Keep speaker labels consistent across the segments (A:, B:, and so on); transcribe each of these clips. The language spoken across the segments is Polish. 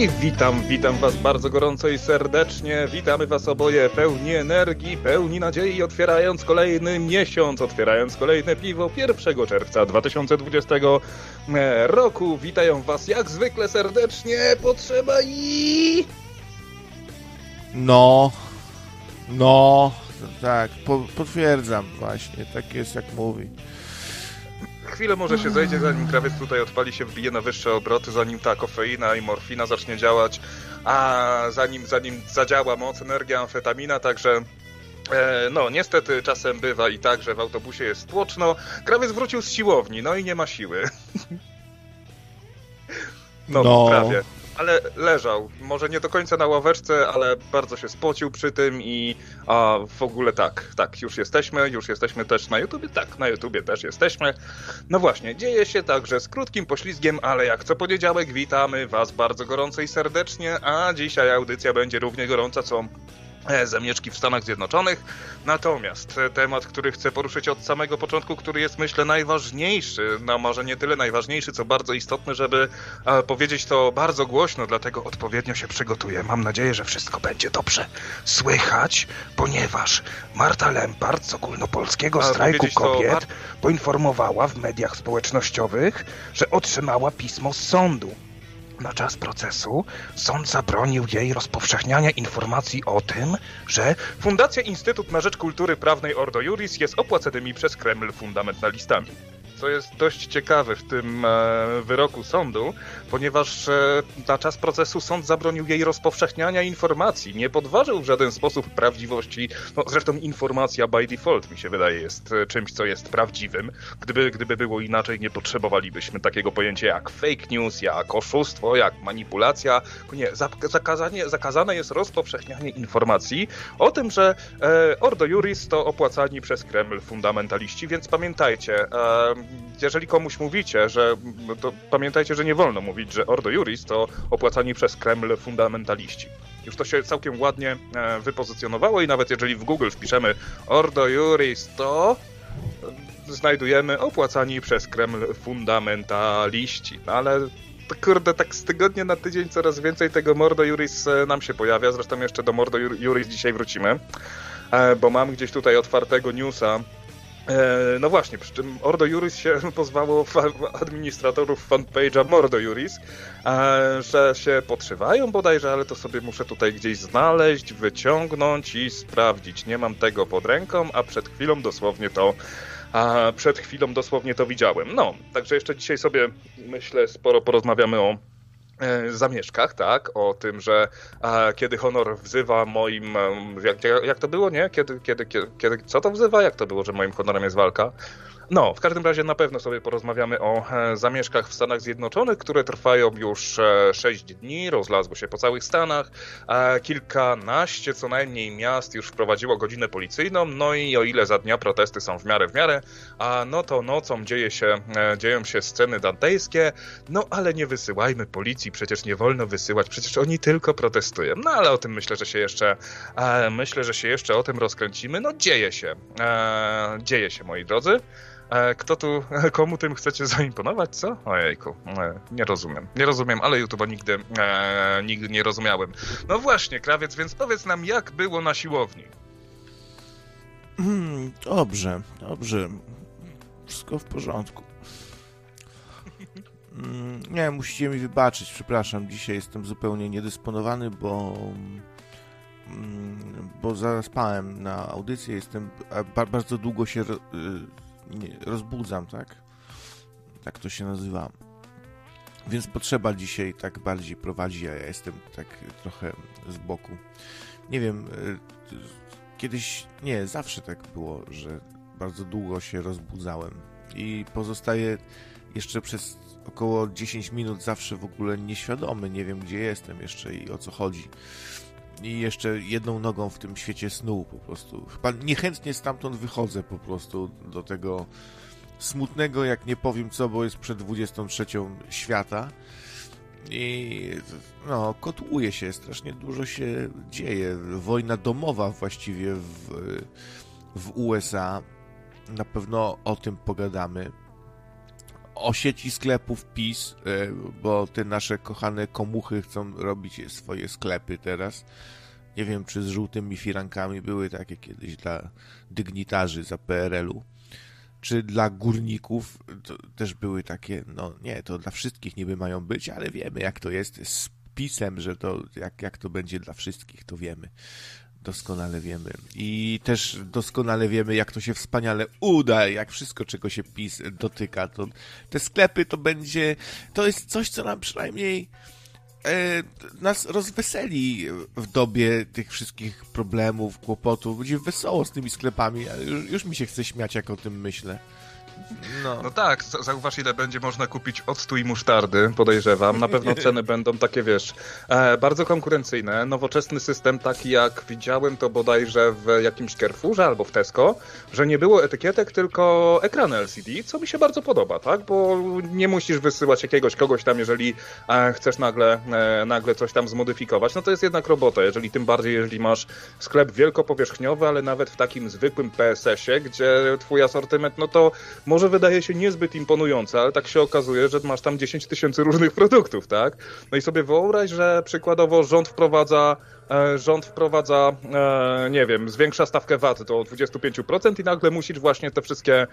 A: I witam, witam Was bardzo gorąco i serdecznie. Witamy Was oboje pełni energii, pełni nadziei, otwierając kolejny miesiąc, otwierając kolejne piwo 1 czerwca 2020 e, roku. Witają Was jak zwykle serdecznie. Potrzeba i.
B: No, no, tak, po, potwierdzam właśnie, tak jest jak mówi.
A: Chwilę może się zejdzie, zanim krawiec tutaj odpali się, wbije na wyższe obroty, zanim ta kofeina i morfina zacznie działać, a zanim, zanim zadziała moc, energia, amfetamina, także e, no, niestety czasem bywa i tak, że w autobusie jest tłoczno. Krawiec wrócił z siłowni, no i nie ma siły. No,
B: No.
A: prawie. Ale leżał. Może nie do końca na ławeczce, ale bardzo się spocił przy tym i a, w ogóle tak, tak, już jesteśmy, już jesteśmy też na YouTubie, tak, na YouTubie też jesteśmy. No właśnie, dzieje się także z krótkim poślizgiem, ale jak co poniedziałek witamy Was bardzo gorąco i serdecznie, a dzisiaj audycja będzie równie gorąca co zamieszki w Stanach Zjednoczonych. Natomiast e, temat, który chcę poruszyć od samego początku, który jest myślę najważniejszy, no może nie tyle najważniejszy, co bardzo istotny, żeby e, powiedzieć to bardzo głośno, dlatego odpowiednio się przygotuję. Mam nadzieję, że wszystko będzie dobrze słychać, ponieważ Marta Lempart z ogólnopolskiego strajku
C: to
A: kobiet
C: Mar-
A: poinformowała w mediach społecznościowych, że otrzymała pismo z sądu. Na czas procesu sąd zabronił jej rozpowszechniania informacji o tym, że Fundacja Instytut na Rzecz Kultury Prawnej Ordo Juris jest opłacanymi przez Kreml fundamentalistami. Co jest dość ciekawe w tym e, wyroku sądu, ponieważ e, na czas procesu sąd zabronił jej rozpowszechniania informacji, nie podważył w żaden sposób prawdziwości. No, zresztą informacja by default, mi się wydaje, jest e, czymś, co jest prawdziwym. Gdyby, gdyby było inaczej, nie potrzebowalibyśmy takiego pojęcia jak fake news, jak oszustwo, jak manipulacja. Nie, zak- zakazanie, zakazane jest rozpowszechnianie informacji o tym, że e, Ordo Juris to opłacani przez Kreml fundamentaliści, więc pamiętajcie, e, jeżeli komuś mówicie, że to pamiętajcie, że nie wolno mówić, że Ordo Juris to opłacani przez Kreml fundamentaliści. Już to się całkiem ładnie e, wypozycjonowało i nawet jeżeli w Google wpiszemy Ordo Juris to znajdujemy opłacani przez Kreml fundamentaliści. No ale kurde, tak z tygodnia na tydzień coraz więcej tego Mordo Juris e, nam się pojawia. Zresztą jeszcze do Mordo Jur- Juris dzisiaj wrócimy, e, bo mam gdzieś tutaj otwartego newsa. E, No właśnie, przy czym Ordo Juris się pozwało administratorów fanpage'a Mordo Juris, e, że się podszywają bodajże, ale to sobie muszę tutaj gdzieś znaleźć, wyciągnąć i sprawdzić. Nie mam tego pod ręką, a przed chwilą dosłownie to a przed chwilą dosłownie to widziałem. No, także jeszcze dzisiaj sobie myślę sporo porozmawiamy o zamieszkach, tak? O tym, że e, kiedy honor wzywa moim. Jak, jak, jak to było, nie? Kiedy, kiedy, kiedy, kiedy. Co to wzywa? Jak to było, że moim honorem jest walka? No, w każdym razie na pewno sobie porozmawiamy o e, zamieszkach w Stanach Zjednoczonych, które trwają już e, 6 dni, rozlazły się po całych Stanach. E, kilkanaście co najmniej miast już wprowadziło godzinę policyjną, no i o ile za dnia protesty są w miarę w miarę, a no to nocą dzieje się, e, dzieją się sceny dantejskie, no ale nie wysyłajmy policji, przecież nie wolno wysyłać, przecież oni tylko protestują. No ale o tym myślę, że się jeszcze, e, myślę, że się jeszcze o tym rozkręcimy. No dzieje się, e, dzieje się moi drodzy. E, Kto tu, komu tym chcecie zaimponować, co? Ojejku, e, nie rozumiem. Nie rozumiem, ale YouTube'a nigdy, e, nigdy nie rozumiałem. No właśnie, krawiec, więc powiedz nam, jak było na siłowni.
B: Hmm, Dobrze, dobrze. Wszystko w porządku. Mm, Nie, musicie mi wybaczyć, przepraszam. Dzisiaj jestem zupełnie niedysponowany, bo mm, bo zaspałem na audycję. Jestem bardzo długo się y, rozbudzam, tak? Tak to się nazywa. Więc potrzeba dzisiaj tak bardziej prowadzi, a ja jestem tak trochę z boku. Nie wiem, y, kiedyś, nie, zawsze tak było, że bardzo długo się rozbudzałem i pozostaję jeszcze przez około 10 minut zawsze w ogóle nieświadomy, nie wiem gdzie jestem jeszcze i o co chodzi. I jeszcze jedną nogą w tym świecie snu po prostu. Chyba niechętnie stamtąd wychodzę po prostu do tego smutnego, jak nie powiem co, bo jest przed 23 świata. I no, kotłuje się, strasznie dużo się dzieje. Wojna domowa właściwie w, w USA. Na pewno o tym pogadamy. O sieci sklepów PiS, e, bo te nasze kochane komuchy chcą robić swoje sklepy teraz. Nie wiem, czy z żółtymi firankami były takie kiedyś dla dygnitarzy za PRL-u, czy dla górników też były takie, no nie, to dla wszystkich niby mają być, ale wiemy jak to jest z PiSem, że to jak, jak to będzie dla wszystkich, to wiemy. Doskonale wiemy. I też doskonale wiemy, jak to się wspaniale uda, jak wszystko, czego się PiS dotyka. To te sklepy to będzie, to jest coś, co nam przynajmniej e, nas rozweseli w dobie tych wszystkich problemów, kłopotów. Będzie wesoło z tymi sklepami, już, już mi się chce śmiać, jak o tym myślę.
A: No. no tak, zauważ ile będzie można kupić octu i musztardy, podejrzewam. Na pewno ceny będą takie, wiesz, e, bardzo konkurencyjne. Nowoczesny system, taki jak widziałem to bodajże w jakimś Carrefourze albo w Tesco, że nie było etykietek, tylko ekrany LCD, co mi się bardzo podoba, tak? Bo nie musisz wysyłać jakiegoś kogoś tam, jeżeli e, chcesz nagle, e, nagle coś tam zmodyfikować. No to jest jednak robota, jeżeli tym bardziej, jeżeli masz sklep wielkopowierzchniowy, ale nawet w takim zwykłym PSS-ie, gdzie twój asortyment, no to może wydaje się niezbyt imponujące, ale tak się okazuje, że masz tam 10 tysięcy różnych produktów, tak? No i sobie wyobraź, że przykładowo rząd wprowadza e, rząd wprowadza, e, nie wiem, zwiększa stawkę VAT do 25% i nagle musisz właśnie te wszystkie,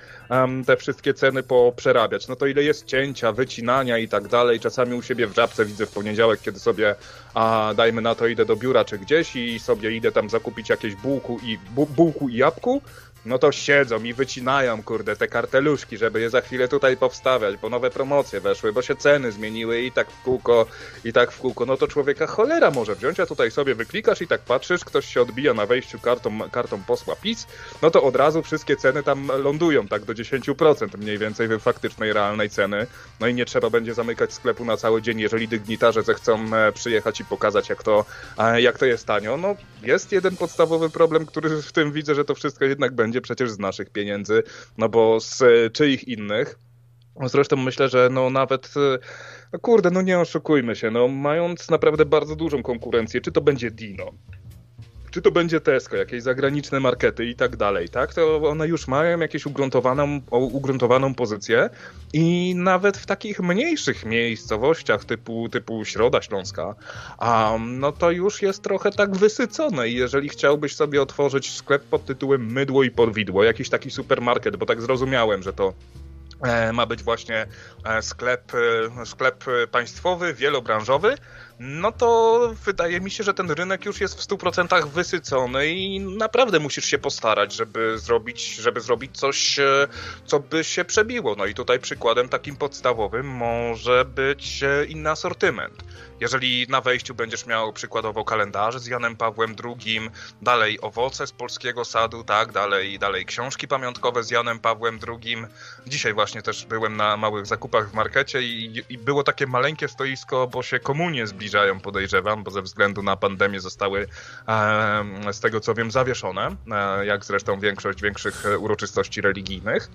A: te wszystkie ceny poprzerabiać. No to ile jest cięcia, wycinania i tak dalej. Czasami u siebie w żabce widzę w poniedziałek, kiedy sobie, a dajmy na to, idę do biura czy gdzieś i sobie idę tam zakupić jakieś bułku i, bu, bułku i jabłku, no to siedzą i wycinają, kurde, te karteluszki, żeby je za chwilę tutaj powstawiać, bo nowe promocje weszły, bo się ceny zmieniły i tak w kółko, i tak w kółko. No to człowieka cholera może wziąć, a tutaj sobie wyklikasz i tak patrzysz, ktoś się odbija na wejściu kartą, kartą posła PiS, no to od razu wszystkie ceny tam lądują, tak do 10% mniej więcej faktycznej, realnej ceny. No i nie trzeba będzie zamykać sklepu na cały dzień, jeżeli dygnitarze zechcą e, przyjechać i pokazać, jak to, e, jak to jest tanio. No jest jeden podstawowy problem, który w tym widzę, że to wszystko jednak będzie będzie przecież z naszych pieniędzy, no bo z e, czyich innych. Zresztą myślę, że no nawet, e, no kurde, no nie oszukujmy się, no mając naprawdę bardzo dużą konkurencję, czy to będzie Dino, czy to będzie Tesco, jakieś zagraniczne markety i tak dalej, tak? To one już mają jakieś ugruntowaną, ugruntowaną pozycję i nawet w takich mniejszych miejscowościach typu, typu Środa Śląska, a no to już jest trochę tak wysycone i jeżeli chciałbyś sobie otworzyć sklep pod tytułem Mydło i Podwidło, jakiś taki supermarket, bo tak zrozumiałem, że to e, ma być właśnie e, sklep, e, sklep państwowy, wielobranżowy, no to wydaje mi się, że ten rynek już jest w 100% wysycony i naprawdę musisz się postarać, żeby zrobić, żeby zrobić coś, e, co by się przebiło. No i tutaj przykładem takim podstawowym może być e, inny asortyment. Jeżeli na wejściu będziesz miał przykładowo kalendarz z Janem Pawłem II, dalej owoce z polskiego sadu, tak, dalej, dalej książki pamiątkowe z Janem Pawłem II. Dzisiaj właśnie też byłem na małych zakupach w markecie i, i było takie maleńkie stoisko, bo się komunie zbliżają, podejrzewam, bo ze względu na pandemię zostały e, z tego co wiem zawieszone, e, jak zresztą większość większych uroczystości religijnych.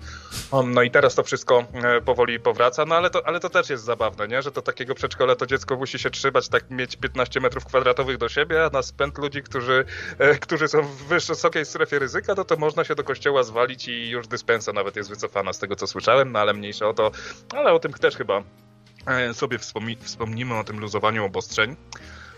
A: No i teraz to wszystko e, powoli powraca, no ale to, ale to też jest zabawne, nie? że to takiego przedszkola to dziecko musi się trzymać, tak mieć 15 metrów kwadratowych do siebie, a na spęd ludzi, którzy, e, którzy są w wysokiej strefie ryzyka, no to można się do kościoła zwalić i już dyspensa nawet jest wycofana z tego, co słyszałem, no ale mniejsza o to, ale o tym też chyba e, sobie wspomni wspomnimy, o tym luzowaniu obostrzeń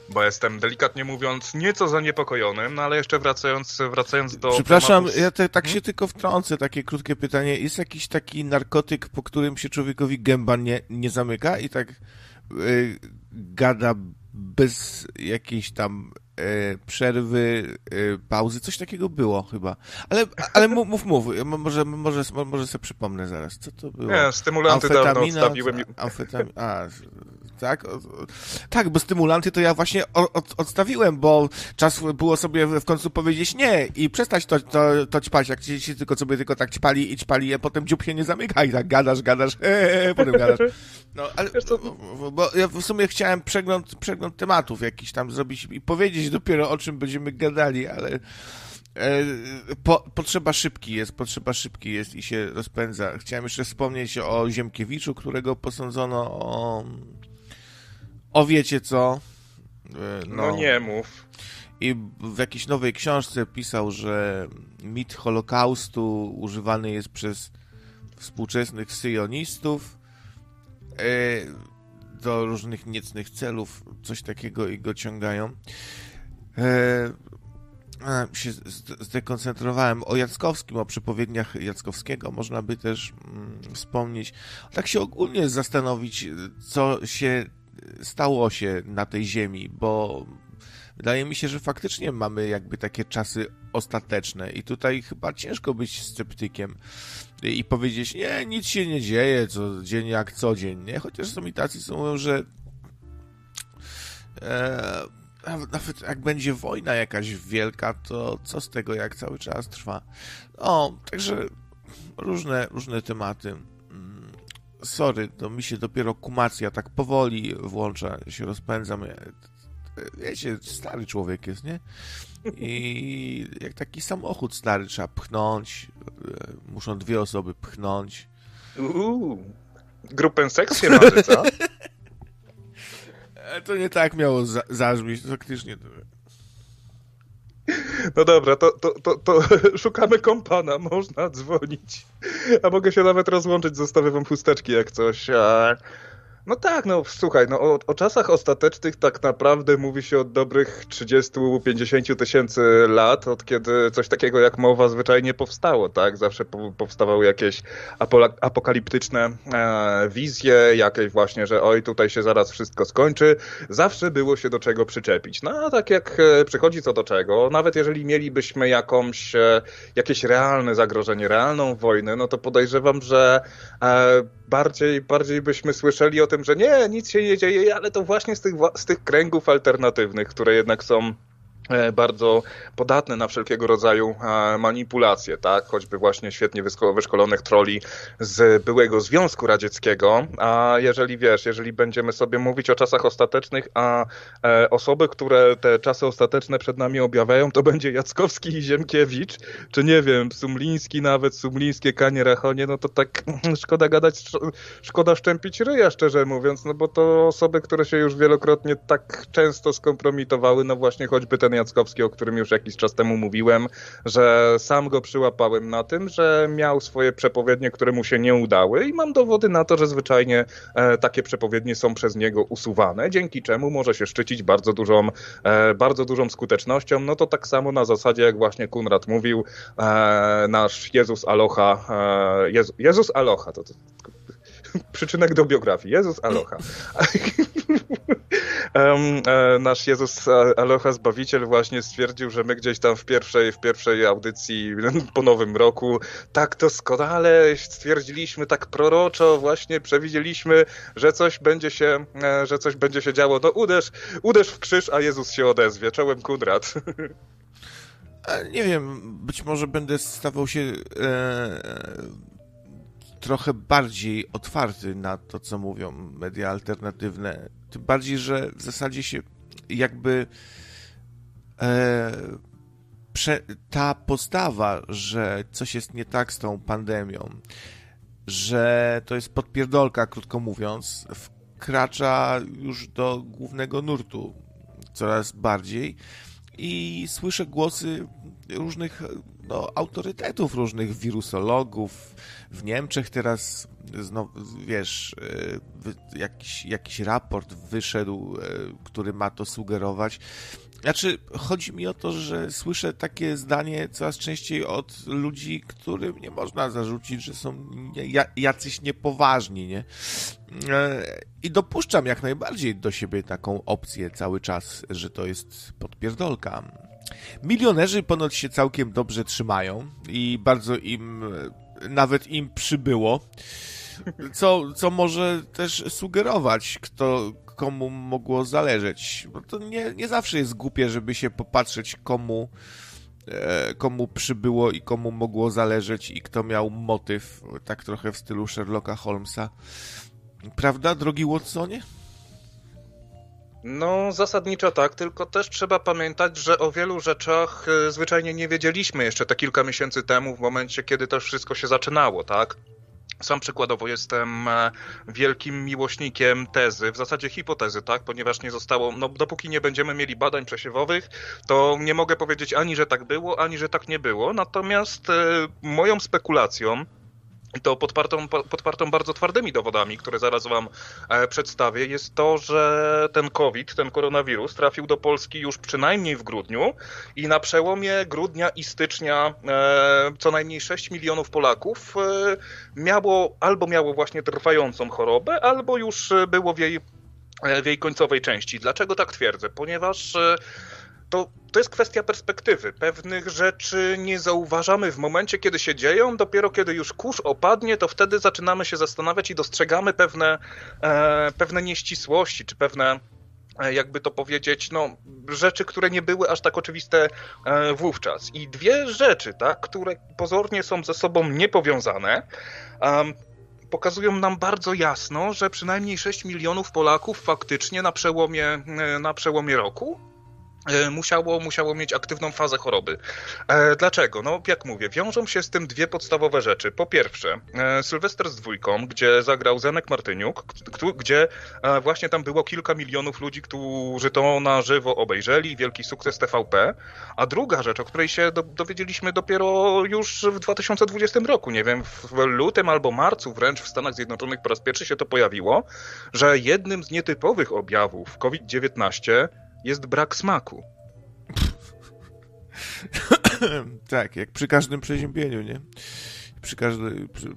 A: bo jestem delikatnie mówiąc nieco zaniepokojony, no ale jeszcze wracając, wracając do.
B: Przepraszam, tematu... ja te, tak hmm? się tylko wtrącę, takie krótkie pytanie. Jest jakiś taki narkotyk, po którym się człowiekowi gęba nie, nie zamyka i tak Y, gada bez jakiejś tam przerwy, y, pauzy, coś takiego było chyba. Ale, ale mów, mów, mów. Może, może, może sobie przypomnę zaraz, co to było.
A: Nie, stymulanty dawno odstawiłem.
B: Amfetam... A, tak? Tak, bo stymulanty to ja właśnie od, odstawiłem, bo czas było sobie w końcu powiedzieć nie i przestać to, to, to ćpać, jak ci tylko sobie tylko tak ćpali i ćpali, a potem dziób się nie zamyka i tak gadasz, gadasz, ee, potem gadasz. No, ale, bo ja w sumie chciałem przegląd, przegląd tematów jakiś tam zrobić i powiedzieć dopiero o czym będziemy gadali, ale e, po, potrzeba szybki jest, potrzeba szybki jest i się rozpędza. Chciałem jeszcze wspomnieć o Ziemkiewiczu, którego posądzono o o wiecie co.
A: E, no, no nie mów.
B: I w jakiejś nowej książce pisał, że mit Holokaustu używany jest przez współczesnych syjonistów do różnych niecnych celów, coś takiego i go ciągają. się zdekoncentrowałem. O Jackowskim, o przepowiedniach Jackowskiego można by też mm, wspomnieć. Tak się ogólnie zastanowić, co się stało się na tej ziemi, bo wydaje mi się, że faktycznie mamy jakby takie czasy ostateczne i tutaj chyba ciężko być sceptykiem i powiedzieć, nie, nic się nie dzieje, co dzień jak co dzień, nie? Chociaż są i tacy, co mówią, że e, nawet jak będzie wojna jakaś wielka, to co z tego, jak cały czas trwa? No, także różne, różne tematy. Sorry, to mi się dopiero kumacja tak powoli włącza, się rozpędzam wiecie, stary człowiek jest, nie? I jak taki samochód stary trzeba pchnąć, e, muszą dwie osoby pchnąć.
A: Uuu, grupę sekcję marzy, co?
B: E, to nie tak miało za zabrzmieć, faktycznie.
A: No dobra, to, to, to, to szukamy kompana, można dzwonić. A mogę się nawet rozłączyć, zostawię wam chusteczki jak coś. A... No tak, no słuchaj, no o, o, czasach ostatecznych tak naprawdę mówi się od dobrych 30-50 tysięcy lat, od kiedy coś takiego jak mowa zwyczajnie powstało, tak? Zawsze po, powstawały jakieś apokaliptyczne e, wizje, jakieś właśnie, że oj, tutaj się zaraz wszystko skończy. Zawsze było się do czego przyczepić. No a tak jak e, przychodzi co do czego, nawet jeżeli mielibyśmy jakąś, e, jakieś realne zagrożenie, realną wojnę, no to podejrzewam, że e, bardziej, bardziej byśmy słyszeli o tym, że nie, nic się nie dzieje, ale to właśnie z tych, z tych kręgów alternatywnych, które jednak są bardzo podatne na wszelkiego rodzaju e, manipulacje, tak? Choćby właśnie świetnie wyszkolonych troli z byłego Związku Radzieckiego. A jeżeli wiesz, jeżeli będziemy sobie mówić o czasach ostatecznych, a e, osoby, które te czasy ostateczne przed nami objawiają, to będzie Jackowski i Ziemkiewicz, czy nie wiem, Sumliński nawet, Sumlińskie, Kanie, Rachonie, no to tak szkoda gadać, szkoda szczępić ryja, szczerze mówiąc, no bo to osoby, które się już wielokrotnie tak często skompromitowały, no właśnie choćby ten Jackowski, o którym już jakiś czas temu mówiłem, że sam go przyłapałem na tym, że miał swoje przepowiednie, które mu się nie udały i mam dowody na to, że zwyczajnie e, takie przepowiednie są przez niego usuwane, dzięki czemu może się szczycić bardzo dużą, e, bardzo dużą skutecznością. No to tak samo na zasadzie, jak właśnie Kunrad mówił, e, nasz Jezus Aloha, Jezu, Jezus Aloha, to, to przyczynek do biografii. Jezus Aloha. E, nasz Jezus Aloha Zbawiciel właśnie stwierdził, że my gdzieś tam w pierwszej, w pierwszej audycji po nowym roku tak doskonale stwierdziliśmy, tak proroczo właśnie przewidzieliśmy, że coś będzie się, e, że coś będzie się działo. No uderz, uderz w krzyż, a Jezus się odezwie. Czołem Kudrat.
B: Nie wiem, być może będę stawał się e, trochę bardziej otwarty na to, co mówią media alternatywne. Tym bardziej, że w zasadzie się jakby e, prze, ta postawa, że coś jest nie tak z tą pandemią, że to jest podpierdolka, krótko mówiąc, wkracza już do głównego nurtu coraz bardziej i słyszę głosy różnych no, autorytetów, różnych wirusologów. W Niemczech teraz, znowu, wiesz, e, jakiś, jakiś raport wyszedł, e, który ma to sugerować. Znaczy, chodzi mi o to, że słyszę takie zdanie coraz częściej od ludzi, którym nie można zarzucić, że są jacyś niepoważni, nie? E, I dopuszczam jak najbardziej do siebie taką opcję cały czas, że to jest podpierdolka. Milionerzy ponoć się całkiem dobrze trzymają i bardzo im, nawet im przybyło, co, co może też sugerować, kto, komu mogło zależeć. Bo to nie, nie zawsze jest głupie, żeby się popatrzeć, komu, e, komu przybyło i komu mogło zależeć i kto miał motyw, tak trochę w stylu Sherlocka Holmesa. Prawda, drogi Watsonie?
A: No, zasadniczo tak, tylko też trzeba pamiętać, że o wielu rzeczach y, zwyczajnie nie wiedzieliśmy jeszcze te kilka miesięcy temu, w momencie, kiedy to wszystko się zaczynało, tak? Sam przykładowo jestem e, wielkim miłośnikiem tezy, w zasadzie hipotezy, tak, ponieważ nie zostało, no dopóki nie będziemy mieli badań przesiewowych, to nie mogę powiedzieć ani, że tak było, ani, że tak nie było. Natomiast e, moją spekulacją to podpartą, podpartą bardzo twardymi dowodami, które zaraz wam e, przedstawię, jest to, że ten COVID, ten koronawirus trafił do Polski już przynajmniej w grudniu i na przełomie grudnia i stycznia e, co najmniej 6 milionów Polaków e, miało albo miało właśnie trwającą chorobę, albo już było w jej, w jej końcowej części. Dlaczego tak twierdzę? Ponieważ to, to jest kwestia perspektywy. Pewnych rzeczy nie zauważamy w momencie, kiedy się dzieją, dopiero kiedy już kurz opadnie, to wtedy zaczynamy się zastanawiać i dostrzegamy pewne, e, pewne nieścisłości, czy pewne e, jakby to powiedzieć, no, rzeczy, które nie były aż tak oczywiste e, wówczas. I dwie rzeczy, tak, które pozornie są ze sobą niepowiązane, pokazują nam bardzo jasno, że przynajmniej 6 milionów Polaków faktycznie na przełomie, e, na przełomie roku musiało, musiało mieć aktywną fazę choroby. E, dlaczego? No, jak mówię, wiążą się z tym dwie podstawowe rzeczy. Po pierwsze, e, Sylwester z dwójką, gdzie zagrał Zenek Martyniuk, gdzie właśnie tam było kilka milionów ludzi, którzy to na żywo obejrzeli, wielki sukces TVP. A druga rzecz, o której się dowiedzieliśmy dopiero już w 2020 roku, nie wiem, w lutym albo marcu wręcz w Stanach Zjednoczonych po raz pierwszy się to pojawiło, że jednym z nietypowych objawów COVID-19 jest brak smaku.
B: tak, jak przy każdym przeziębieniu, nie? Przy, każdy, przy,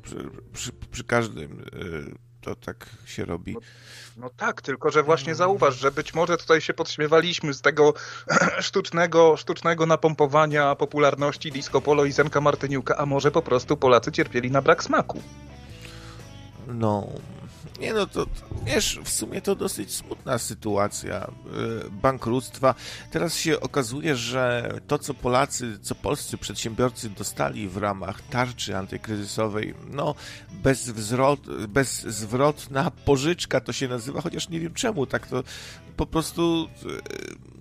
B: przy, przy, każdym yy, to tak się robi.
A: No, no, tak, tylko że właśnie zauważ, że być może tutaj się podśmiewaliśmy z tego sztucznego, sztucznego napompowania popularności disco polo i Zenka Martyniuka, a może po prostu Polacy cierpieli na brak smaku.
B: No, nie no, to, wiesz, w sumie to dosyć smutna sytuacja yy, bankructwa. Teraz się okazuje, że to, co Polacy, co polscy przedsiębiorcy dostali w ramach tarczy antykryzysowej, no, bezwzrot, bezzwrotna pożyczka to się nazywa, chociaż nie wiem czemu, tak to po prostu... Yy,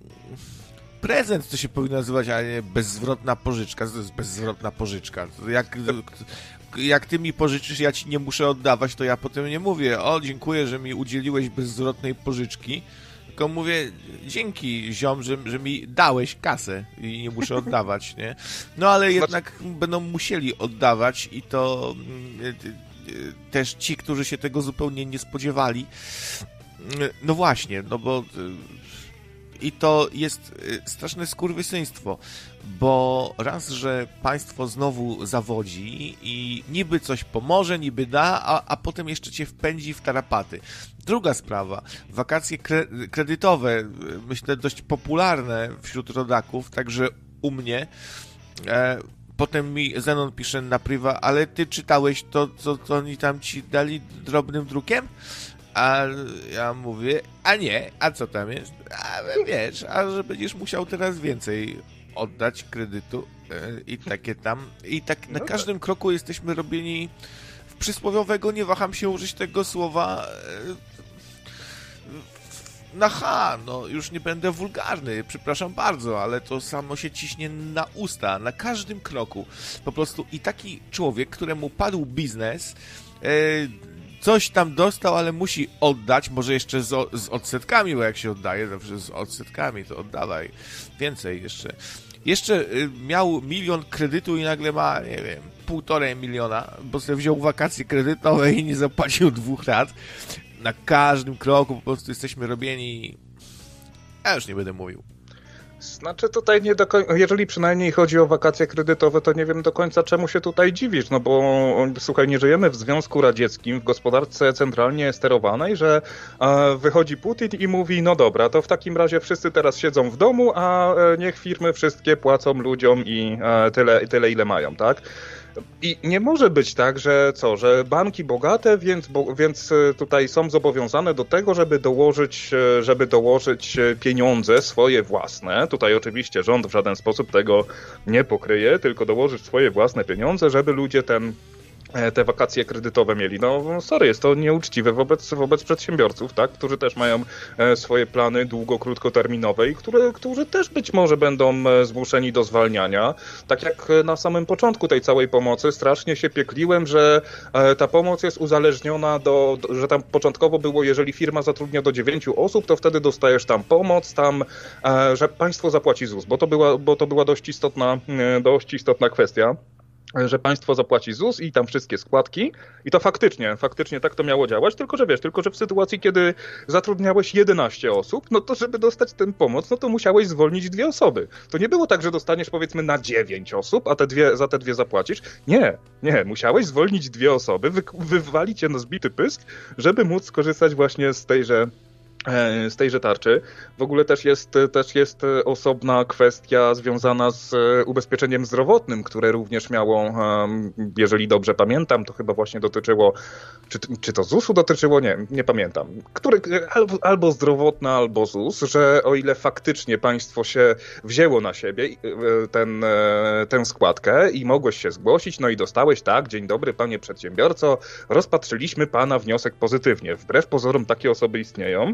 B: prezent to się powinno nazywać, a nie bezzwrotna pożyczka. To jest bezzwrotna pożyczka. Jak, jak ty mi pożyczysz, ja ci nie muszę oddawać, to ja potem nie mówię, o dziękuję, że mi udzieliłeś bezzwrotnej pożyczki, tylko mówię, dzięki ziom, że, że mi dałeś kasę i nie muszę oddawać, nie? No ale jednak będą musieli oddawać i to mm, też ci, którzy się tego zupełnie nie spodziewali. No właśnie, no bo i to jest straszne skurwysyństwo, bo raz, że państwo znowu zawodzi i niby coś pomoże, niby da, a, a potem jeszcze cię wpędzi w tarapaty. Druga sprawa, wakacje kre kredytowe, myślę dość popularne wśród rodaków, także u mnie. E, potem mi Zenon pisze na prywa, ale ty czytałeś to, co, oni tam ci dali drobnym drukiem? A ja mówię, a nie, a co tam jest? A wiesz, a że będziesz musiał teraz więcej oddać kredytu e, i takie tam. I tak na no każdym tak. kroku jesteśmy robieni w przysłowiowego, nie waham się użyć tego słowa, e, na H, no już nie będę wulgarny, przepraszam bardzo, ale to samo się ciśnie na usta, na każdym kroku. Po prostu i taki człowiek, któremu padł biznes, e, coś tam dostał, ale musi oddać, może jeszcze z, z odsetkami, bo jak się oddaje, zawsze z odsetkami, to oddawaj więcej jeszcze jeszcze y, miał milion kredytu i nagle ma, nie wiem, półtorej miliona, bo sobie wziął wakacje kredytowe i nie zapłacił dwóch lat. Na każdym kroku po prostu jesteśmy robieni... Ja już nie będę mówił.
A: Znaczy tutaj nie do końca, jeżeli przynajmniej chodzi o wakacje kredytowe, to nie wiem do końca czemu się tutaj dziwisz, no bo słuchaj, nie żyjemy w Związku Radzieckim, w gospodarce centralnie sterowanej, że e, wychodzi Putin i mówi, no dobra, to w takim razie wszyscy teraz siedzą w domu, a e, niech firmy wszystkie płacą ludziom i e, tyle, tyle ile mają, tak? I nie może być tak, że co, że banki bogate, więc, bo, więc e, tutaj są zobowiązane do tego, żeby dołożyć, e, żeby dołożyć e, pieniądze swoje własne. Tutaj oczywiście rząd w żaden sposób tego nie pokryje, tylko dołożyć swoje własne pieniądze, żeby ludzie ten te wakacje kredytowe mieli. No sorry, jest to nieuczciwe wobec, wobec przedsiębiorców, tak, którzy też mają e, swoje plany długo, krótkoterminowe i które, którzy też być może będą e, zmuszeni do zwalniania. Tak jak na samym początku tej całej pomocy strasznie się piekliłem, że ta pomoc jest uzależniona do, że tam początkowo było, jeżeli firma zatrudnia do dziewięciu osób, to wtedy dostajesz tam pomoc, tam, że państwo zapłaci ZUS, bo to była, bo to była dość istotna, dość istotna kwestia. Że państwo zapłaci ZUS i tam wszystkie składki i to faktycznie, faktycznie tak to miało działać, tylko że wiesz, tylko że w sytuacji, kiedy zatrudniałeś 11 osób, no to żeby dostać tę pomoc, no to musiałeś zwolnić dwie osoby. To nie było tak, że dostaniesz powiedzmy na 9 osób, a te dwie, za te dwie zapłacisz. Nie, nie, musiałeś zwolnić dwie osoby, wy, wywalić je na zbity pysk, żeby móc skorzystać właśnie z tejże z tejże tarczy. W ogóle też jest, też jest osobna kwestia związana z ubezpieczeniem zdrowotnym, które również miało, jeżeli dobrze pamiętam, to chyba właśnie dotyczyło, czy, czy to ZUS-u dotyczyło? Nie, nie pamiętam. Który, albo, albo zdrowotne, albo ZUS, że o ile faktycznie państwo się wzięło na siebie e, ten, e, tę składkę i mogłeś się zgłosić, no i dostałeś, tak, dzień dobry panie przedsiębiorco, rozpatrzyliśmy pana wniosek pozytywnie. Wbrew pozorom takie osoby istnieją.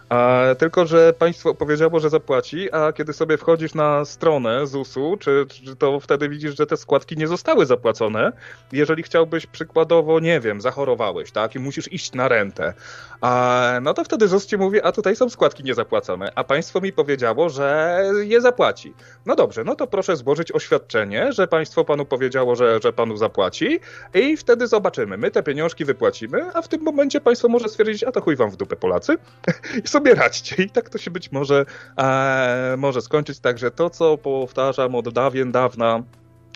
A: A, tylko, że państwo powiedziało, że zapłaci, a kiedy sobie wchodzisz na stronę ZUS-u, czy, czy, to wtedy widzisz, że te składki nie zostały zapłacone. Jeżeli chciałbyś przykładowo, nie wiem, zachorowałeś, tak, i musisz iść na rentę, a, no to wtedy ZUS ci mówi, a tutaj są składki niezapłacone, a państwo mi powiedziało, że je zapłaci. No dobrze, no to proszę złożyć oświadczenie, że państwo panu powiedziało, że, że panu zapłaci i wtedy zobaczymy. My te pieniążki wypłacimy, a w tym momencie państwo może stwierdzić, a to chuj wam w dupę Polacy i sobie radźcie. I tak to się być może e, może skończyć. Także to, co powtarzam od dawien dawna,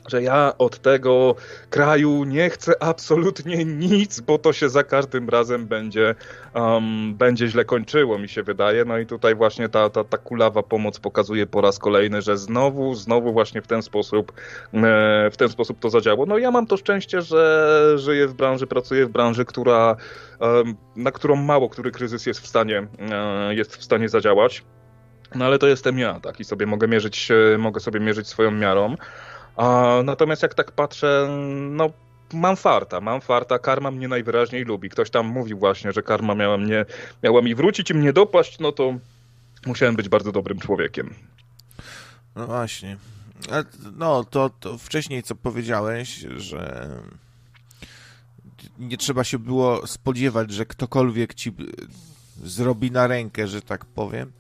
A: że ja od tego kraju nie chcę absolutnie nic, bo to się za każdym razem będzie, um, będzie źle kończyło, mi się wydaje. No i tutaj właśnie ta, ta, ta kulawa pomoc pokazuje po raz kolejny, że znowu, znowu właśnie w ten sposób e, w ten sposób to zadziało. No ja mam to szczęście, że żyję w branży, pracuję w branży, która, na którą mało który kryzys jest w stanie, e, jest w stanie zadziałać. No ale to jestem ja, tak, i sobie mogę mierzyć, mogę sobie mierzyć swoją miarą. Natomiast jak tak patrzę, no mam farta, mam farta, karma mnie najwyraźniej lubi. Ktoś tam mówił właśnie, że karma miała, mnie, miała mi wrócić i mnie dopaść, no to musiałem być bardzo dobrym człowiekiem.
B: No właśnie. No, to, to wcześniej co powiedziałeś, że nie trzeba się było spodziewać, że ktokolwiek ci zrobi na rękę, że tak powiem.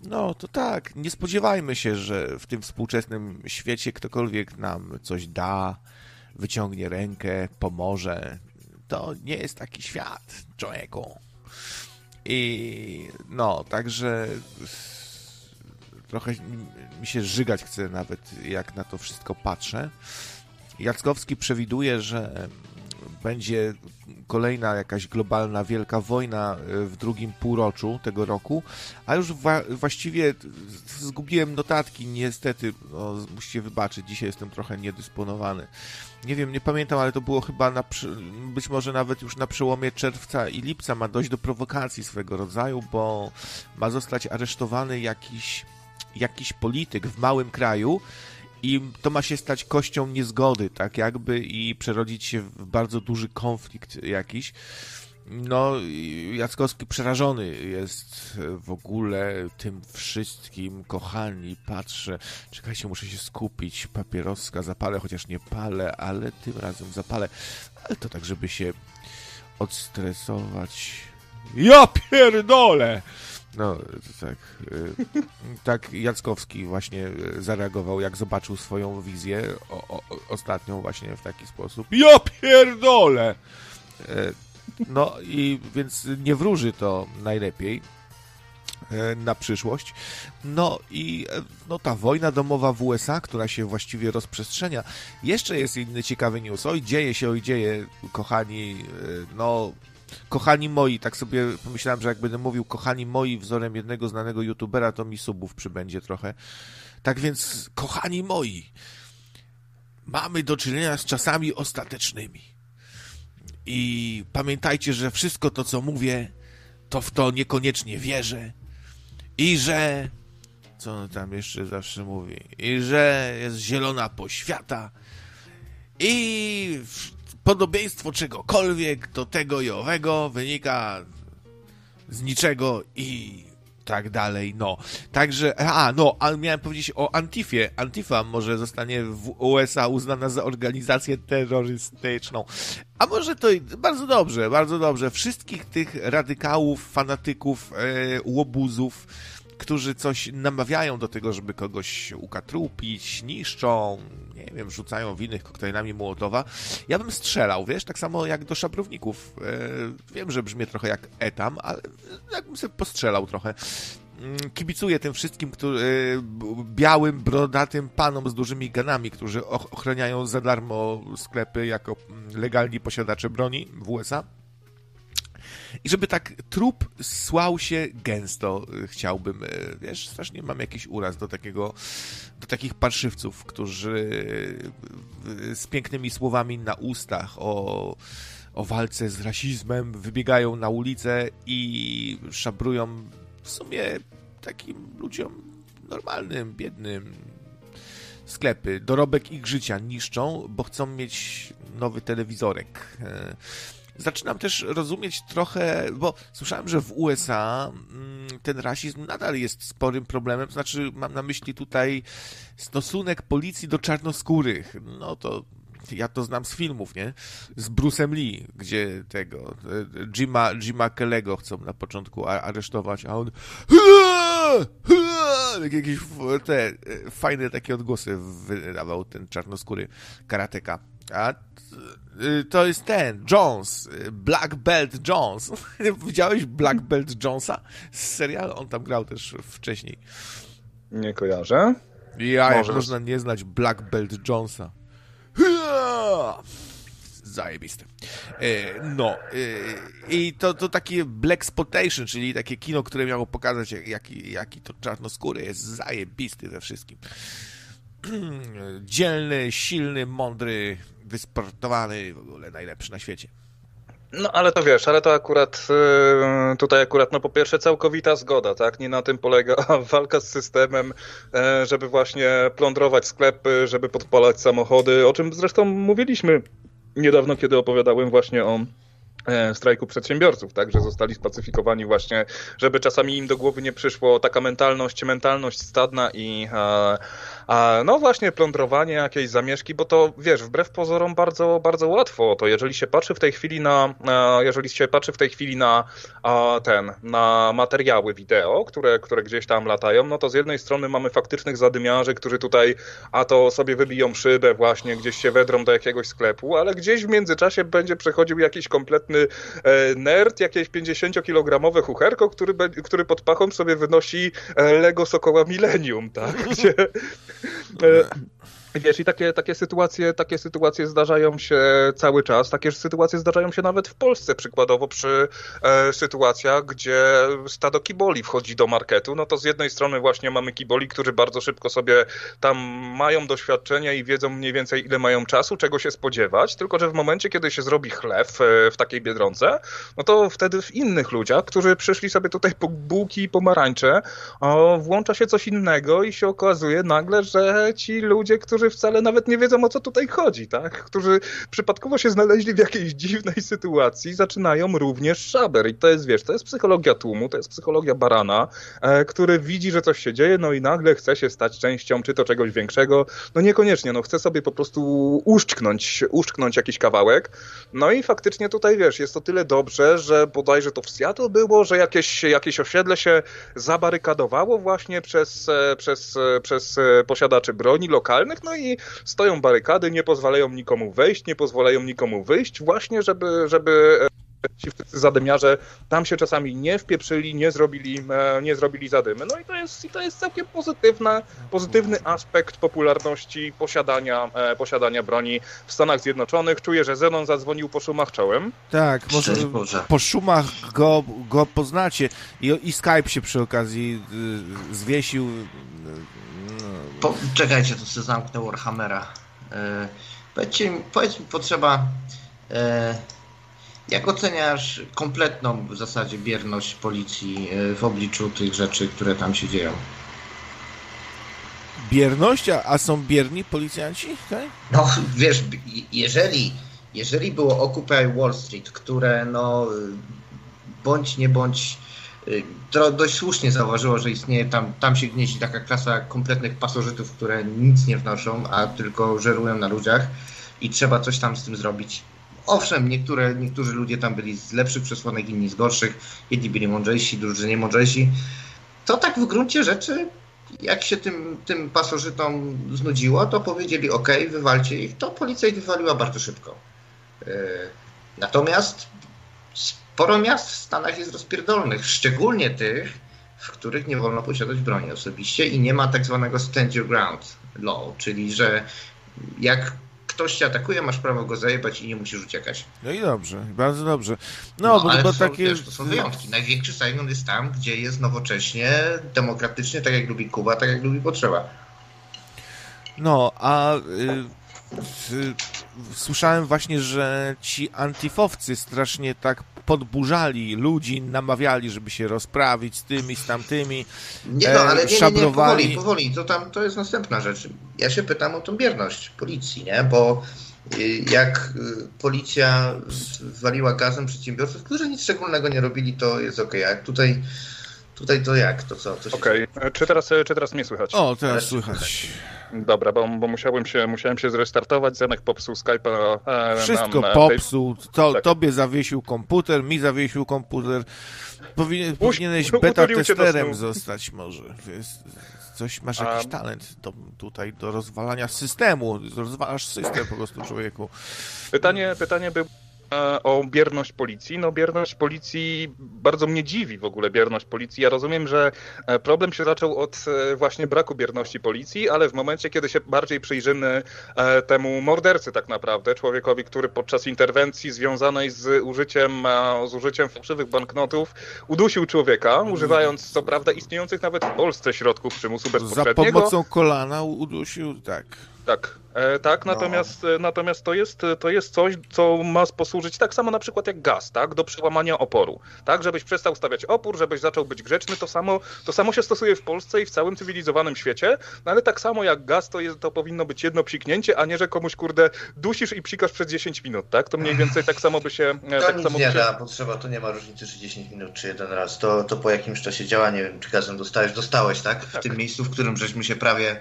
B: No, to tak. Nie spodziewajmy się, że w tym współczesnym świecie ktokolwiek nam coś da, wyciągnie rękę, pomoże. To nie jest taki świat, człowieku. I no, także trochę mi się żygać chce nawet, jak na to wszystko patrzę. Jackowski przewiduje, że będzie kolejna jakaś globalna wielka wojna e, w drugim półroczu tego roku, a już właściwie zgubiłem notatki, niestety, no, musicie wybaczyć, dzisiaj jestem trochę niedysponowany. Nie wiem, nie pamiętam, ale to było chyba na, być może nawet już na przełomie czerwca i lipca ma dojść do prowokacji swego rodzaju, bo ma zostać aresztowany jakiś, jakiś polityk w małym kraju, i to ma się stać kością niezgody, tak jakby i przerodzić się w bardzo duży konflikt jakiś. No, Jackowski przerażony jest w ogóle tym wszystkim, kochani, patrzę, czekajcie, muszę się skupić, papieroska zapalę, chociaż nie palę, ale tym razem zapalę, ale to tak, żeby się odstresować. Ja pierdolę! No, tak. Y, tak Jackowski właśnie y, zareagował, jak zobaczył swoją wizję o, o, ostatnią właśnie w taki sposób. Ja pierdolę! E, no i więc nie wróży to najlepiej na przyszłość. No i no, ta wojna domowa w USA, która się właściwie rozprzestrzenia. Jeszcze jest inny ciekawy news. Oj, dzieje się, oj, dzieje, kochani. No, kochani moi, tak sobie pomyślałem, że jak będę mówił kochani moi wzorem jednego znanego youtubera, to mi subów przybędzie trochę. Tak więc, kochani moi, mamy do czynienia z czasami ostatecznymi. I pamiętajcie, że wszystko to, co mówię, to w to niekoniecznie wierzę. I że. Co on tam jeszcze zawsze mówi? I że jest zielona poświata. I podobieństwo czegokolwiek do tego i owego wynika z niczego i tak dalej, no. Także, a, no, ale miałem powiedzieć o Antifie. Antifa może zostanie w USA uznana za organizację terrorystyczną. A może to bardzo dobrze, bardzo dobrze. Wszystkich tych radykałów, fanatyków, e, łobuzów, którzy coś namawiają do tego, żeby kogoś ukatrupić, niszczą, nie wiem, rzucają w innych koktajlami Mołotowa, ja bym strzelał, wiesz, tak samo jak do szabrowników. E, wiem, że brzmi trochę jak etam, ale jakbym sobie postrzelał trochę. Mm, kibicuję tym wszystkim którzy, e, białym, brodatym panom z dużymi ganami, którzy ochraniają za darmo sklepy jako mm, legalni posiadacze broni w USA. I żeby tak trup słał się gęsto, e, chciałbym, e, wiesz, strasznie mam jakiś uraz do takiego, do takich parszywców, którzy z pięknymi słowami na ustach o o walce z rasizmem, wybiegają na ulicę i szabrują w sumie takim ludziom normalnym, biednym sklepy, dorobek ich życia niszczą, bo chcą mieć nowy telewizorek. E, zaczynam też rozumieć trochę, bo słyszałem, że w USA mm, ten rasizm nadal jest sporym problemem, znaczy mam na myśli tutaj stosunek policji do czarnoskórych. No to ja to znam z filmów, nie? Z Bruce'em Lee, gdzie tego Jima, Jima Kellego chcą na początku aresztować, a on jakieś te fajne takie odgłosy wydawał ten czarnoskóry karateka. A y, to jest ten, Jones, Black Belt Jones. Widziałeś Black Belt Jonesa z serialu? On tam grał też wcześniej.
A: Nie kojarzę.
B: Ja, jak można nie znać Black Belt Jonesa. Zajebiste. E, no. E, I to, to takie Black Spotation, czyli takie kino, które miało pokazać, jaki, jaki to czarnoskóry jest zajebisty we wszystkim. Dzielny, silny, mądry, wysportowany, w ogóle najlepszy na świecie.
A: No ale to wiesz, ale to akurat y, tutaj akurat no po pierwsze całkowita zgoda, tak? Nie na tym polega walka z systemem, e, żeby właśnie plądrować sklepy, żeby podpalać samochody, o czym zresztą mówiliśmy niedawno, kiedy opowiadałem właśnie o E, strajku przedsiębiorców, tak, że zostali spacyfikowani właśnie, żeby czasami im do głowy nie przyszło taka mentalność, mentalność stadna i a, no właśnie plądrowanie jakiejś zamieszki, bo to wiesz, wbrew pozorom bardzo, bardzo łatwo to, jeżeli się patrzy w tej chwili na, jeżeli się patrzy w tej chwili na ten, na materiały wideo, które, które gdzieś tam latają, no to z jednej strony mamy faktycznych zadymiarzy, którzy tutaj a to sobie wybiją szybę właśnie, gdzieś się wedrą do jakiegoś sklepu, ale gdzieś w międzyczasie będzie przechodził jakiś kompletny E, nerd, jakieś 50-kilogramowe chucherko, który, który pod pachą sobie wynosi e, Lego Sokoła Millennium, tak? Gdzie, e, Wiesz, i takie, takie, sytuacje, takie sytuacje zdarzają się cały czas. Takie sytuacje zdarzają się nawet w Polsce, przykładowo przy e, sytuacjach, gdzie stado kiboli wchodzi do marketu. No to z jednej strony właśnie mamy kiboli, którzy bardzo szybko sobie tam mają doświadczenia i wiedzą mniej więcej ile mają czasu, czego się spodziewać. Tylko, że w momencie, kiedy się zrobi chleb e, w takiej biedronce, no to wtedy w innych ludziach, którzy przyszli sobie tutaj po bułki i pomarańcze, o, włącza się coś innego i się okazuje nagle, że ci ludzie, którzy którzy wcale nawet nie wiedzą o co tutaj chodzi, tak? Którzy przypadkowo się znaleźli w jakiejś dziwnej sytuacji, zaczynają również szaber. I to jest, wiesz, to jest psychologia tłumu, to jest psychologia barana, e, który widzi, że coś się dzieje, no i nagle chce się stać częścią czy to czegoś większego. No niekoniecznie, no chce sobie po prostu uszczknąć, uszczknąć jakiś kawałek. No i faktycznie tutaj, wiesz, jest to tyle dobrze, że bodajże to w Seattle było, że jakieś, jakieś osiedle się zabarykadowało właśnie przez, e, przez, e, przez posiadaczy broni lokalnych, no i stoją barykady, nie pozwalają nikomu wejść, nie pozwalają nikomu wyjść, właśnie żeby, żeby ci zadymiarze tam się czasami nie wpieprzyli, nie zrobili, e, nie zrobili zadymy. No i to jest, i to jest całkiem pozytywna, pozytywny aspekt popularności posiadania, e, posiadania broni w Stanach Zjednoczonych. Czuję, że Zenon zadzwonił po szumach czołem.
B: Tak, może po szumach go, go poznacie. I, I Skype się przy okazji y, zwiesił.
D: Po, czekajcie, to sobie zamknę Warhammera. E, powiedzcie powiedz mi, potrzeba... E, jak oceniasz kompletną w zasadzie bierność policji e, w obliczu tych rzeczy, które tam się dzieją?
B: Bierność? A, a są bierni policjanci? Tak?
D: No, wiesz, jeżeli, jeżeli było Occupy Wall Street, które no bądź nie bądź to dość słusznie zauważyło, że istnieje tam, tam się gnieździ taka klasa kompletnych pasożytów, które nic nie wnoszą, a tylko żerują na ludziach i trzeba coś tam z tym zrobić. Owszem, niektóre, niektórzy ludzie tam byli z lepszych przesłanek, inni z gorszych, jedni byli mądrzejsi, drudzy nie mądrzejsi. to tak w gruncie rzeczy, jak się tym, tym pasożytom znudziło, to powiedzieli ok, wywalcie ich. To policja ich wywaliła bardzo szybko. E, natomiast sporo miast w Stanach jest rozpierdolnych, szczególnie tych, w których nie wolno posiadać broni osobiście i nie ma tak zwanego stand your ground law, czyli że jak ktoś cię atakuje, masz prawo go zajebać i nie musisz uciekać.
B: No i dobrze, bardzo dobrze.
D: No, no bo, ale są, takie... Wiesz, to są wyjątki. Największy Saigon jest tam, gdzie jest nowocześnie, demokratycznie, tak jak lubi Kuba, tak jak lubi potrzeba.
B: No, a... Y słyszałem właśnie, że ci antifowcy strasznie tak podburzali ludzi, namawiali, żeby się rozprawić z tymi, z tamtymi.
D: Nie no, ale nie, nie, nie, powoli, powoli, to tam to jest następna rzecz. Ja się pytam o tą bierność policji, nie? Bo y, jak y, policja waliła gazem przedsiębiorców, którzy nic szczególnego nie robili, to jest ok. A jak tutaj Tutaj to jak? To co?
A: Okej, okay. czy, teraz, czy teraz mnie słychać?
B: O, teraz słychać.
A: Dobra, bo, bo musiałem, się, musiałem się zrestartować, Zenek popsuł Skype'a.
B: E, Wszystko nam, popsuł, to, tak. tobie zawiesił komputer, mi zawiesił komputer. Powinien, powinieneś beta testerem zostać może. Coś, masz jakiś A... talent do, tutaj do rozwalania systemu. Rozwalasz system po prostu człowieku.
A: Pytanie, pytanie by E, o bierność policji. No bierność policji bardzo mnie dziwi w ogóle bierność policji. Ja rozumiem, że e, problem się zaczął od e, właśnie braku bierności policji, ale w momencie, kiedy się bardziej przyjrzymy temu mordercy tak naprawdę, człowiekowi, który podczas interwencji związanej z użyciem, z użyciem fałszywych banknotów udusił człowieka, używając co prawda istniejących nawet w Polsce środków przymusu bezpośredniego.
B: Za pomocą kolana udusił, tak.
A: Tak, e, tak, no. natomiast, no. natomiast to, jest, to jest coś, co ma posłużyć tak samo na przykład jak gaz, tak, do przełamania oporu, tak, żebyś przestał stawiać opór, żebyś zaczął być grzeczny, to samo, to samo się stosuje w Polsce i w całym cywilizowanym świecie, no ale tak samo jak gaz, to, jest, to powinno być jedno psiknięcie, a nie, że komuś, kurde, dusisz i psikasz przez 10 minut, tak, to mniej więcej tak samo by się...
D: To
A: tak
D: nic
A: samo
D: nie się... da, potrzeba, to nie ma różnicy, czy 10 minut, czy jeden raz, to, to po jakimś czasie działa, nie wiem, czy gazem dostałeś, dostałeś, tak, w tak. tym miejscu, w którym żeśmy się prawie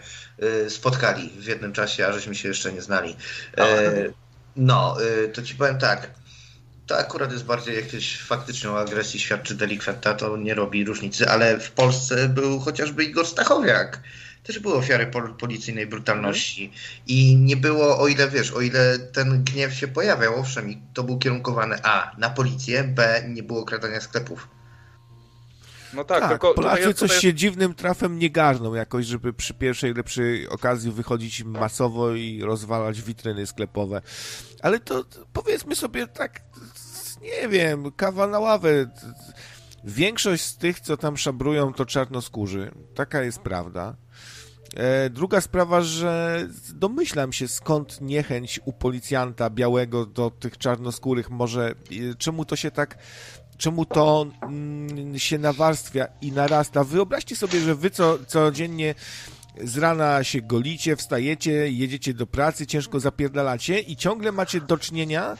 D: spotkali w jednym czasie, a żeśmy się jeszcze nie znali. E, no, y, to ci powiem tak. To akurat jest bardziej jakieś faktycznie o agresji świadczy delikwenta, to nie robi różnicy, ale w Polsce był chociażby Igor Stachowiak. Też był ofiary policyjnej brutalności. I nie było, o ile wiesz, o ile ten gniew się pojawiał, owszem, i to był kierunkowany A na policję, B nie było kradania sklepów.
B: No tak, tak tylko Polacy tutaj, coś tutaj... się dziwnym trafem nie garną jakoś, żeby przy pierwszej lepszej okazji wychodzić masowo i rozwalać witryny sklepowe. Ale to powiedzmy sobie tak, nie wiem, kawa na ławę. Większość z tych, co tam szabrują, to czarnoskórzy. Taka jest prawda. E, druga sprawa, że domyślam się skąd niechęć u policjanta białego do tych czarnoskórych może, czemu to się tak czemu to mm, się nawarstwia i narasta. Wyobraźcie sobie, że wy co, codziennie z rana się golicie, wstajecie, jedziecie do pracy, ciężko zapierdalacie i ciągle macie do czynienia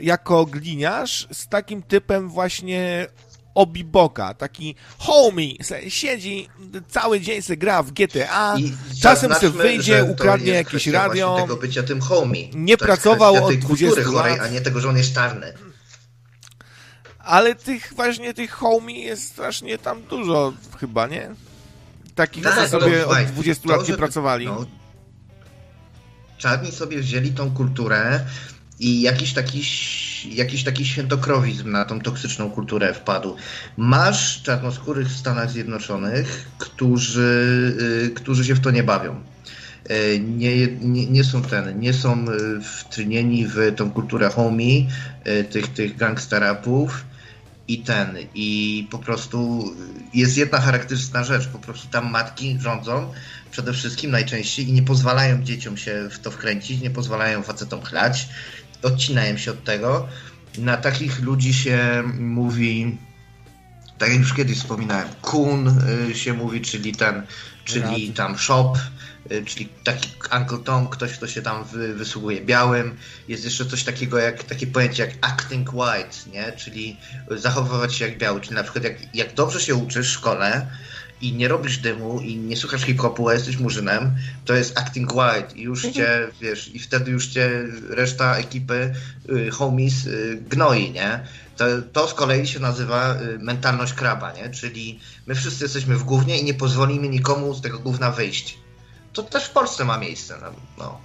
B: jako gliniarz z takim typem właśnie obiboka, taki homie, siedzi cały dzień se gra w GTA, I czasem se wyjdzie, ukradnie jakieś radio.
D: tego bycia tym homie.
B: Nie to pracował od 20 chorej,
D: lat. a nie tego, że on jest czarny
B: ale tych właśnie tych homie jest strasznie tam dużo chyba, nie? Takich, tak, co sobie od 20 to, lat nie pracowali. No,
D: czarni sobie wzięli tą kulturę i jakiś taki, jakiś taki świętokrowizm na tą toksyczną kulturę wpadł. Masz czarnoskórych w Stanach Zjednoczonych, którzy, yy, którzy się w to nie bawią. Y, nie, nie, nie, są ten, nie są y, wtrynieni w tą kulturę homie, y, tych, tych gangsterapów i ten, i po prostu jest jedna charakterystyczna rzecz, po prostu tam matki rządzą przede wszystkim najczęściej i nie pozwalają dzieciom się w to wkręcić, nie pozwalają facetom chlać, odcinają się od tego. Na takich ludzi się mówi, tak jak już kiedyś wspominałem, kun się mówi, czyli ten, czyli tam shop, Y, czyli taki Uncle Tom, ktoś, kto się tam wy, wysługuje białym. Jest jeszcze coś takiego jak takie pojęcie jak acting white, nie? czyli zachowywać się jak biały, czyli na przykład jak, jak dobrze się uczysz w szkole i nie robisz dymu i nie słuchasz hip-hopu, a jesteś murzynem, to jest acting white i już cię, wiesz, i wtedy już cię reszta ekipy, y, homies y, gnoi, nie? To, to z kolei się nazywa y, mentalność kraba, nie? Czyli my wszyscy jesteśmy w gównie i nie pozwolimy nikomu z tego gówna wyjść. To też w Polsce ma miejsce, no.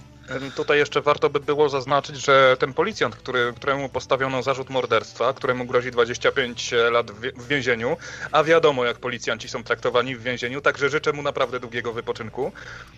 A: Tutaj jeszcze warto by było zaznaczyć, że ten policjant, który, któremu postawiono zarzut morderstwa, któremu grozi 25 lat w więzieniu, a wiadomo jak policjanci są traktowani w więzieniu, także życzę mu naprawdę długiego wypoczynku.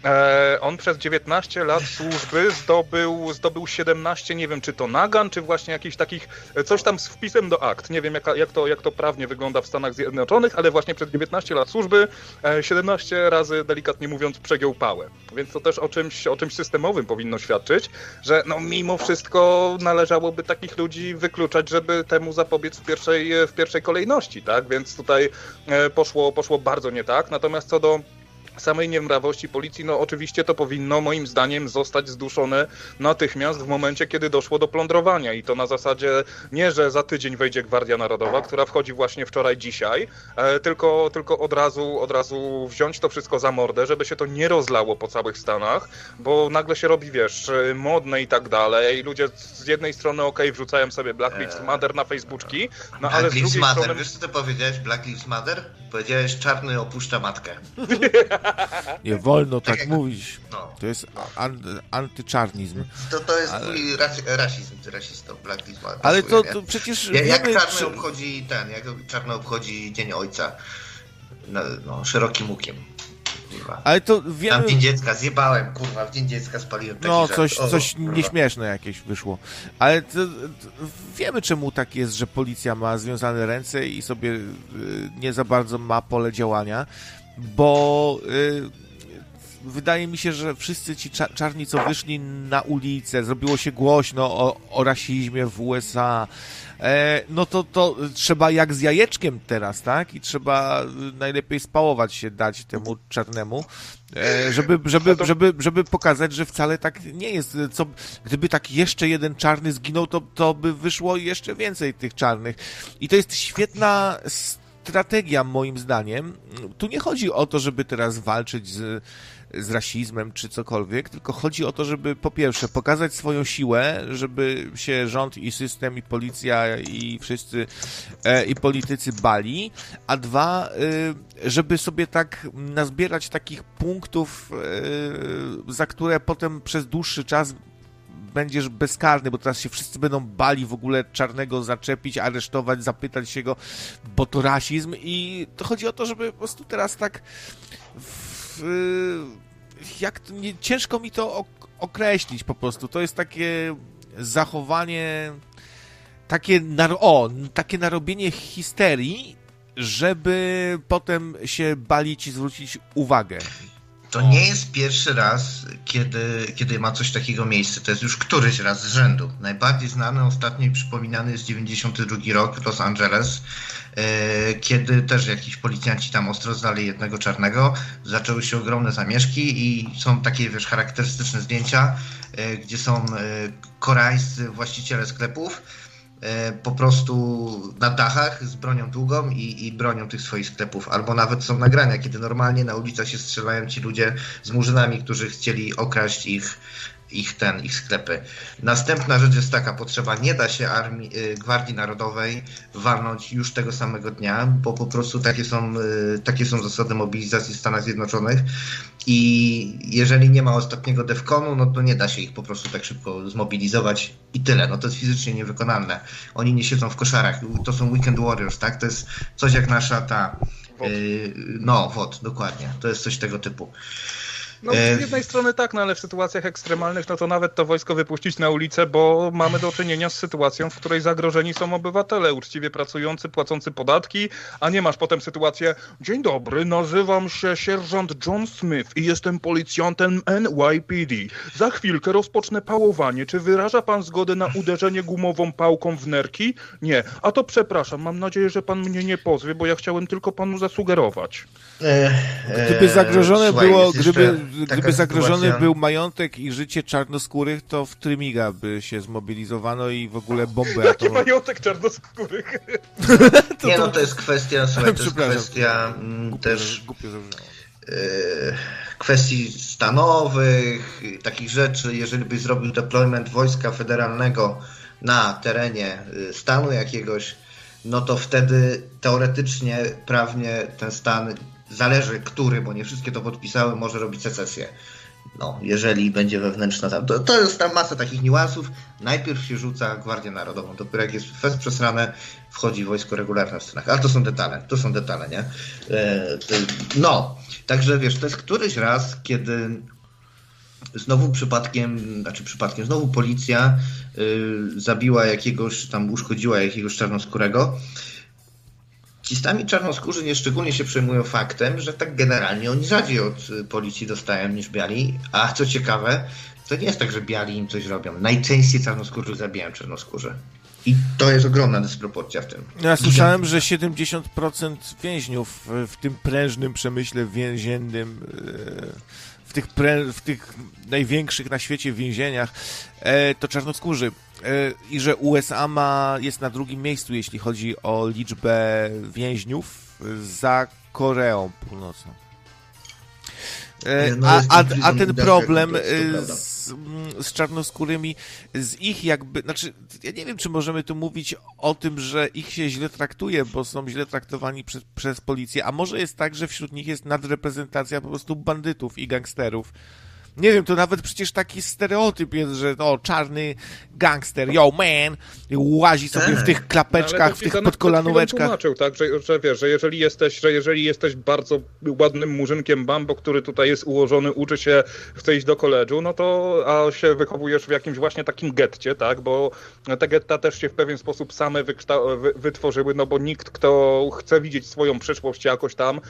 A: E, on przez 19 lat służby zdobył, zdobył 17, nie wiem czy to nagan, czy właśnie jakichś takich, coś tam z wpisem do akt. Nie wiem jak, jak, to, jak to prawnie wygląda w Stanach Zjednoczonych, ale właśnie przez 19 lat służby e, 17 razy, delikatnie mówiąc, przegiął pałę. Więc to też o czymś, o czymś systemowym powinno świadczyć, że no mimo wszystko należałoby takich ludzi wykluczać, żeby temu zapobiec w pierwszej, w pierwszej kolejności, tak? Więc tutaj e, poszło, poszło bardzo nie tak. Natomiast co do samej niemrawości policji, no oczywiście to powinno moim zdaniem zostać zduszone natychmiast w momencie, kiedy doszło do plądrowania i to na zasadzie nie, że za tydzień wejdzie Gwardia Narodowa, która wchodzi właśnie wczoraj, dzisiaj, e, tylko, tylko od, razu, od razu wziąć to wszystko za mordę, żeby się to nie rozlało po całych Stanach, bo nagle się robi, wiesz, modne i tak dalej, ludzie z jednej strony ok, wrzucają sobie Black Lives Matter na Facebooki, no
D: Black
A: ale z
D: Lives
A: drugiej
D: Matter.
A: strony...
D: Wiesz co ty powiedziałeś? Black Lives Matter? Powiedziałeś czarny opuszcza matkę.
B: Nie wolno tak,
D: Tak
B: mówić.
D: No.
B: To jest an, antyczarnizm.
D: To, to jest
B: Ale-
D: twój ras, rasizm, rasistą, Black Lives Matter.
B: Ale to, to przecież
D: Ja- Jak
B: wiemy,
D: czarny
B: czy-
D: obchodzi ten, jak czarny obchodzi Dzień Ojca. No, no szerokim łukiem. Kurwa.
B: Ale to
D: Tam
B: wiemy...
D: w Dzień Dziecka zjebałem, kurwa, w Dzień Dziecka spaliłem taki
B: No,
D: żart.
B: coś,
D: O,
B: coś
D: kurwa.
B: nieśmieszne jakieś wyszło. Ale to, to wiemy, czemu tak jest, że policja ma związane ręce i sobie y, nie za bardzo ma pole działania, bo y, wydaje mi się, że wszyscy ci cza- czarni, co wyszli na ulicę, zrobiło się głośno o, o rasizmie w USA, e, no to, to trzeba jak z jajeczkiem teraz, tak? I trzeba y, najlepiej spałować się dać temu czarnemu, e, żeby, żeby, żeby, żeby pokazać, że wcale tak nie jest. Co, gdyby tak jeszcze jeden czarny zginął, to, to by wyszło jeszcze więcej tych czarnych. I to jest świetna strategia, moim zdaniem. Tu nie chodzi o to, żeby teraz walczyć z, z rasizmem czy cokolwiek, tylko chodzi o to, żeby po pierwsze pokazać swoją siłę, żeby się rząd i system i policja i wszyscy e, i politycy bali, a dwa, y, żeby sobie tak nazbierać takich punktów, y, za które potem przez dłuższy czas będziesz bezkarny, bo teraz się wszyscy będą bali w ogóle czarnego zaczepić, aresztować, zapytać się go, bo to rasizm i to chodzi o to, żeby po prostu teraz tak w, jak nie, ciężko mi to ok- określić po prostu. To jest takie zachowanie takie, o, takie narobienie histerii, żeby potem się balić i zwrócić uwagę.
D: To nie jest pierwszy raz, kiedy, kiedy ma coś takiego miejsce. To jest już któryś raz z rzędu. Najbardziej znany ostatnio przypominany jest 92 rok, Los Angeles, e, kiedy też jakiś policjanci tam ostro zdali jednego czarnego. Zaczęły się ogromne zamieszki i są takie, wiesz, charakterystyczne zdjęcia, e, gdzie są e, koreańscy właściciele sklepów, po prostu na dachach z bronią długą i, i bronią tych swoich sklepów. Albo nawet są nagrania, kiedy normalnie na ulicach się strzelają ci ludzie z murzynami, którzy chcieli okraść ich, ich ten, ich sklepy. Następna rzecz jest taka, potrzeba, nie da się armii, y, Gwardii Narodowej walnąć już tego samego dnia, bo po prostu takie są, y, takie są zasady mobilizacji w Stanach Zjednoczonych i jeżeli nie ma ostatniego defkonu, no to nie da się ich po prostu tak szybko zmobilizować i tyle. No to jest fizycznie niewykonalne. Oni nie siedzą w koszarach. To są Weekend Warriors, tak? To jest coś jak nasza ta...
A: WOT.
D: y, no, WOT, dokładnie. To jest coś tego typu.
A: No
D: E,
A: z jednej strony tak, no ale w sytuacjach ekstremalnych, no to nawet to wojsko wypuścić na ulicę, bo mamy do czynienia z sytuacją, w której zagrożeni są obywatele, uczciwie pracujący, płacący podatki, a nie masz potem sytuację, dzień dobry, nazywam się sierżant John Smith i jestem policjantem NYPD. Za chwilkę rozpocznę pałowanie. Czy wyraża pan zgodę na uderzenie gumową pałką w nerki? Nie. A to przepraszam, mam nadzieję, że pan mnie nie pozwie, bo ja chciałem tylko panu zasugerować.
D: E,
B: Gdyby
D: e,
B: zagrożone
D: słuchaj,
B: było, gdyby gdyby zagrożony sytuacja... był majątek i życie czarnoskórych, to w Trymiga by się zmobilizowano i w ogóle bombę
C: Jaki atomową... majątek czarnoskórych?
D: to, nie, no to jest kwestia, słuchaj, to jest kwestia głupio, też...
B: Głupio
D: kwestii stanowych, takich rzeczy, jeżeli byś zrobił deployment wojska federalnego na terenie y, stanu jakiegoś, no to wtedy teoretycznie, prawnie ten stan, zależy który, bo nie wszystkie to podpisały, może robić secesję. No, jeżeli będzie wewnętrzna tam. To, to jest tam masa takich niuansów. Najpierw się rzuca Gwardię Narodową, dopiero jak jest fest przesrane, wchodzi wojsko regularne w Stanach. Ale to są detale, to są detale, nie? E, no, także wiesz, to jest któryś raz, kiedy znowu przypadkiem, znaczy przypadkiem, znowu policja y, zabiła jakiegoś, tam uszkodziła jakiegoś czarnoskórego. Stami czarnoskórzy nieszczególnie się przejmują faktem, że tak generalnie oni rzadziej od y, policji dostają niż biali, a co ciekawe, to nie jest tak, że biali im coś robią. Najczęściej czarnoskórzy zabijają czarnoskórze. I to jest ogromna dysproporcja w tym.
B: Ja słyszałem, że 70% więźniów w tym prężnym przemyśle więziennym y, w tych, pre, w tych największych na świecie więzieniach, e, to czarnoskórzy. E, I że USA ma, jest na drugim miejscu, jeśli chodzi o liczbę więźniów za Koreą Północną. E, no, a, a, a, ten problem z, z, czarnoskórymi, z ich jakby, znaczy, ja nie wiem, czy możemy tu mówić o tym, że ich się źle traktuje, bo są źle traktowani przez, przez policję, a może jest tak, że wśród nich jest nadreprezentacja po prostu bandytów i gangsterów nie wiem, to nawet przecież taki stereotyp jest, że o, czarny gangster, yo man, łazi sobie w tych klapeczkach, w tych podkolanóweczkach.
C: tłumaczył, tak, że, że wiesz, że jeżeli jesteś, że jeżeli jesteś bardzo ładnym murzynkiem bambo, który tutaj jest ułożony, uczy się, chce iść do koledżu, no to a się wychowujesz w jakimś właśnie takim getcie, tak, bo te getta też się w pewien sposób same wytworzyły, no bo nikt, kto chce widzieć swoją przyszłość jakoś tam,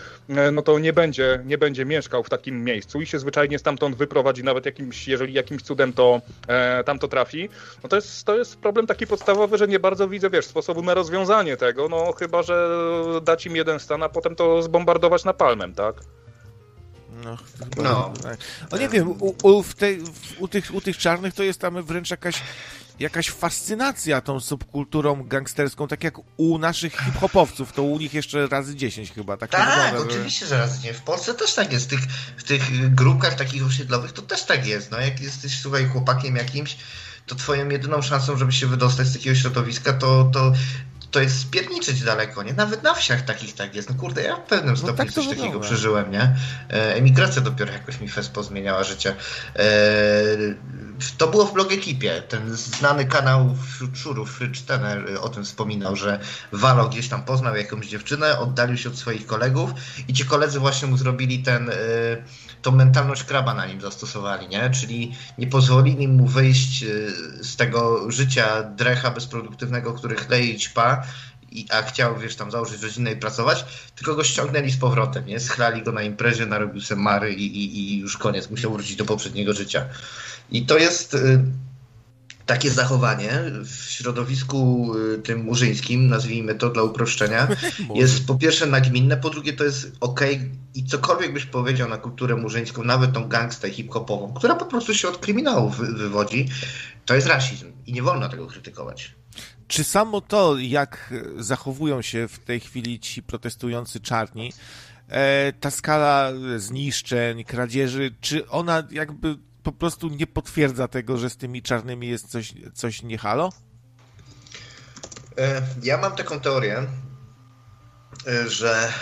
C: no to nie będzie, nie będzie mieszkał w takim miejscu i się zwyczajnie stamtąd wyprowadzi prowadzi, nawet jakimś, jeżeli jakimś cudem to e, tam to trafi, no to jest, to jest problem taki podstawowy, że nie bardzo widzę, wiesz, sposobu na rozwiązanie tego, no chyba, że dać im jeden stan, a potem to zbombardować na palmem, tak?
B: No, no. Tak. O nie wiem, u, u, w tej, w, u, tych, u tych czarnych to jest tam wręcz jakaś jakaś fascynacja tą subkulturą gangsterską, tak jak u naszych hip-hopowców, to u nich jeszcze razy 10 chyba.
D: Tak, tak wygląda, oczywiście, że... że razy 10. W Polsce też tak jest. W tych, w tych grupkach takich osiedlowych to też tak jest. No, jak jesteś, słuchaj, chłopakiem jakimś, to twoją jedyną szansą, żeby się wydostać z takiego środowiska, to, to to jest spierniczyć daleko, nie? Nawet na wsiach takich tak jest. No kurde, ja w pewnym no stopniu tak coś wygląda. takiego przeżyłem, nie? E, emigracja dopiero jakoś mi fest pozmieniała życie. E, to było w blog ekipie. Ten znany kanał szurów, Fridge Tenner, o tym wspominał, że Walo gdzieś tam poznał jakąś dziewczynę, oddalił się od swoich kolegów i ci koledzy właśnie mu zrobili ten... E, tą mentalność kraba na nim zastosowali, nie? Czyli nie pozwolili mu wyjść y, z tego życia drecha bezproduktywnego, który chleje i ćpa, i, a chciał, wiesz, tam założyć rodzinę i pracować, tylko go ściągnęli z powrotem, nie? Schlali go na imprezie, narobił se mary i, i, i już koniec, musiał wrócić do poprzedniego życia. I to jest... Y takie zachowanie w środowisku y, tym murzyńskim, nazwijmy to dla uproszczenia, jest po pierwsze nagminne, po drugie to jest ok i cokolwiek byś powiedział na kulturę murzyńską, nawet tą gangstę hip-hopową, która po prostu się od kryminału wy wywodzi, to jest rasizm i nie wolno tego krytykować.
B: Czy samo to, jak zachowują się w tej chwili ci protestujący czarni, e, ta skala zniszczeń, kradzieży, czy ona jakby po prostu nie potwierdza tego, że z tymi czarnymi jest coś, coś nie halo?
D: E, ja mam taką teorię, e, że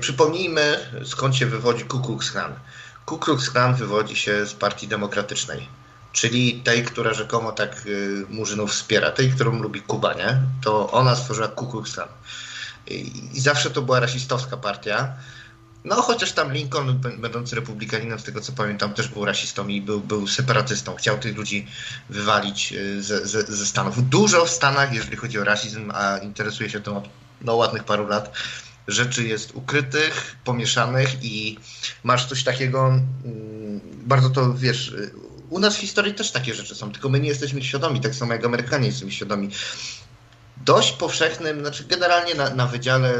D: przypomnijmy, skąd się wywodzi Ku Klux Klan. Ku Klux Klan wywodzi się z Partii Demokratycznej, czyli tej, która rzekomo tak e, Murzynów wspiera, tej, którą lubi Kuba, nie? To ona stworzyła Ku Klux Klan. I zawsze to była rasistowska partia, no, chociaż tam Lincoln, będący republikaninem, z tego co pamiętam, też był rasistą i był, był separatystą. Chciał tych ludzi wywalić y, ze, ze, ze Stanów. Dużo w Stanach, jeżeli chodzi o rasizm, a interesuje się tym od no, ładnych paru lat, rzeczy jest ukrytych, pomieszanych i masz coś takiego, mm, bardzo to wiesz, y, u nas w historii też takie rzeczy są, tylko my nie jesteśmy świadomi, tak samo jak Amerykanie jesteśmy świadomi dość powszechnym, znaczy generalnie na, na wydziale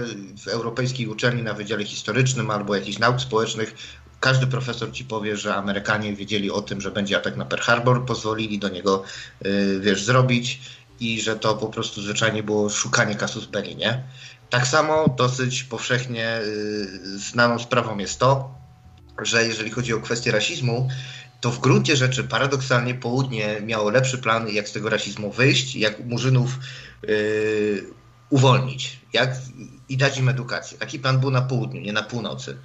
D: w europejskiej uczelni, na wydziale historycznym albo jakichś nauk społecznych, każdy profesor ci powie, że Amerykanie wiedzieli o tym, że będzie atak na Pearl Harbor, pozwolili do niego, y, wiesz, zrobić i że to po prostu zwyczajnie było szukanie kasus belli, nie? Tak samo dosyć powszechnie y, znaną sprawą jest to, że jeżeli chodzi o kwestię rasizmu, to w gruncie rzeczy paradoksalnie południe miało lepszy plan, jak z tego rasizmu wyjść, jak murzynów yy, uwolnić, jak i dać im edukację. Taki plan był na południu, nie na północy.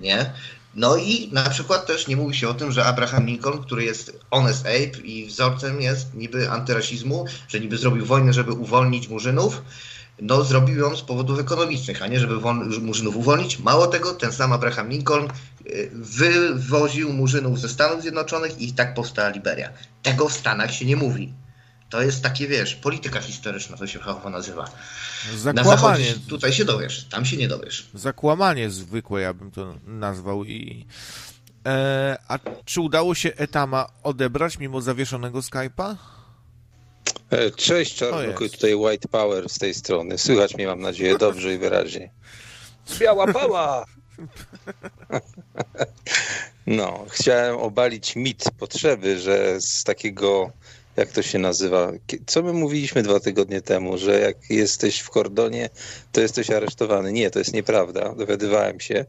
D: Nie? No i na przykład też nie mówi się o tym, że Abraham Lincoln, który jest honest ape i wzorcem jest niby antyrasizmu, że niby zrobił wojnę, żeby uwolnić murzynów, no zrobił ją z powodów ekonomicznych, a nie żeby murzynów uwolnić. Mało tego, ten sam Abraham Lincoln y, wywoził murzynów ze Stanów Zjednoczonych i tak powstała Liberia. Tego w Stanach się nie mówi. To jest takie, wiesz, polityka historyczna, to się fachowo nazywa. Zakłamanie. Na zachodzie tutaj się dowiesz, tam się nie dowiesz.
B: Zakłamanie zwykłe, ja bym to nazwał. I e, A czy udało się Etama odebrać mimo zawieszonego Skype'a?
E: E, cześć Czarnuku, tutaj White Power z tej strony. Słychać mnie, mam nadzieję, dobrze i wyraźnie.
C: Biała pała!
E: No, chciałem obalić mit potrzeby, że z takiego jak to się nazywa? Co my mówiliśmy dwa tygodnie temu, że jak jesteś w kordonie, to jesteś aresztowany. Nie, to jest nieprawda. Dowiadywałem się.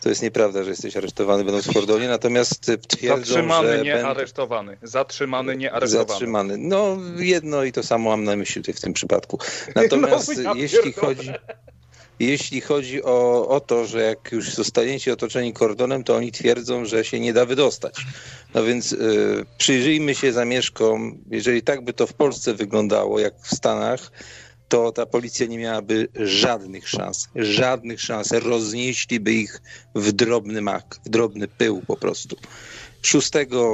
E: To jest nieprawda, że jesteś aresztowany będąc w kordonie, natomiast twierdzą,
C: Zatrzymany,
E: że...
C: nie aresztowany. Zatrzymany, nie aresztowany.
E: Zatrzymany. No, jedno i to samo mam na myśli w tym przypadku. Natomiast no, ja jeśli chodzi... Jeśli chodzi o, o to, że jak już zostaniecie otoczeni kordonem, to oni twierdzą, że się nie da wydostać. No więc y, przyjrzyjmy się zamieszkom. Jeżeli tak by to w Polsce wyglądało, jak w Stanach, to ta policja nie miałaby żadnych szans. Żadnych szans. Roznieśliby ich w drobny mak, w drobny pył po prostu. 6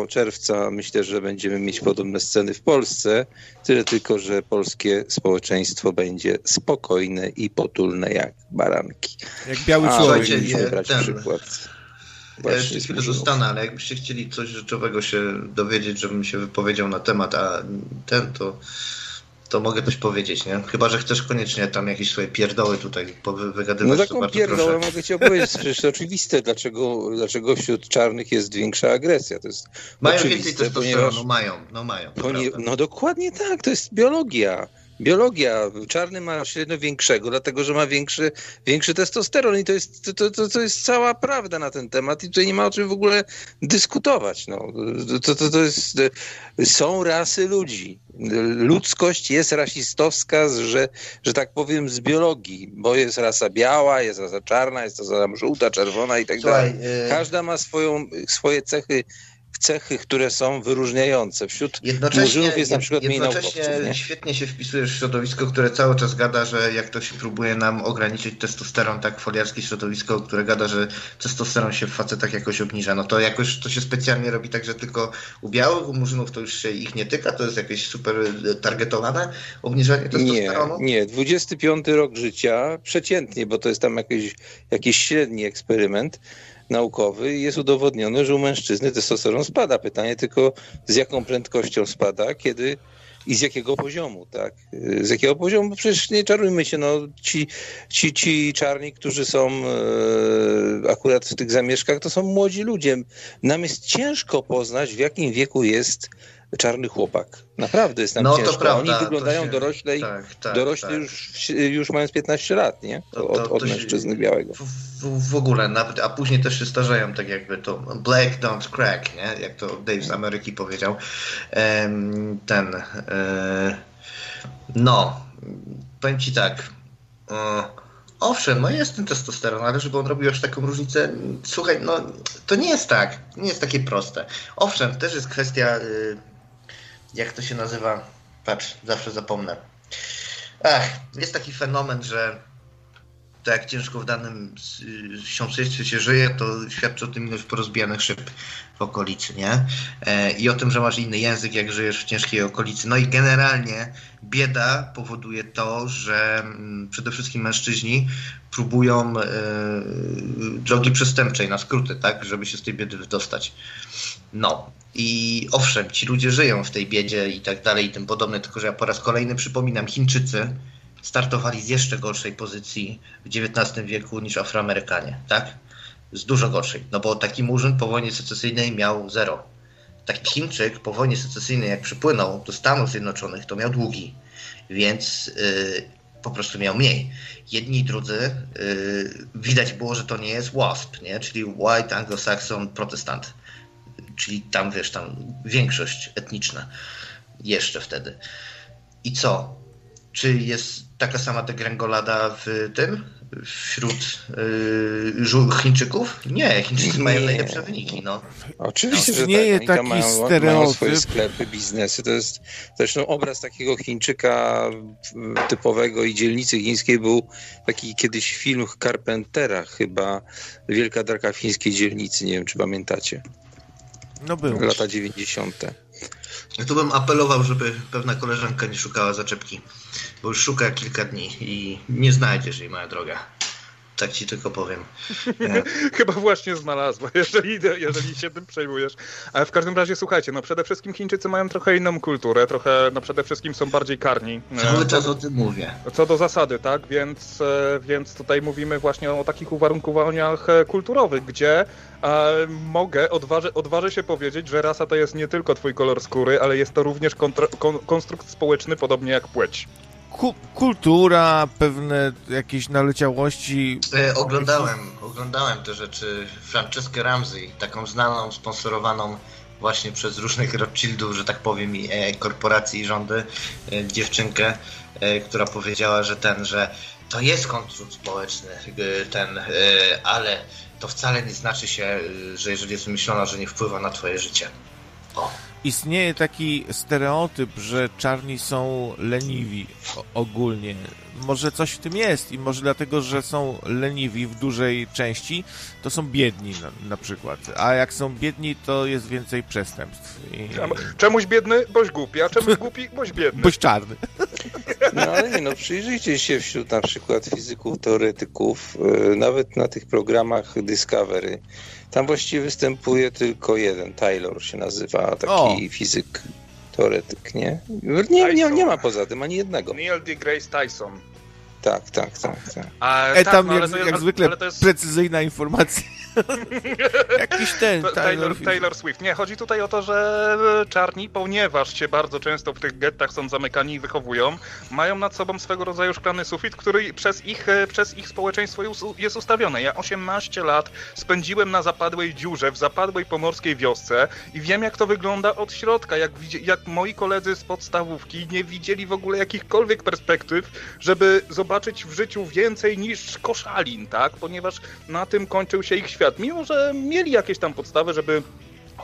E: czerwca myślę, że będziemy mieć podobne sceny w Polsce, tyle tylko, że polskie społeczeństwo będzie spokojne i potulne jak baranki.
B: Jak biały człowiek.
D: Słuchajcie, brać ten, przykład. Ja jeszcze chwilę zostanę, ale jakbyście chcieli coś rzeczowego się dowiedzieć, żebym się wypowiedział na temat, a ten to to mogę coś powiedzieć, nie? Chyba, że chcesz koniecznie tam jakieś swoje pierdoły tutaj wygadywać.
E: No taką pierdołę proszę. mogę ci opowiedzieć, przecież to oczywiste, dlaczego, dlaczego wśród czarnych jest większa agresja. To jest
D: mają więcej testosteronu, ponieważ... mają, no mają.
E: no dokładnie tak, to jest biologia. Biologia. Czarny ma średnio większego, dlatego że ma większy, większy testosteron i to jest, to, to, to jest cała prawda na ten temat i tutaj nie ma o czym w ogóle dyskutować. No. To, to, to jest, są rasy ludzi. Ludzkość jest rasistowska, że, że tak powiem, z biologii, bo jest rasa biała, jest rasa czarna, jest rasa żółta, czerwona i tak dalej. Y- Każda ma swoją, swoje cechy cechy, które są wyróżniające. Wśród murzynów jest na przykład mniej naukowców.
D: Świetnie się wpisujesz w środowisko, które cały czas gada, że jak to się próbuje nam ograniczyć testosteron, tak foliarskie środowisko, które gada, że testosteron się w facetach jakoś obniża. No to jakoś to się specjalnie robi tak, że tylko u białych, u murzynów to już się ich nie tyka, to jest jakieś super targetowane obniżanie testosteronu?
E: Nie, nie. 25 rok życia przeciętnie, bo to jest tam jakiś, jakiś średni eksperyment, naukowy i jest udowodnione, że u mężczyzny testosteron spada. Pytanie tylko z jaką prędkością spada, kiedy i z jakiego poziomu, tak? Z jakiego poziomu? Przecież nie czarujmy się, no ci, ci, ci czarni, którzy są e, akurat w tych zamieszkach, to są młodzi ludzie. Nam jest ciężko poznać, w jakim wieku jest czarny chłopak. Naprawdę jest nam no, ciężko. To prawda, Oni wyglądają się... dorośle, tak, tak, dorośli tak. Już, już mając 15 lat, nie? To, to, od, od mężczyzny się... białego. W,
D: w, w, ogóle, nawet, a później też się starzeją, tak jakby to black don't crack, nie? Jak to Dave z Ameryki powiedział. ten e, no, powiem ci tak. E, owszem, no jest ten testosteron, ale żeby on robił aż taką różnicę, słuchaj, no to nie jest tak, nie jest takie proste. Owszem, też jest kwestia y, jak to się nazywa? Patrz, zawsze zapomnę. Ach, jest taki fenomen, że to jak ciężko w danym sąsiedztwie się żyje, to świadczy o tym ilość porozbijanych szyb w okolicy, nie? E, I o tym, że masz inny język, jak żyjesz w ciężkiej okolicy. No i generalnie bieda powoduje to, że mm, przede wszystkim mężczyźni próbują e, drogi przestępczej na skróty, tak? Żeby się z tej biedy wydostać. No. I owszem, ci ludzie żyją w tej biedzie i tak dalej i tym podobne, tylko że ja po raz kolejny przypominam, Chińczycy startowali z jeszcze gorszej pozycji w XIX wieku niż Afroamerykanie, tak? z dużo gorszej, no bo taki murzyn po wojnie secesyjnej miał zero. Taki Chińczyk po wojnie secesyjnej, jak przypłynął do Stanów Zjednoczonych, to miał długi, więc yy, po prostu miał mniej. Jedni i drudzy, yy, widać było, że to nie jest WASP, nie? czyli White Anglo-Saxon Protestant, czyli tam, wiesz, tam większość etniczna jeszcze wtedy. I co? Czy jest taka sama degrengolada w tym, wśród yy, Chińczyków? Nie, Chińczycy nie. mają najlepsze wyniki. No.
E: Oczywiście, że nie tak. taki mają, stereotyp. Mają swoje sklepy, biznesy. To jest zresztą obraz takiego Chińczyka typowego i dzielnicy chińskiej był taki kiedyś film Carpentera chyba, Wielka Draka Fińskiej Dzielnicy. Nie wiem, czy pamiętacie.
B: No był.
E: Lata 90.
D: Ja tu bym apelował, żeby pewna koleżanka nie szukała zaczepki, bo już szuka kilka dni i nie znajdziesz jej, moja droga. Tak ci tylko powiem.
A: Chyba właśnie znalazła, jeżeli, jeżeli się tym przejmujesz. Ale w każdym razie słuchajcie, no przede wszystkim Chińczycy mają trochę inną kulturę, trochę, no przede wszystkim są bardziej karni.
D: Cały e, czas o tym mówię.
A: Co do zasady, tak? Więc, e, więc tutaj mówimy właśnie o takich uwarunkowaniach e, kulturowych, gdzie mogę, odważę, odważę się powiedzieć, że rasa to jest nie tylko twój kolor skóry, ale jest to również kontra, kon, konstrukt społeczny, podobnie jak płeć
B: ku kultura, pewne jakieś naleciałości.
D: E, oglądałem, oglądałem te rzeczy. Franceskę Ramsey, taką znaną, sponsorowaną właśnie przez różnych Rothschildów, że tak powiem, i e, korporacji i rządy, e, dziewczynkę, e, która powiedziała, że ten, że to jest konstrukt społeczny, e, ten, e, ale to wcale nie znaczy się, że jeżeli jest wymyślona, że nie wpływa na twoje życie. O
B: istnieje taki stereotyp, że czarni są leniwi ogólnie. Może coś w tym jest i może dlatego, że są leniwi w dużej części, to są biedni na, na przykład. A jak są biedni, to jest więcej przestępstw. I...
A: Czemuś biedny, boś głupi, a czemuś głupi, boś biedny.
B: Boś czarny.
E: No ale nie, no przyjrzyjcie się wśród na przykład fizyków, teoretyków, yy, nawet na tych programach Discovery, tam właściwie występuje tylko jeden, Taylor się nazywa, taki o. fizyk, teoretyk, nie? Nie, nie? nie ma poza tym ani jednego.
A: Neil deGrasse Tyson.
E: Tak, tak, tak. tak.
B: A, e, tak, tam no, jak, jest, jak zwykle jest... precyzyjna informacja. Jakiś ten,
A: Taylor, Taylor, Swift. Nie, chodzi tutaj o to, że e, czarni, ponieważ się bardzo często w tych gettach są zamykani i wychowują, mają nad sobą swego rodzaju szklany sufit, który przez ich, e, przez ich społeczeństwo jest ustawione. Ja 18 lat spędziłem na zapadłej dziurze, w zapadłej pomorskiej wiosce i wiem, jak to wygląda od środka, jak, jak moi koledzy z podstawówki nie widzieli w ogóle jakichkolwiek perspektyw, żeby zobaczyć w życiu więcej niż koszalin, tak? Ponieważ na tym kończył się ich świat mimo że mieli jakieś tam podstawy, żeby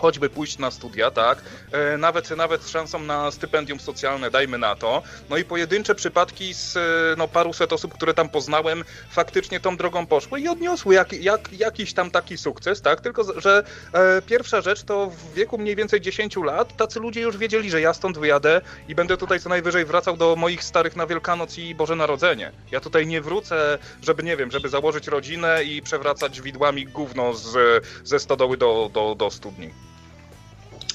A: choćby pójść na studia, tak? E, nawet, nawet z szansą na stypendium socjalne, dajmy na to. No i pojedyncze przypadki z e, no, paruset osób, które tam poznałem, faktycznie tą drogą poszły i odniosły jak, jak, jakiś tam taki sukces, tak? Tylko, że e, pierwsza rzecz to w wieku mniej więcej 10 lat tacy ludzie już wiedzieli, że ja stąd wyjadę i będę tutaj co najwyżej wracał do moich starych na Wielkanoc i Boże Narodzenie. Ja tutaj nie wrócę, żeby, nie wiem, żeby założyć rodzinę i przewracać widłami gówno z, ze stodoły do, do, do studni.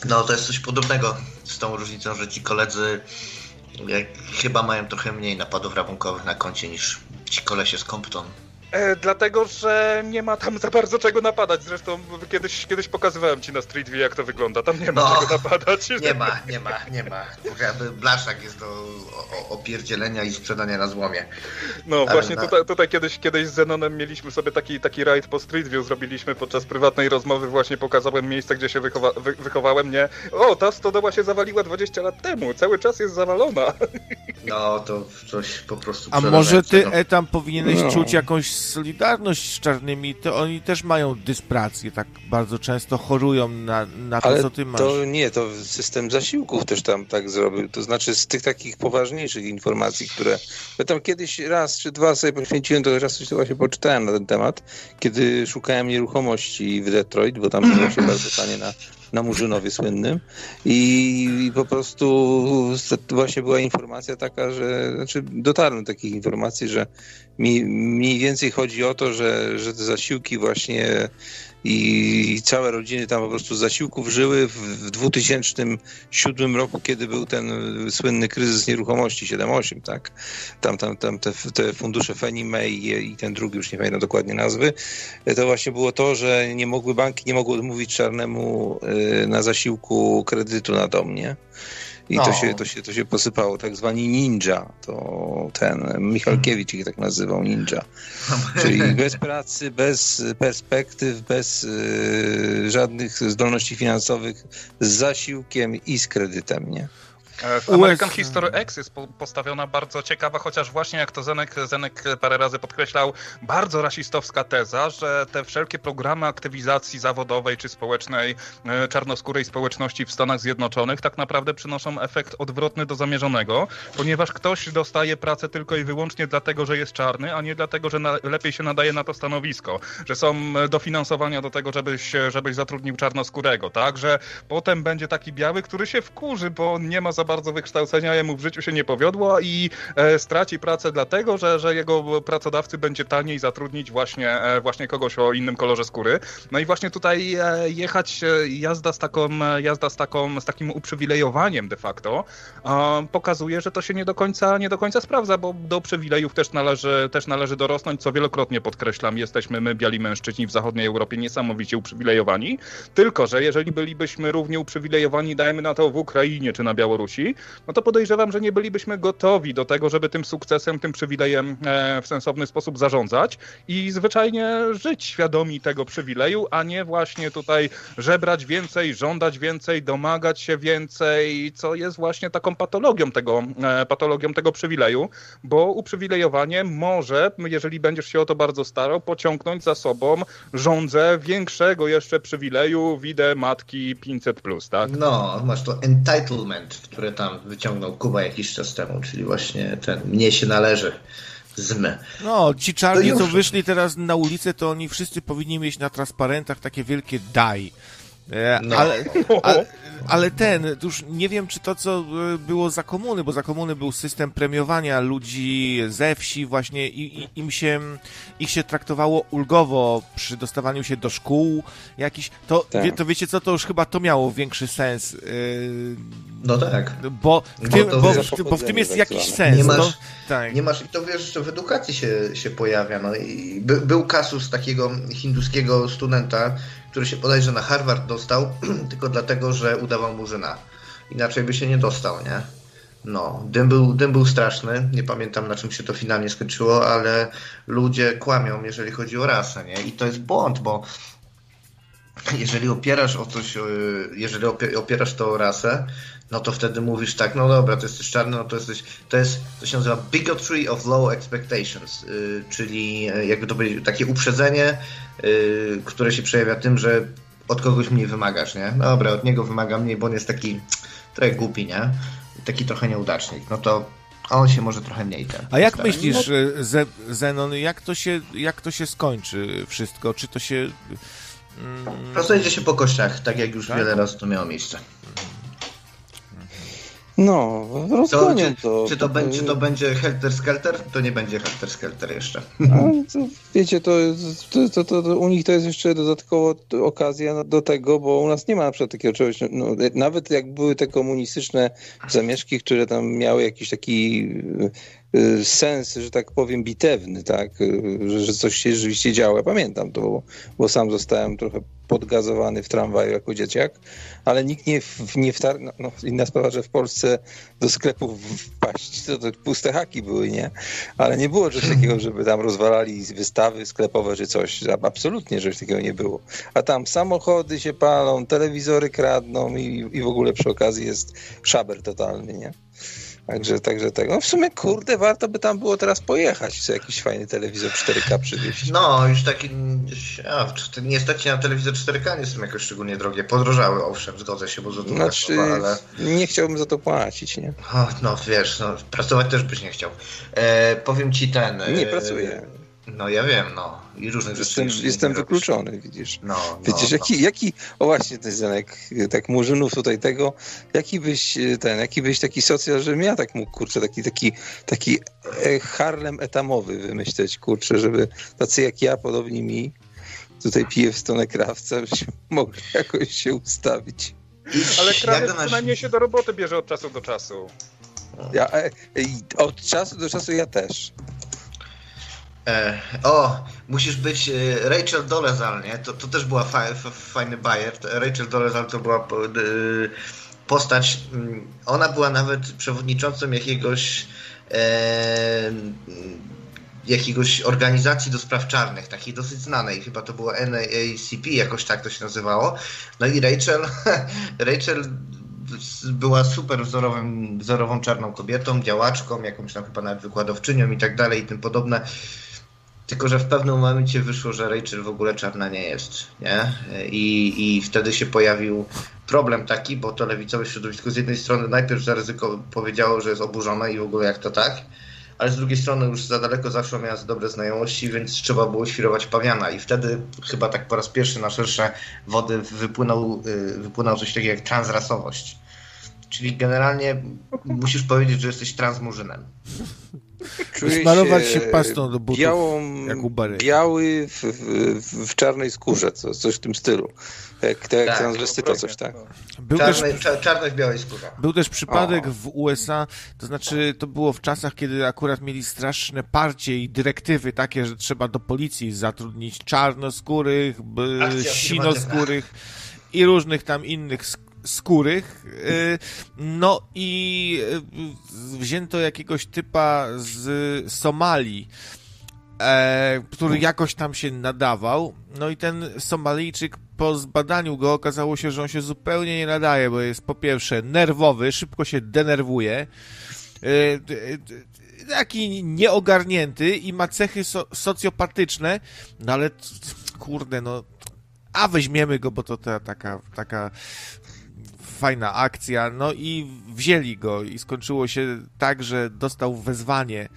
D: No to jest coś podobnego z tą różnicą, że ci koledzy chyba mają trochę mniej napadów rabunkowych na koncie niż ci kolesie z Compton.
A: E, dlatego, że nie ma tam za bardzo czego napadać. Zresztą kiedyś, kiedyś pokazywałem ci na Street View, jak to wygląda. Tam nie ma no, czego napadać.
D: Nie ma, nie ma, nie ma. Blaszak jest do opierdzielenia i sprzedania na złomie.
A: No Ale właśnie na... tutaj, tutaj, kiedyś, kiedyś z Zenonem mieliśmy sobie taki, taki rajd po Street View, zrobiliśmy podczas prywatnej rozmowy, właśnie pokazałem miejsce, gdzie się wychowa wy wychowałem. Nie, o, ta stodoła się zawaliła 20 lat temu, cały czas jest zawalona.
D: No, to coś po prostu
B: A może ty, no. Etam, powinieneś no. czuć jakąś solidarność z czarnymi, to oni też mają dysprację, tak bardzo często chorują na, na to,
E: Ale
B: co ty masz.
E: to nie, to system zasiłków też tam tak zrobił, to znaczy z tych takich poważniejszych informacji, które ja tam kiedyś raz czy dwa sobie poświęciłem, to raz coś właśnie poczytałem na ten temat, kiedy szukałem nieruchomości w Detroit, bo tam było się bardzo tanie na na Murzynowie słynnym. I, po prostu właśnie była informacja taka, że znaczy dotarłem do takich informacji, że mi, mniej więcej chodzi o to, że, że te zasiłki właśnie i całe rodziny tam po prostu z zasiłków żyły. W 2007 roku, kiedy był ten słynny kryzys nieruchomości 7-8, tak? Tam, tam, tam te, te fundusze Fannie Mae i ten drugi, już nie pamiętam dokładnie nazwy, to właśnie było to, że nie mogły banki, nie mogły odmówić czarnemu y, na zasiłku kredytu na dom, nie? I no. to, się, to, się, to się posypało, tak zwani ninja. To ten Michalkiewicz ich tak nazywał ninja. Czyli bez pracy, bez perspektyw, bez y, żadnych zdolności finansowych, z zasiłkiem i z kredytem, nie?
A: E, w American History X jest postawiona bardzo ciekawa, chociaż właśnie jak to Zenek, Zenek parę razy podkreślał, bardzo rasistowska teza, że te wszelkie programy aktywizacji zawodowej czy społecznej e, czarnoskórej społeczności w Stanach Zjednoczonych tak naprawdę przynoszą efekt odwrotny do zamierzonego, ponieważ ktoś dostaje pracę tylko i wyłącznie dlatego, że jest czarny, a nie dlatego, że na, lepiej się nadaje na to stanowisko, że są dofinansowania do tego, żebyś, żebyś zatrudnił czarnoskórego, tak, że potem będzie taki biały, który się wkurzy, bo nie ma za bardzo wykształcenia, jemu w życiu się nie powiodło i e, straci pracę dlatego, że, że jego pracodawcy będzie taniej zatrudnić właśnie, e, właśnie kogoś o innym kolorze skóry. No i właśnie tutaj e, jechać jazda z taką, jazda z taką, z takim uprzywilejowaniem de facto pokazuje, że to się nie do końca, nie do końca sprawdza, bo do przywilejów też należy, też należy dorosnąć, co wielokrotnie podkreślam, jesteśmy my, biali mężczyźni w zachodniej Europie niesamowicie uprzywilejowani, tylko, że jeżeli bylibyśmy równie uprzywilejowani, dajmy na to w Ukrainie czy na Białorusi, no to podejrzewam, że nie bylibyśmy gotowi do tego, żeby tym sukcesem, tym przywilejem e, w sensowny sposób zarządzać i zwyczajnie żyć świadomi tego przywileju, a nie właśnie tutaj żebrać więcej, żądać więcej, domagać się więcej, co jest właśnie taką patologią tego, e, patologią tego przywileju, bo uprzywilejowanie może, jeżeli będziesz się o to bardzo starał, pociągnąć za sobą rządzę większego jeszcze przywileju, widzę matki 500+, tak?
D: No, masz to entitlement, które które tam wyciągnął Kuba jakiś czas temu, czyli właśnie ten mnie się należy zmy.
B: No, ci czarni, co wyszli teraz na ulicę, to oni wszyscy powinni mieć na transparentach takie wielkie daj. E, no. Ale, ale, ale, ten, już nie wiem, czy to, co e, było za komuny, bo za komuny był system premiowania ludzi ze wsi, właśnie i, i, im się, ich się traktowało ulgowo przy dostawaniu się do szkół jakiś. To, tak. wie, to wiecie co, to już chyba to miało większy sens. Yy,
D: no tak.
B: Bo w tym, bo, bo, bo w tym jest jakiś sens.
D: Nie masz,
B: no,
D: tak. nie masz i to wiesz, że w edukacji się, się pojawia. No i by, był kasus takiego hinduskiego studenta, który się bodajże na Harvard dostał, tylko dlatego, że udawał murzyna. Inaczej by się nie dostał, nie? No, dym był, dym był straszny. Nie pamiętam na czym się to finalnie skończyło, ale ludzie kłamią, jeżeli chodzi o rasę, nie? I to jest błąd, bo jeżeli opierasz o coś, jeżeli opierasz to o rasę, no to wtedy mówisz tak, no dobra, to jesteś czarny, no to jesteś, to jest, to się nazywa bigotry of low expectations, yy, czyli y, jakby to powiedzieć, takie uprzedzenie, yy, które się przejawia tym, że od kogoś mniej wymagasz, nie? No dobra, od niego wymagam mniej, bo on jest taki trochę głupi, nie? Taki trochę nieudacznik, no to on się może trochę mniej ten.
B: A jak myślisz, no... Zenon, jak to, się, jak to się skończy wszystko? Czy to się...
D: Mm... Rozejdzie się po kościach, tak jak już tak? wiele razy to miało miejsce.
E: No, rozgonią to.
D: to. Czy to, będzie, czy to będzie Helter Skelter? To nie będzie Helter Skelter jeszcze.
E: To, wiecie, to, to, to, to, u nich to jest jeszcze dodatkowo okazja do tego, bo u nas nie ma na przykład takiego czegoś, no, nawet jak były te komunistyczne zamieszki, które tam miały jakiś taki sens, że tak powiem, bitewny, tak, y, że, że coś się rzeczywiście działo. Ja pamiętam to, bo, bo sam zostałem trochę podgazowany w tramwaju jako dzieciak, ale nikt nie, nie wtarł, no, no, inna sprawa, że w Polsce do sklepów wpaść, to, to puste haki były, nie? Ale nie było czegoś takiego, żeby tam rozwalali wystawy sklepowe czy coś. Absolutnie czegoś takiego nie było. A tam samochody się palą, telewizory kradną i, i w ogóle przy okazji jest szaber totalny, nie? Także, także tego. No w sumie, kurde, warto by tam było teraz pojechać, co jakiś fajny telewizor 4K przywieźć.
D: No, już taki, a, nie stać na telewizor 4K, nie są jakoś szczególnie drogie. Podrożały, owszem, zgodzę się, bo za to
E: znaczy, ale... nie chciałbym za to płacić, nie?
D: O, no, wiesz, no, pracować też byś nie chciał. E, powiem ci ten...
E: Nie pracuję.
D: No ja wiem, no. I różnych
E: jestem, rzeczy. Jestem wykluczony, widzisz. No, no widzisz, no, jaki, jaki, o właśnie, ten Zenek, tak murzynów tutaj tego, jaki byś ten, jaki byś taki socjal, żebym ja tak mógł, kurczę, taki, taki, taki e, Harlem etamowy wymyśleć, kurczę, żeby tacy jak ja, podobni mi, tutaj piję w stronę krawca, żebyśmy mogli jakoś się ustawić.
C: Ale krawiec przynajmniej się do roboty bierze od czasu do czasu.
E: Ja, e, od czasu do czasu ja też.
D: E, o, musisz być e, Rachel Dolezal, nie? To, to też była fa, fa, fajny bajer. Rachel Dolezal to była e, postać, mm, ona była nawet przewodniczącą jakiegoś e, jakiegoś organizacji do spraw czarnych, takiej dosyć znanej, chyba to było NAACP, jakoś tak to się nazywało. No i Rachel, Rachel była super wzorowym, wzorową czarną kobietą, działaczką, jakąś tam chyba nawet wykładowczynią i tak dalej i tym podobne. Tylko, że w pewnym momencie wyszło, że Rachel w ogóle czarna nie jest, nie? I, i wtedy się pojawił problem taki, bo to lewicowe środowisko z jednej strony najpierw za ryzyko powiedziało, że jest oburzone i w ogóle jak to tak, ale z drugiej strony już za daleko zaszło, miała dobre znajomości, więc trzeba było świrować pawiana i wtedy chyba tak po raz pierwszy na szersze wody wypłynął, y, wypłynął coś takiego jak transrasowość. Czyli generalnie musisz powiedzieć, że jesteś transmurzynem.
B: Czuję Smarować się, się pastą do butów, białą, jak
E: Biały w, w, w, czarnej skórze, co, coś w tym stylu. Jak, tak, jak transwestyta, coś tak.
D: Był też, w białej skórze.
B: Był też przypadek o. w USA, to znaczy to było w czasach, kiedy akurat mieli straszne parcie i dyrektywy takie, że trzeba do policji zatrudnić czarnoskórych, sinoskórych i różnych tam innych skórych. Y, no i y, wzięto jakiegoś typa z Somalii, e, który jakoś tam się nadawał. No i ten Somalijczyk po zbadaniu go okazało się, że on się zupełnie nie nadaje, bo jest po pierwsze nerwowy, szybko się denerwuje, e, taki nieogarnięty i ma cechy so socjopatyczne, no ale kurde, no a weźmiemy go, bo to ta, taka, taka fajna akcja, no i wzięli go i skończyło się tak, że dostał wezwanie.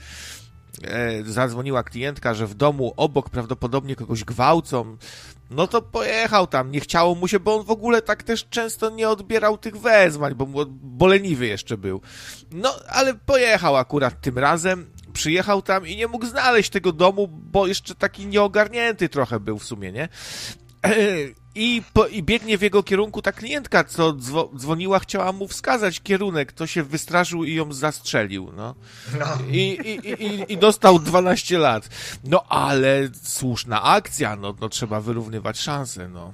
B: E, zadzwoniła klientka, że w domu obok prawdopodobnie kogoś gwałcą. No to pojechał tam, nie chciało mu się, bo on w ogóle tak też często nie odbierał tych wezwań, bo boleniwy jeszcze był. No, ale pojechał akurat tym razem, przyjechał tam i nie mógł znaleźć tego domu, bo jeszcze taki nieogarnięty trochę był w sumie, nie? I, po, I biegnie w jego kierunku ta klientka, co dzwo, dzwoniła, chciała mu wskazać kierunek, to się wystraszył i ją zastrzelił, no. no. I, i, i, I dostał 12 lat. No ale słuszna akcja, no, no trzeba wyrównywać szanse, no.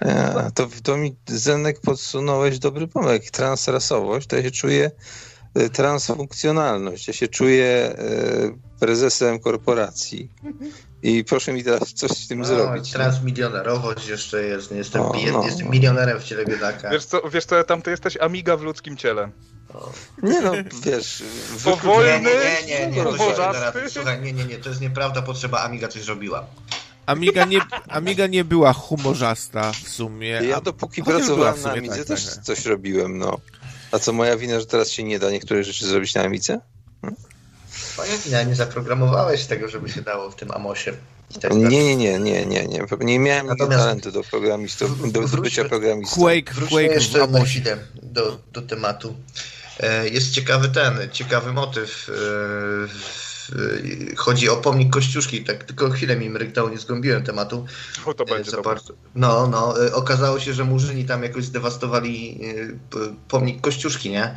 E: Ja, to, to mi Zenek podsunąłeś dobry pomysł. Transrasowość, to ja się czuję e, transfunkcjonalność. Ja się czuję e, prezesem korporacji. I proszę mi teraz coś z tym no, zrobić.
D: Transmilionerowość jeszcze jest. Nie jestem, o, no, jestem no. milionerem w ciele biedaka.
C: Wiesz co, wiesz co, tam ty jesteś amiga w ludzkim ciele.
E: O. Nie no, wiesz...
C: Powolny,
D: nie, nie, nie, nie, nie, słuchaj, nie, nie, nie, to jest nieprawda, potrzeba Amiga coś robiła.
B: Amiga nie, Amiga nie była humorzasta w sumie.
E: Ja dopóki pracowałem na Amidze tak, też tak. coś robiłem, no. A co moja wina, że teraz się nie da niektóre rzeczy zrobić na Amidze? Hmm?
D: Twoja wina, nie zaprogramowałeś tego, żeby się dało w tym Amosie.
E: Tak nie, nie, nie, nie, nie, nie. Nie miałem Natomiast talentu do programistów, do, do bycia programistą.
B: Quake, Quake
D: jeszcze na chwilę do, do tematu. E, jest ciekawy ten, ciekawy motyw. E, chodzi o pomnik Kościuszki, tak tylko chwilę mi mrygtało, nie zgłębiłem tematu.
C: O, to będzie
D: to No, no, okazało się, że Murzyni tam jakoś zdewastowali pomnik Kościuszki, nie?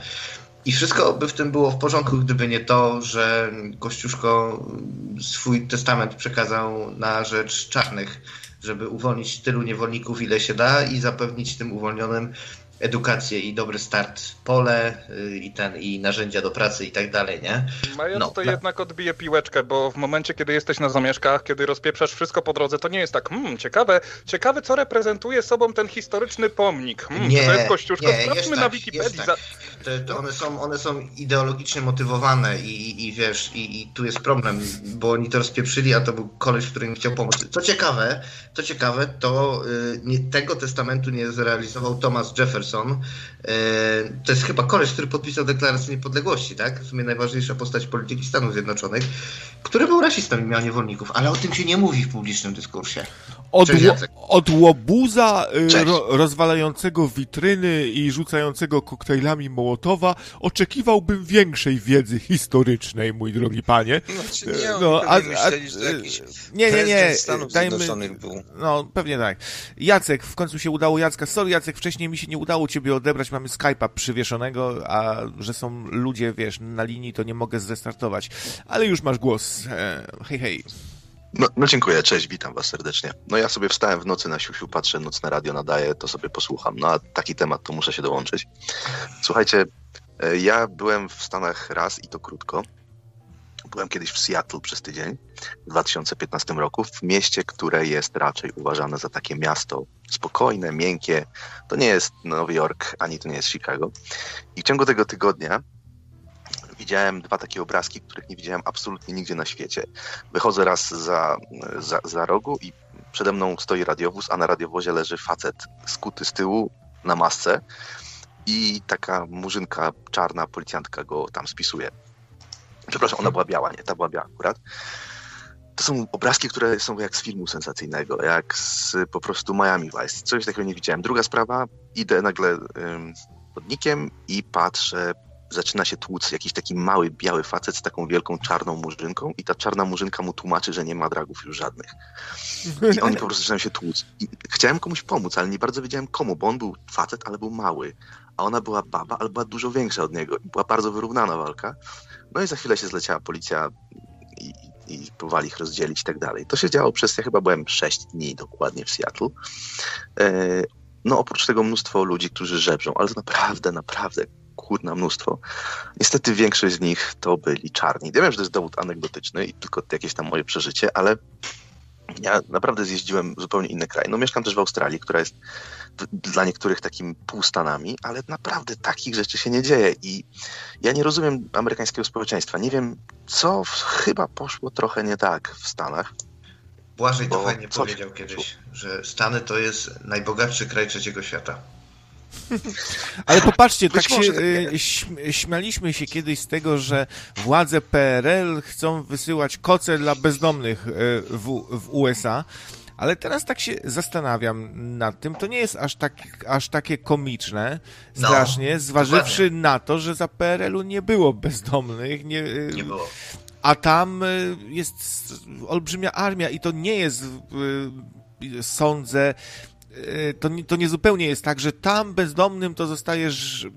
D: I wszystko by w tym było w porządku, gdyby nie to, że Kościuszko swój testament przekazał na rzecz czarnych, żeby uwolnić tylu niewolników, ile się da i zapewnić tym uwolnionym edukację i dobry start, pole y, i ten, i narzędzia do pracy i tak dalej, nie?
C: Maja no, to jednak odbije piłeczkę, bo w momencie, kiedy jesteś na zamieszkach, kiedy rozpieprzasz wszystko po drodze, to nie jest tak, hmm, ciekawe, ciekawe co reprezentuje sobą ten historyczny pomnik. Hmm, nie, to jest Kościuszko? Nie, Sprawdźmy tak, na Wikipedii. Tak.
D: To, to one, są, one są ideologicznie motywowane i, i, i wiesz, i, i, tu jest problem, bo oni to rozpieprzyli, a to był koleś, który im chciał pomóc. Co ciekawe, co ciekawe, to y, nie, tego testamentu nie zrealizował Thomas Jefferson, Jefferson. E, to jest chyba koleś, który podpisał deklarację niepodległości, tak? W sumie najważniejsza postać polityki Stanów Zjednoczonych, który był rasistą i miał niewolników, ale o tym się nie mówi w publicznym dyskursie.
B: Od, od łobuza y, ro, rozwalającego witryny i rzucającego koktajlami Mołotowa oczekiwałbym większej wiedzy historycznej, mój drogi panie.
E: Znaczy nie, no, a, myśleli, że jakiś
B: nie, nie, nie.
E: Stanów dajmy, był.
B: No, pewnie tak. Jacek, w końcu się udało Jacka. Sorry, Jacek, wcześniej mi się nie udało ciebie odebrać, mamy Skype'a przywieszonego, a że są ludzie, wiesz, na linii, to nie mogę zrestartować. Ale już masz głos. E, hej, hej.
F: No, no, dziękuję, cześć, witam was serdecznie. No ja sobie wstałem w nocy na siusiu, patrzę, nocne radio nadaje, to sobie posłucham. No a taki temat to muszę się dołączyć. Słuchajcie, e, ja byłem w Stanach raz i to krótko. Byłem kiedyś w Seattle przez tydzień w 2015 roku, w mieście, które jest raczej uważane za takie miasto spokojne, miękkie. To nie jest Nowy Jork, ani to nie jest Chicago. I w ciągu tego tygodnia widziałem dwa takie obrazki, których nie widziałem absolutnie nigdzie na świecie. Wychodzę raz za, za, za rogu i przede mną stoi radiowóz, a na radiowozie leży facet skuty z tyłu na masce i taka murzynka czarna policjantka go tam spisuje. Przepraszam, ona była biała, nie, ta była biała akurat. To są obrazki, które są jak z filmu sensacyjnego, jak z po prostu Miami Vice. Coś takiego nie widziałem. Druga sprawa, idę nagle ym, chodnikiem i patrzę zaczyna się tłuc jakiś taki mały, biały facet z taką wielką czarną murzynką i ta czarna murzynka mu tłumaczy, że nie ma dragów już żadnych. I oni po prostu zaczynają się tłuc. I chciałem komuś pomóc, ale nie bardzo wiedziałem komu, bo on był facet, ale był mały, a ona była baba, ale była dużo większa od niego. I była bardzo wyrównana walka. No i za chwilę się zleciała policja i, i próbowali ich rozdzielić i tak dalej. To się działo przez, ja chyba byłem 6 dni dokładnie w Seattle. E, no oprócz tego mnóstwo ludzi, którzy żebrzą, ale to naprawdę, naprawdę kurna mnóstwo. Niestety większość z nich to byli czarni. Ja wiem, że to jest dowód anegdotyczny i tylko jakieś tam moje przeżycie, ale ja naprawdę zjeździłem zupełnie inny kraj. No mieszkam też w Australii, która jest dla niektórych takim półstanami, ale naprawdę takich rzeczy się nie dzieje i ja nie rozumiem amerykańskiego społeczeństwa. Nie wiem, co chyba poszło trochę nie tak w Stanach.
D: Błażej to fajnie powiedział kiedyś, że Stany to jest najbogatszy kraj trzeciego świata.
B: Ale popatrzcie, tak się tak śmialiśmy się kiedyś z tego, że władze PRL chcą wysyłać koce dla bezdomnych e, w, w USA. Ale teraz tak się zastanawiam nad tym, to nie jest aż, tak, aż takie komiczne, no, strasznie, no, zważywszy dokładnie. na to, że za PRL-u nie było bezdomnych. Nie,
D: e, nie było.
B: A tam jest olbrzymia armia i to nie jest, sądzę, E, to, to nie zupełnie jest tak, że tam bezdomnym to zostajesz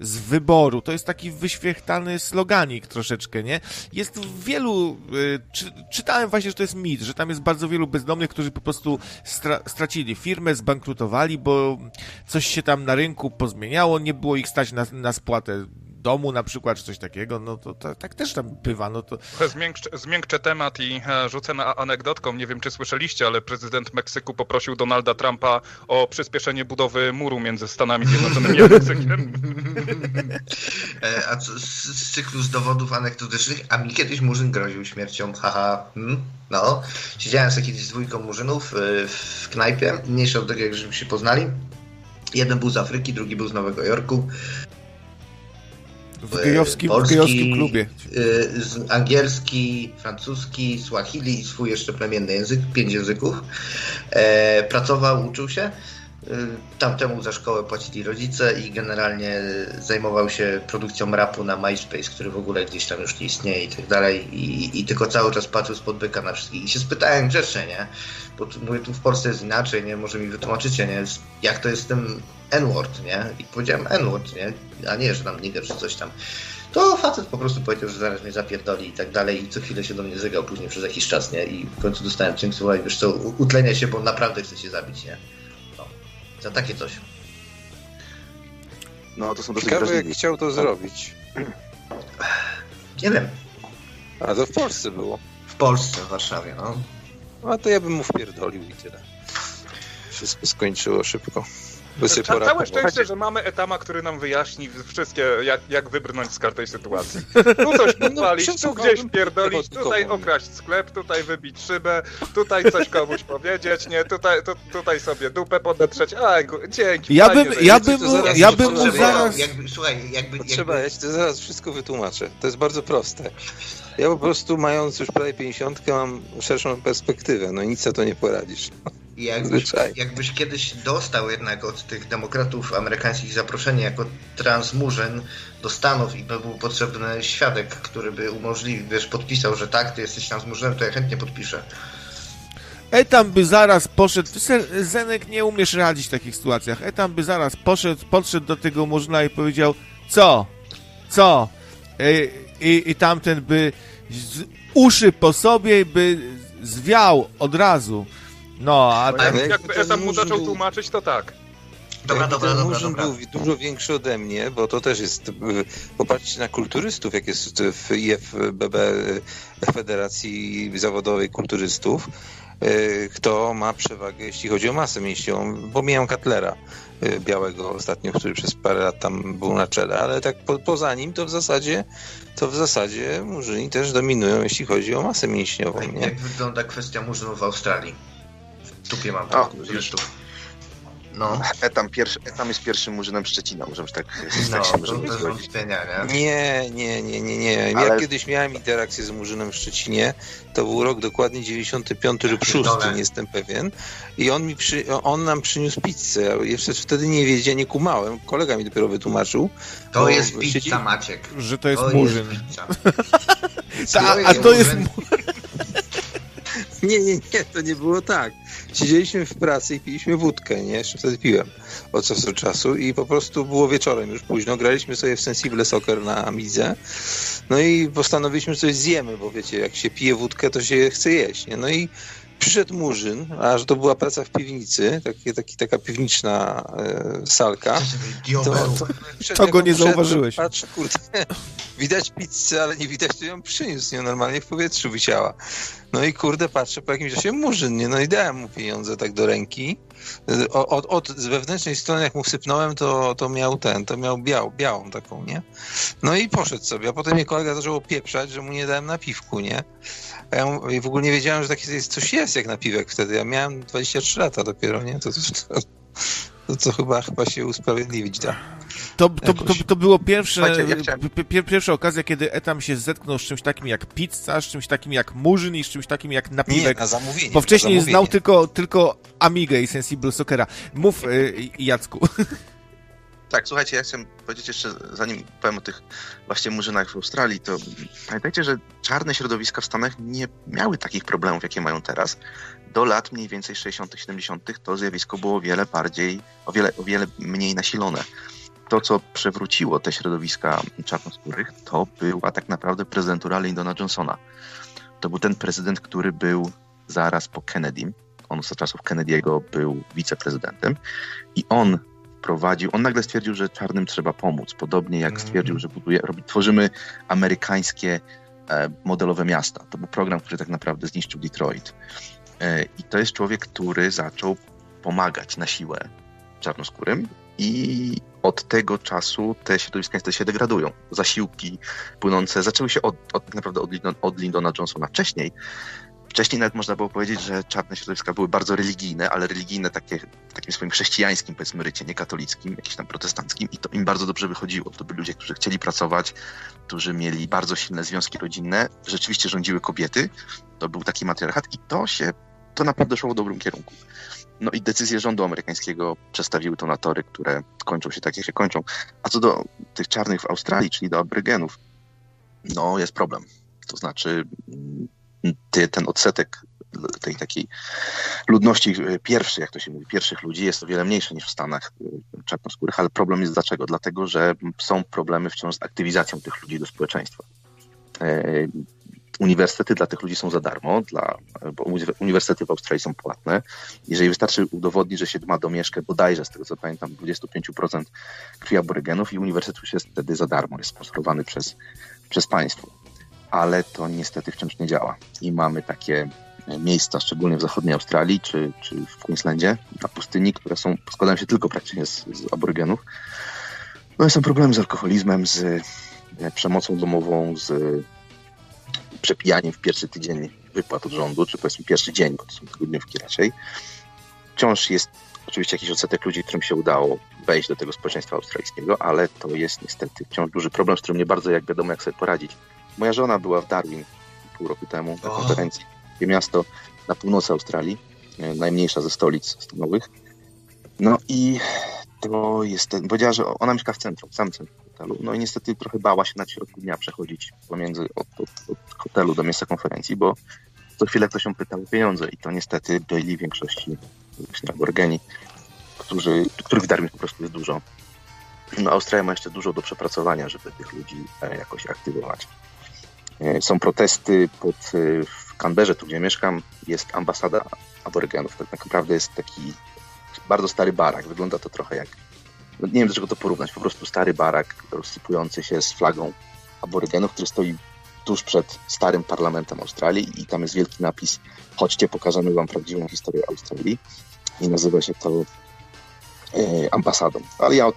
B: z wyboru. To jest taki wyświechtany sloganik troszeczkę, nie? Jest wielu, e, czy, czytałem właśnie, że to jest mit, że tam jest bardzo wielu bezdomnych, którzy po prostu stra, stracili firmę, zbankrutowali, bo coś się tam na rynku pozmieniało, nie było ich stać na, na spłatę domu na przykład, czy coś takiego, no to, to tak też tam bywa, no to...
C: Zmiękczę, zmiękczę temat i e, rzucę na anegdotką, nie wiem czy słyszeliście, ale prezydent Meksyku poprosił Donalda Trumpa o przyspieszenie budowy muru między Stanami Zjednoczonymi a Meksykiem.
D: E, a co, z, z cyklu z dowodów anegdotycznych, a mi kiedyś Murzyn groził śmiercią, haha, hmm? no. Siedziałem sobie kiedyś z dwójką Murzynów e, w knajpie, mniejsze od tego, jak żeśmy się poznali. Jeden był z Afryki, drugi był z Nowego Jorku.
B: W gejowskim, polski, w gejowskim klubie.
D: Y, angielski, francuski, swahili i swój jeszcze plemienny język, pięć języków. E, pracował, uczył się. Y, tamtemu za szkołę płacili rodzice i generalnie zajmował się produkcją rapu na MySpace, który w ogóle gdzieś tam już nie istnieje i tak dalej. I, i tylko cały czas patrzył spod byka na wszystkich. I się spytałem grzecznie, nie? Bo tu, mówię, tu w Polsce jest inaczej, nie? Może mi wytłumaczycie, nie? Jak to jest tym N-word, nie? I powiedziałem N-word, nie? A nie, że tam nigger czy coś tam. To facet po prostu powiedział, że zaraz mnie zapierdoli i tak dalej i co chwilę się do mnie zygał później przez jakiś czas, nie? I w końcu dostałem słowa i wiesz co, utlenia się, bo naprawdę chce się zabić, nie? Za takie coś.
E: No, to są dosyć Ciekawe, jak chciał to zrobić.
D: Nie wiem.
E: A to w Polsce było.
D: W Polsce, w Warszawie, no.
E: A to ja bym mu wpierdolił i tyle. Wszystko skończyło szybko.
C: Ca całe szczęście, że mamy etama, który nam wyjaśni wszystkie, jak, jak wybrnąć z każdej sytuacji. Tu coś no, podpalić, no, tu gdzieś pierdolić, tutaj okraść sklep, tutaj wybić szybę, tutaj coś komuś powiedzieć, nie, tutaj, tu, tutaj sobie dupę podetrzeć, a dzięki.
B: Ja bym, ja bym, ja bym mu zaraz...
D: Jakby, słuchaj, jakby...
E: Trzeba, ja ci to zaraz wszystko wytłumaczę. To jest bardzo proste. Ja po prostu mając już prawie 50 mam szerszą perspektywę, no nic na to nie poradzisz.
D: I jakbyś, jakbyś kiedyś dostał jednak od tych demokratów amerykańskich zaproszenie jako transmurzyn do Stanów i by był potrzebny świadek, który by umożliwił, wiesz, podpisał, że tak, ty jesteś transmurzynem, to ja chętnie podpiszę.
B: Etam by zaraz poszedł, Zenek nie umiesz radzić w takich sytuacjach, Etam by zaraz poszedł, podszedł do tego murzyna i powiedział, co? Co? I, i, i tamten by z uszy po sobie by zwiał od razu. No, a
C: ten... jakby Etam mu zaczął tłumaczyć, to tak.
E: Dobra, dobra, ten dobra, dobra. był dużo większy ode mnie, bo to też jest, popatrzcie na kulturystów, jak jest w IFBB Federacji Zawodowej Kulturystów, kto ma przewagę, jeśli chodzi o masę mięśniową. Pomijam Katlera białego ostatnio, który przez parę lat tam był na czele, ale tak po, poza nim to w zasadzie to w zasadzie murzyni też dominują, jeśli chodzi o masę mięśniową.
D: Nie? Jak wygląda kwestia murzynów w Australii? W tupie mam tak,
F: no. Etam, pierwszy, Etam jest pierwszym murzynem Szczecina, możemy tak,
D: no, tak się możemy
E: nie? Nie, nie, nie, nie, nie. Ale... Ja kiedyś miałem interakcję z murzynem w Szczecinie, to był rok dokładnie 95 lub 6, nie jestem pewien. I on mi przy, on nam przyniósł pizzę. Ja jeszcze wtedy nie wiedziałem, nie kumałem. Kolega mi dopiero wytłumaczył.
D: To jest pizza, siedzi... Maciek.
B: Że to jest to murzyn. Jest Ta, a to jest...
E: Nie, nie, nie, to nie było tak. Siedzieliśmy w pracy i piliśmy wódkę, nie? Jeszcze wtedy piłem od czasu do czasu i po prostu było wieczorem już późno. Graliśmy sobie w Sensible Soccer na Amidze. No i postanowiliśmy, że coś zjemy, bo wiecie, jak się pije wódkę, to się chce jeść, nie? No i przyszedł Murzyn, a że to była praca w piwnicy, taki, taki, taka piwniczna e, salka.
B: To, to, to go nie zauważyłeś.
E: Patrz, kurde, widać pizzę, ale nie widać, kto ją przyniósł, nie? Normalnie w powietrzu wisiała. No i kurde, patrzę po jakimś czasie Murzyn, nie? No i dałem mu pieniądze tak do ręki. Od, od, z wewnętrznej strony, jak mu wsypnąłem, to, to miał ten, to miał biał, białą taką, nie? No i poszedł sobie, a potem mnie kolega zaczął pieprzać, że mu nie dałem na piwku, nie? A ja w ogóle nie wiedziałem, że takie coś jest jak napiwek wtedy. Ja miałem 23 lata dopiero, nie? To, to, to, to, to chyba, chyba się usprawiedliwić da.
B: To, to, to, to było pierwsze, ja pierwsza okazja, kiedy Etam się zetknął z czymś takim jak pizza, z czymś takim jak murzyn i z czymś takim jak napiwek.
E: Nie, na zamówienie.
B: Bo wcześniej znał tylko, tylko Amigę i Sensible Soccera. Mów, y, Jacku.
F: Tak, słuchajcie, ja chcę powiedzieć jeszcze, zanim powiem o tych właśnie murzynach w Australii, to pamiętajcie, że czarne środowiska w Stanach nie miały takich problemów, jakie mają teraz. Do lat mniej więcej 60., 70. to zjawisko było o wiele bardziej, o wiele, o wiele mniej nasilone. To, co przewróciło te środowiska czarnoskórych, to była tak naprawdę prezydentura Lyndona Johnsona. To był ten prezydent, który był zaraz po Kennedy. On za czasów Kennedy'ego był wiceprezydentem i on prowadził, on nagle stwierdził, że czarnym trzeba pomóc. Podobnie jak stwierdził, że buduje, robi, tworzymy amerykańskie e, modelowe miasta. To był program, który tak naprawdę zniszczył Detroit. E, I to jest człowiek, który zaczął pomagać na siłę czarnoskórym i od tego czasu te środowiska niestety się degradują. Zasiłki płynące zaczęły się od, od tak naprawdę od, od Lyndona Johnsona wcześniej, Wcześniej nawet można było powiedzieć, że czarne środowiska były bardzo religijne, ale religijne takie, takim swoim chrześcijańskim, powiedzmy, rycie, nie katolickim, jakimś tam protestanckim i to im bardzo dobrze wychodziło. To byli ludzie, którzy chcieli pracować, którzy mieli bardzo silne związki rodzinne, rzeczywiście rządziły kobiety, to był taki matriarchat i to się, to naprawdę szło w dobrym kierunku. No i decyzje rządu amerykańskiego przestawiły to na tory, które kończą się tak, jak się kończą. A co do tych czarnych w Australii, czyli do abrygenów, no jest problem. To znaczy ten odsetek tej takiej ludności e, pierwszej, jak to się mówi, pierwszych ludzi jest o wiele mniejszy niż w Stanach e, czarnoskórych, ale problem jest dlaczego? Dlatego, że są problemy wciąż z aktywizacją tych ludzi do społeczeństwa. E, uniwersytety dla tych ludzi są za darmo, dla, bo uniwersytety w Australii są płatne. Jeżeli wystarczy udowodnić, że się ma domieszkę bodajże, z tego co pamiętam, 25% krwi aborygenów i uniwersytet już jest wtedy za darmo, jest sponsorowany przez, przez państwo ale to niestety wciąż nie działa. I mamy takie miejsca, szczególnie w zachodniej Australii czy, czy w Queenslandzie, na pustyni, które są, składają się tylko praktycznie z, z aborygenów. No i są problemy z alkoholizmem, z e, przemocą domową, z przepijaniem w pierwszy tydzień wypłat od rządu, czy powiedzmy pierwszy dzień, bo to są tygodniówki raczej. Wciąż jest oczywiście jakiś odsetek ludzi, którym się udało wejść do tego społeczeństwa australijskiego, ale to jest niestety wciąż duży problem, z którym nie bardzo jak wiadomo, jak sobie poradzić. Moja żona była w Darwin pół roku temu na konferencji. Takie miasto na północy Australii, e, najmniejsza ze stolic stanowych. No i to jest, ten, powiedziała, że ona mieszka w centrum, w samym centrum hotelu. No i niestety trochę bała się na środku dnia przechodzić pomiędzy od, od, od hotelu do miejsca konferencji, bo co chwilę ktoś ją pytał o pieniądze i to niestety w większości właśnie aborgeni, którzy, których w Darwin po prostu jest dużo. No, Australia ma jeszcze dużo do przepracowania, żeby tych ludzi e, jakoś aktywować. E, są protesty pod, e, w Canberrze, tu gdzie mieszkam, jest ambasada aborygenów. Tak naprawdę jest taki bardzo stary barak. Wygląda to trochę jak, nie wiem do czego to porównać, po prostu stary barak rozsypujący się z flagą aborygenów, który stoi tuż przed starym parlamentem Australii i tam jest wielki napis chodźcie, pokażemy wam prawdziwą historię Australii i nazywa się to e, ambasadą. Ale ja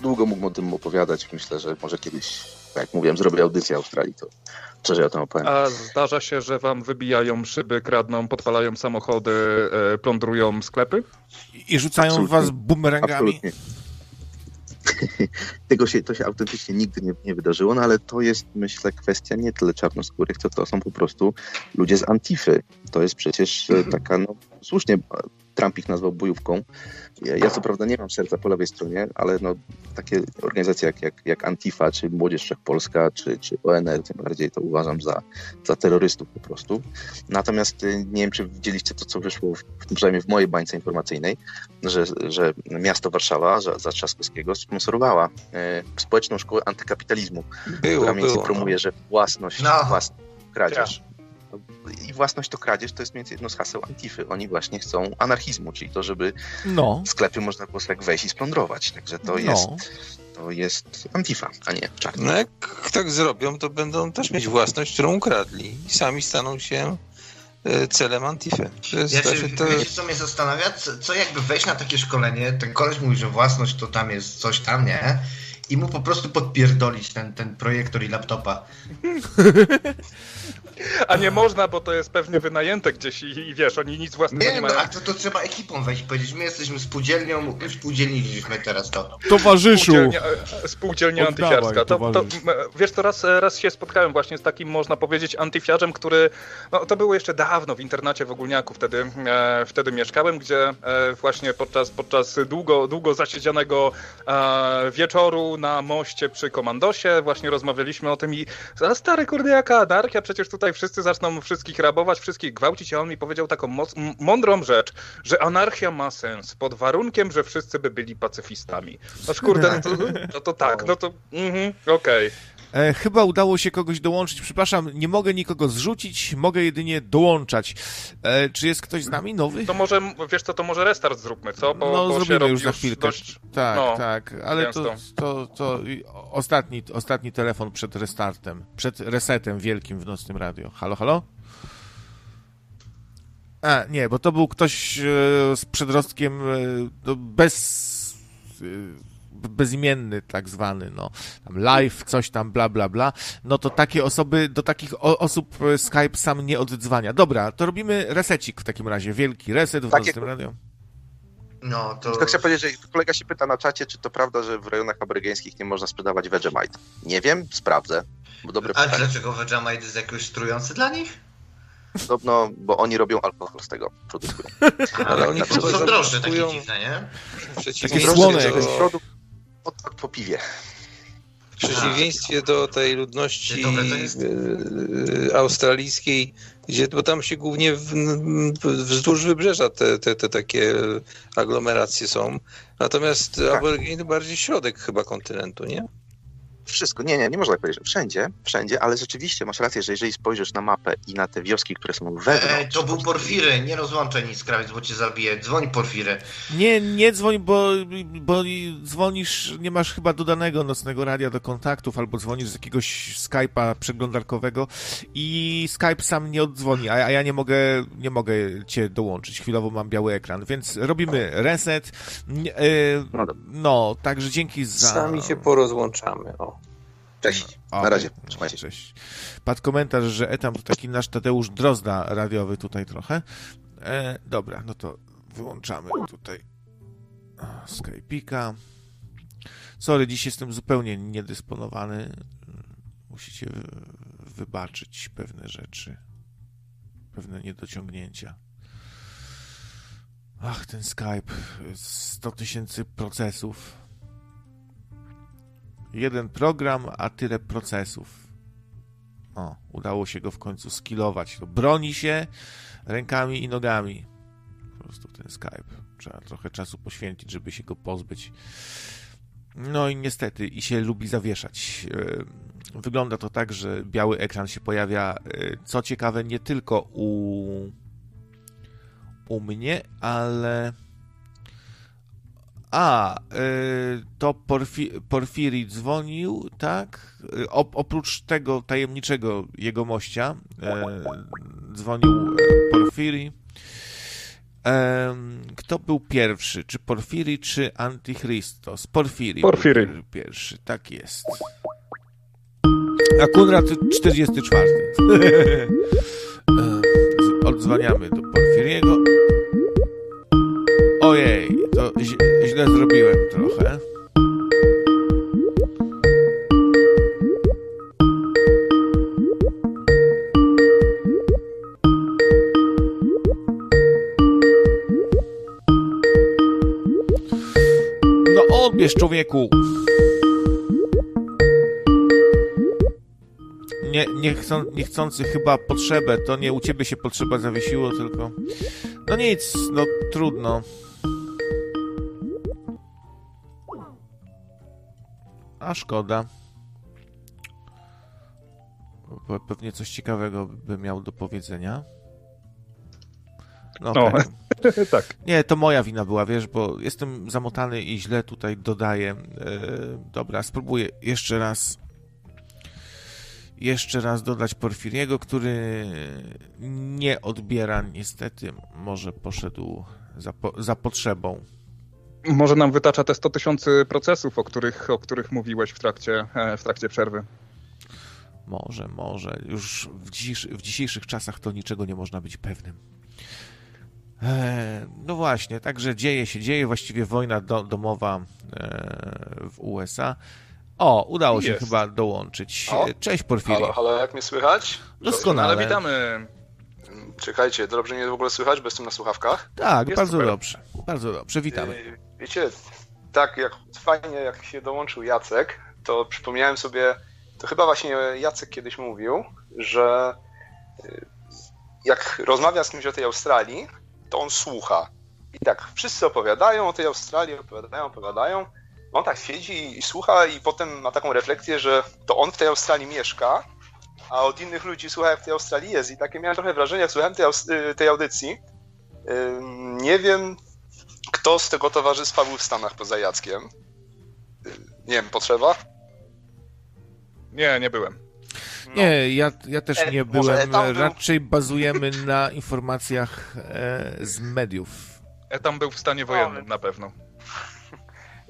F: długo mógłbym o tym opowiadać. Myślę, że może kiedyś, tak jak mówiłem, zrobię audycję Australii, to szerzej o tym opowiem.
A: A zdarza się, że wam wybijają szyby, kradną, podpalają samochody, e, plądrują sklepy?
B: I rzucają Absolutnie. was bumerangami? Absolutnie.
F: Tego się, to się autentycznie nigdy nie, nie, wydarzyło, no ale to jest, myślę, kwestia nie tyle czarnoskórych, co to są po prostu ludzie z Antify. To jest przecież e, taka, no słusznie Trump ich nazwał bojówką. Ja, ja, co prawda nie mam serca po lewej stronie, ale no, takie organizacje jak, jak, jak Antifa, czy Młodzież Wszechpolska, czy, czy ONR, tym bardziej to uważam za, za terrorystów po prostu. Natomiast y, nie wiem, czy widzieliście to, co wyszło, w, przynajmniej w mojej bańce informacyjnej, że, że miasto Warszawa za, za Trzaskowskiego sponsorowała e, społeczną szkołę antykapitalizmu, było, która między było, promuje, no. że własność, no. własność kradzież i własność to kradzież to jest między jedno z haseł Antify. Oni właśnie chcą anarchizmu, czyli to, żeby no. w sklepie można było sobie wejść i splądrować. Także to no. jest to jest Antifa, a nie czarny.
E: No jak tak zrobią, to będą też mieć własność, którą ukradli i sami staną się e, celem Antify.
D: To jest, ja się, to... Wiecie, co mnie zastanawia? Co, co jakby wejść na takie szkolenie, ten koleś mówi, że własność to tam jest coś tam, nie? I mu po prostu podpierdolić ten, ten projektor i laptopa.
A: A nie można, bo to jest pewnie wynajęte gdzieś i, i wiesz, oni nic własnego nie, nie mają.
D: No, a to, to trzeba ekipą wejść i powiedzieć, my jesteśmy spółdzielnią, spółdzielniliśmy teraz to.
B: Towarzyszu!
A: Spółdzielnia, e, spółdzielnia antyfiarska. To, to, wiesz, to raz, raz się spotkałem właśnie z takim, można powiedzieć, antyfiarzem, który, no to było jeszcze dawno w internacie w Ogólniaku, wtedy, e, wtedy mieszkałem, gdzie e, właśnie podczas, podczas długo, długo zasiedzianego e, wieczoru na moście przy komandosie właśnie rozmawialiśmy o tym i a stary kurde jaka anarchia, przecież tutaj wszyscy zaczną wszystkich rabować, wszystkich gwałcić, a on mi powiedział taką mądrą rzecz, że anarchia ma sens pod warunkiem, że wszyscy by byli pacyfistami. No kurde, no to, no to tak, no to mhm, okej.
B: Okay. E, chyba udało się kogoś dołączyć. Przepraszam, nie mogę nikogo zrzucić, mogę jedynie dołączać. E, czy jest ktoś z nami nowy?
A: To może, wiesz co, to może restart zróbmy, co?
B: Bo, no, bo zrobimy już za chwilkę. Dość... Tak, no, tak, ale to, to, to ostatni, ostatni telefon przed restartem, przed resetem wielkim w Nocnym Radio. Halo, halo? A, nie, bo to był ktoś e, z przedrostkiem e, bez e, bezimienny tak zwany, no, tam live, coś tam, bla, bla, bla, no to takie osoby, do takich o, osób Skype sam nie oddzwania. Dobra, to robimy resecik w takim razie, wielki reset w tak Nocnym Radio.
F: No, to... Tylko chcę powiedzieć, że kolega się pyta na czacie, czy to prawda, że w rejonach amerykańskich nie można sprzedawać Vegemite. Nie wiem, sprawdzę. Bo dobre
D: A pytanie. dlaczego Vegemite jest jakoś strujący dla nich?
F: Podobno, bo oni robią alkohol z tego, produkują.
D: Ale oni to są droższe takie dziwne, nie?
B: Takie słone
F: jakoś. Produkt po piwie.
E: W przeciwieństwie do tej ludności e, australijskiej, gdzie, bo tam się głównie w, wzdłuż wybrzeża te, te, te takie aglomeracje są. Natomiast tak. aborygeny bardziej środek chyba kontynentu, nie?
F: Wszystko, nie, nie, nie można tak powiedzieć, wszędzie, wszędzie, ale rzeczywiście masz rację, że jeżeli spojrzysz na mapę i na te wioski, które są wewnątrz... E,
D: to był Porfiry, nie rozłączaj nic, krawiec, bo cię zabije. Dzwoń Porfiry.
B: Nie, nie dzwoń, bo, bo dzwonisz, nie masz chyba dodanego nocnego radia do kontaktów, albo dzwonisz z jakiegoś Skype'a przeglądarkowego i Skype sam nie oddzwoni, a, a ja nie mogę, nie mogę cię dołączyć. Chwilowo mam biały ekran, więc robimy reset. E, no, no, także dzięki za...
E: Sami się porozłączamy, o.
F: Cześć. Na razie. Trzymajcie.
B: Cześć. Padł komentarz, że etam to taki nasz Tadeusz Drozda radiowy tutaj trochę. E, dobra, no to wyłączamy tutaj Skype'ika. Sorry, dziś jestem zupełnie niedysponowany. Musicie wybaczyć pewne rzeczy, pewne niedociągnięcia. Ach, ten Skype. 100 tysięcy procesów jeden program, a tyle procesów. O, udało się go w końcu skillować. To broni się rękami i nogami. Po prostu ten Skype. Trzeba trochę czasu poświęcić, żeby się go pozbyć. No i niestety, i się lubi zawieszać. E, wygląda to tak, że biały ekran się pojawia, e, co ciekawe, nie tylko u, u mnie, ale a, y, to Porfi Porfiri dzwonił, tak? Y, o, oprócz tego tajemniczego jego mościa y, dzwonił Porfiri. Kto był pierwszy? Czy Porfiri, czy Antichristos? Porfiri.
C: Porfiri.
B: Był pierwszy, tak jest. A Kunrad 44. Odzwaniamy do Porfiriego. Źle zrobiłem trochę. No odbierz człowieku! Nie, nie chcą, niechcący chyba potrzebę, to nie u ciebie się potrzeba zawiesiło, tylko... No nic, no trudno. A szkoda. Pewnie coś ciekawego by miał do powiedzenia.
C: No, no tak.
B: Nie, to moja wina była, wiesz, bo jestem zamotany i źle tutaj dodaję. E, dobra, spróbuję jeszcze raz jeszcze raz dodać Porfiriego, który nie odbiera niestety, może poszedł za, po, za potrzebą.
C: Może nam wytacza te 100 tysięcy procesów, o których, o których mówiłeś w trakcie, e, w trakcie przerwy.
B: Może, może. Już w, dziś, w dzisiejszych czasach to niczego nie można być pewnym. E, no właśnie, także dzieje się, dzieje właściwie wojna do, domowa e, w USA. O, udało Jest. się chyba dołączyć. O. Cześć Porfiry.
G: Halo, halo, jak mnie słychać?
B: Doskonale. Ale
C: witamy.
G: Czekajcie, dobrze mnie w ogóle słychać, bo jestem na słuchawkach?
B: Tak, Jest bardzo super. dobrze. Bardzo dobrze, witamy.
G: Wiecie, tak jak fajnie jak się dołączył Jacek, to przypomniałem sobie, to chyba właśnie Jacek kiedyś mówił, że y, jak rozmawia z kimś o tej Australii, to on słucha. I tak wszyscy opowiadają o tej Australii, opowiadają, opowiadają. On tak siedzi i słucha i potem ma taką refleksję, że to on w tej Australii mieszka, a od innych ludzi słucha jak w tej Australii jest. I takie miałem trochę wrażenie, jak słuchałem tej, y, tej audycji. Nie wiem, kto z tego towarzystwa był w Stanach poza Jackiem? Nie wiem, potrzeba?
C: Nie, nie byłem.
B: No. Nie, ja, ja też e, nie byłem. Raczej był... bazujemy na informacjach e, z mediów.
C: Etam był w stanie wojennym, na pewno.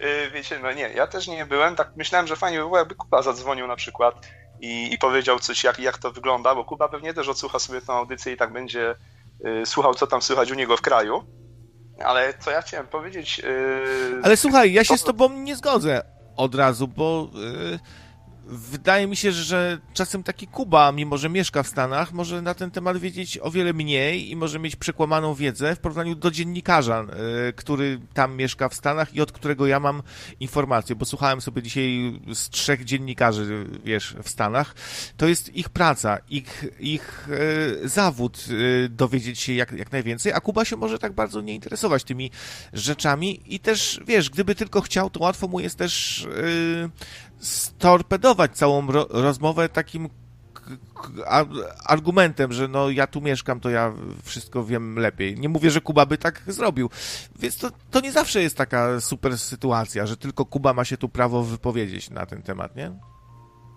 G: Y, wiecie, no nie, ja też nie byłem. Tak myślałem, że fajnie by było, jakby Kuba zadzwonił na przykład i, i powiedział coś, jak, jak to wygląda, bo Kuba pewnie też odsłucha sobie tę audycję i tak będzie y, słuchał, co tam słychać u niego w kraju. Ale co ja chciałem powiedzieć. Yy...
B: Ale słuchaj, ja się z tobą nie zgodzę od razu, bo. Yy wydaje mi się, że czasem taki Kuba, mimo że mieszka w Stanach, może na ten temat wiedzieć o wiele mniej i może mieć przekłamaną wiedzę w porównaniu do dziennikarza, y, który tam mieszka w Stanach i od którego ja mam informacje, bo słuchałem sobie dzisiaj z trzech dziennikarzy, wiesz, w Stanach. To jest ich praca, ich, ich y, zawód y, dowiedzieć się jak, jak najwięcej, a Kuba się może tak bardzo nie interesować tymi rzeczami i też, wiesz, gdyby tylko chciał, to łatwo mu jest też storpedować całą ro rozmowę takim argumentem, że no ja tu mieszkam, to ja wszystko wiem lepiej. Nie mówię, że Kuba by tak zrobił. Więc to, to nie zawsze jest taka super sytuacja, że tylko Kuba ma się tu prawo wypowiedzieć na ten temat, nie?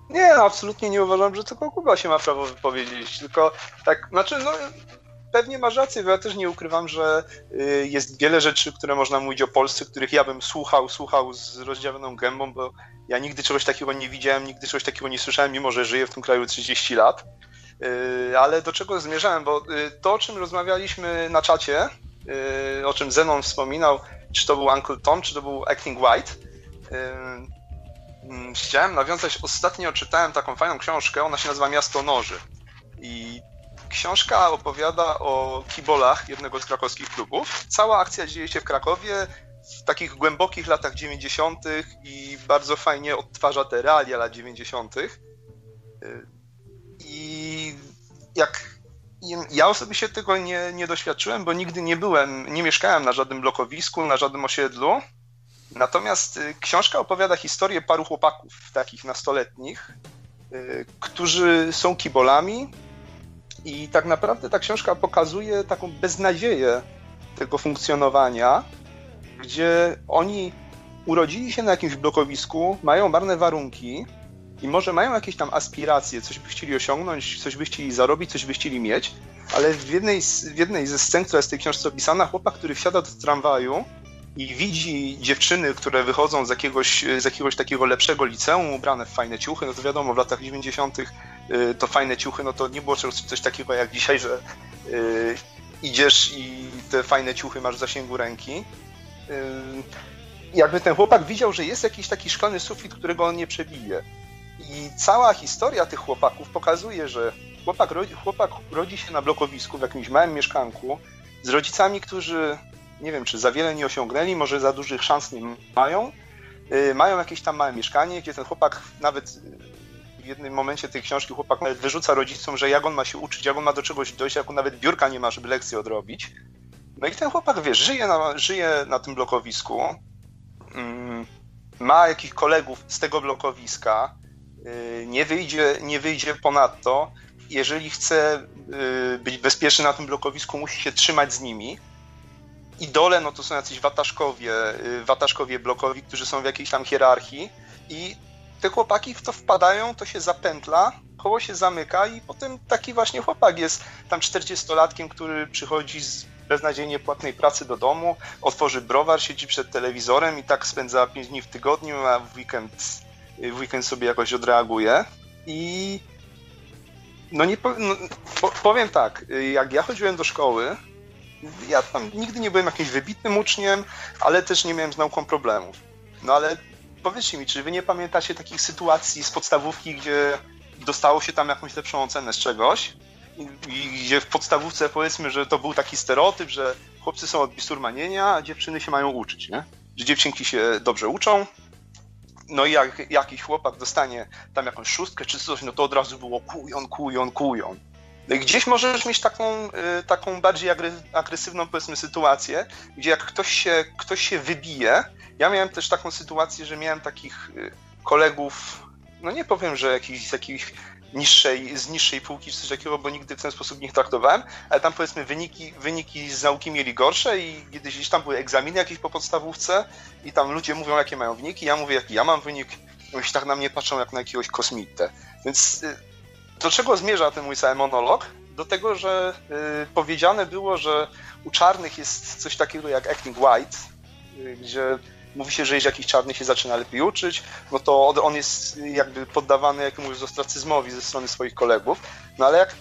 G: Nie, absolutnie nie uważam, że tylko Kuba się ma prawo wypowiedzieć, tylko tak, znaczy, no pewnie masz rację, bo ja też nie ukrywam, że y, jest wiele rzeczy, które można mówić o Polsce, których ja bym słuchał, słuchał z rozdziawioną gębą, bo ja nigdy czegoś takiego nie widziałem, nigdy czegoś takiego nie słyszałem, mimo że żyję w tym kraju 30 lat. Y, ale do czego zmierzałem? Bo y, to, o czym rozmawialiśmy na czacie, o czym Zenon wspominał, czy to był Uncle Tom, czy to był Acting White, mm, chciałem nawiązać. Ostatnio czytałem taką fajną książkę, ona się nazywa Miasto Noży. I Książka opowiada o kibolach jednego z krakowskich klubów. Cała akcja dzieje się w Krakowie w takich głębokich latach 90. i bardzo fajnie odtwarza te realia lat 90. I jak ja osobiście tego nie, nie doświadczyłem, bo nigdy nie byłem, nie mieszkałem na żadnym blokowisku, na żadnym osiedlu. Natomiast y, książka opowiada historię paru chłopaków, takich nastoletnich, y, którzy są kibolami, i tak naprawdę ta książka pokazuje taką beznadzieję tego funkcjonowania, gdzie oni urodzili się na jakimś blokowisku, mają marne warunki i może mają jakieś tam aspiracje, coś by chcieli osiągnąć, coś by chcieli zarobić, coś by chcieli mieć, ale w jednej, z, w jednej ze scen, która jest w tej książce opisana, chłopak, który wsiada do tramwaju i widzi dziewczyny, które wychodzą z jakiegoś, z jakiegoś takiego lepszego liceum, ubrane w fajne ciuchy, no to wiadomo, w latach 90. Y, to fajne ciuchy, no to nie było coś, takiego jak dzisiaj, że yy, idziesz i te fajne ciuchy masz w zasięgu ręki. Yy, jakby ten chłopak widział, że jest jakiś taki szklany sufit, którego on nie przebije. I cała historia tych chłopaków pokazuje, że chłopak rodzi, chłopak rodzi się na blokowisku w jakimś małym mieszkanku z rodzicami, którzy nie wiem, czy za wiele nie osiągnęli, może za dużych szans nie mają. Mają jakieś tam małe mieszkanie, gdzie ten chłopak nawet w jednym momencie tej książki chłopak nawet wyrzuca rodzicom, że jak on ma się uczyć, jak on ma do czegoś dojść, jak on nawet biurka nie ma, żeby lekcję odrobić. No i ten chłopak, wiesz, żyje na, żyje na tym blokowisku, mm, ma jakichś kolegów z tego blokowiska, yy, nie wyjdzie, nie wyjdzie ponadto. Jeżeli chce yy, być bezpieczny na tym blokowisku, musi się trzymać z nimi. I dole, no to są jacyś wataszkowie, yy, wataszkowie blokowi, którzy są w jakiejś tam hierarchii i te chłopaki w to wpadają, to się zapętla, koło się zamyka i potem taki właśnie chłopak jest tam 40-latkiem, który przychodzi z beznadziejnie płatnej pracy do domu, otworzy browar, siedzi przed telewizorem i tak spędza 5 dni w tygodniu, a w weekend, w weekend sobie jakoś odreaguje. I no nie no, powiem tak, jak ja chodziłem do szkoły, ja tam nigdy nie byłem jakimś wybitnym uczniem, ale też nie miałem z nauką problemów. No ale powiedzcie mi, czy wy nie pamiętacie takich sytuacji z podstawówki, gdzie dostało się tam jakąś lepszą ocenę z czegoś i, gdzie w podstawówce powiedzmy, że to był taki stereotyp, że chłopcy są od bisurmanienia, a dziewczyny się mają uczyć, nie? Że dziewczynki się dobrze uczą, no i jak jakiś chłopak dostanie tam jakąś szóstkę czy coś, no to od razu było kujon, kujon, kujon. Gdzieś możesz mieć taką, y, taką bardziej agresywną, powiedzmy, sytuację, gdzie jak ktoś się, ktoś się wybije, ja miałem też taką sytuację, że miałem takich y, kolegów, no nie powiem, że jakiś, z jakiejś niższej, z niższej półki czy coś takiego, bo nigdy w ten sposób nie traktowałem, ale tam powiedzmy wyniki, wyniki z nauki mieli gorsze i kiedyś gdzieś tam były egzaminy jakieś po podstawówce i tam ludzie mówią, jakie mają wyniki, ja mówię, jaki ja mam wynik, no i tak na mnie patrzą jak na jakiegoś kosmitę. Więc y, do czego zmierza ten mój cały monolog? Do tego, że y, powiedziane było, że u czarnych jest coś takiego jak acting white, y, gdzie mówi się, że jeśli jakiś czarny się zaczyna lepiej uczyć, no to on jest jakby poddawany jakiemuś ostracyzmowi ze strony swoich kolegów. No ale jak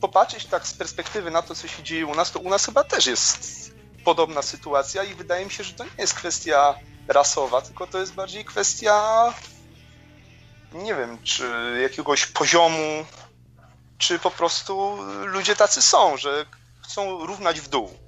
G: popatrzeć tak z perspektywy na to, co się dzieje u nas, to u nas chyba też jest podobna sytuacja i wydaje mi się, że to nie jest kwestia rasowa, tylko to jest bardziej kwestia nie wiem, czy jakiegoś poziomu, czy po prostu ludzie tacy są, że chcą równać w dół.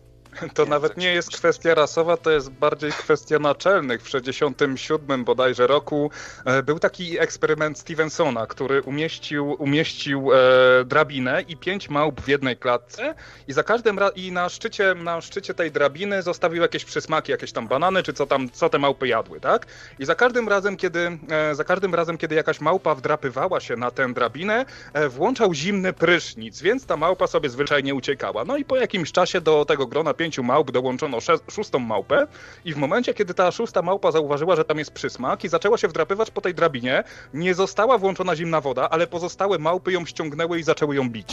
A: To nawet nie jest kwestia rasowa, to jest bardziej kwestia naczelnych. W 67 bodajże roku e, był taki eksperyment Stevensona, który umieścił, umieścił e, drabinę i pięć małp w jednej klatce i za każdym i na szczycie, na szczycie tej drabiny zostawił jakieś przysmaki, jakieś tam banany, czy co tam, co te małpy jadły, tak? I za każdym razem, kiedy, e, za każdym razem, kiedy jakaś małpa wdrapywała się na tę drabinę, e, włączał zimny prysznic, więc ta małpa sobie zwyczajnie uciekała. No i po jakimś czasie do tego grona pięciu małp dołączono szóstą małpę i w momencie, kiedy ta szósta małpa zauważyła, że tam jest przysmak i zaczęła się wdrapywać po tej drabinie, nie została włączona zimna woda, ale pozostałe małpy ją ściągnęły i zaczęły ją bić.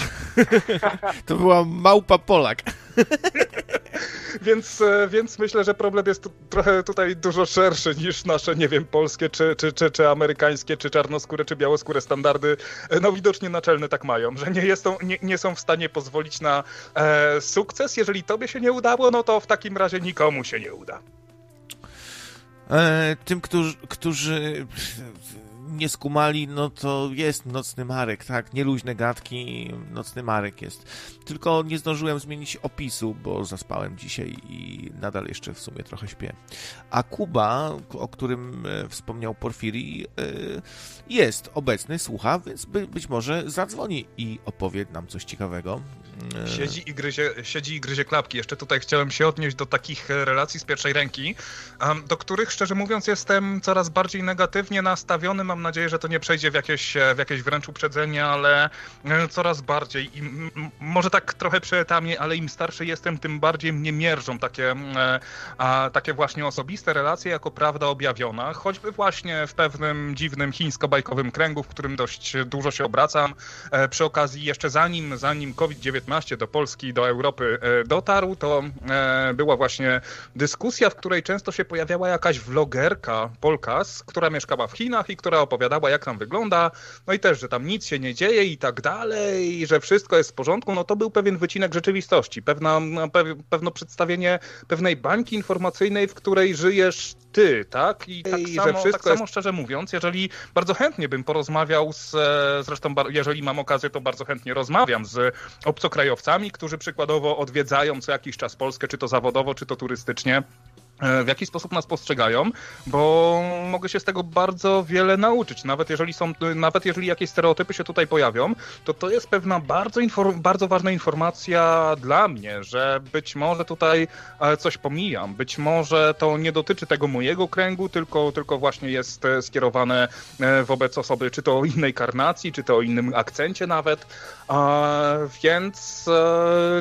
B: to była małpa Polak.
A: więc, e, więc myślę, że problem jest tu, trochę tutaj dużo szerszy niż nasze, nie wiem, polskie, czy, czy, czy, czy amerykańskie, czy czarnoskóre, czy białoskóre standardy. E, no widocznie naczelne tak mają, że nie, jest nie, nie są w stanie pozwolić na e, sukces. Jeżeli tobie się nie udało, no to w takim razie nikomu się nie uda.
B: E, tym, którzy, którzy nie skumali, no to jest Nocny Marek, tak, nieluźne gadki, Nocny Marek jest. Tylko nie zdążyłem zmienić opisu, bo zaspałem dzisiaj i nadal jeszcze w sumie trochę śpię. A Kuba, o którym e, wspomniał Porfiri, e, jest obecny, słucha, więc by, być może zadzwoni i opowie nam coś ciekawego.
A: E, siedzi i, gryzie, siedzi i gryzie klapki. Jeszcze tutaj chciałem się odnieść do takich relacji z pierwszej ręki, do których szczerze mówiąc jestem coraz bardziej negatywnie nastawiony. Mam nadzieję, że to nie przejdzie w jakieś, w jakieś wręcz uprzedzenie, ale coraz bardziej. I może tak trochę przeetami, ale im starszy jestem, tym bardziej mnie mierzą takie, e, a, takie właśnie osobiste relacje jako prawda objawiona, choćby właśnie w pewnym dziwnym chińsko-bajkowym kręgu, w którym dość dużo się obracam. E, przy okazji jeszcze zanim, zanim COVID-19 do Polski, do Europy e, dotarł, to była właśnie dyskusja, w której często się pojawiała jakaś vlogerka Polkas, która mieszkała w Chinach i która opowiadała, jak tam wygląda, no i też, że tam nic się nie dzieje i tak dalej, że wszystko jest w porządku, no to był pewien wycinek rzeczywistości, pewna, pewno przedstawienie pewnej bańki informacyjnej, w której żyjesz ty, tak? I tak, I samo, tak samo jest... szczerze mówiąc, jeżeli bardzo chętnie bym porozmawiał z, zresztą jeżeli mam okazję, to bardzo chętnie rozmawiam z obcokrajowcami, którzy przykładowo odwiedzają co jakiś czas Polskę, czy to zawodowo, czy to turystycznie, w jaki sposób nas postrzegają, bo mogę się z tego bardzo wiele nauczyć. Nawet jeżeli są, nawet jeżeli jakieś stereotypy się tutaj pojawią, to to jest pewna bardzo, bardzo ważna informacja dla mnie, że być może tutaj e, coś pomijam, być może to nie dotyczy tego mojego kręgu, tylko, tylko właśnie jest e, skierowane wobec osoby, czy to o innej karnacji, czy to o innym akcencie nawet, więc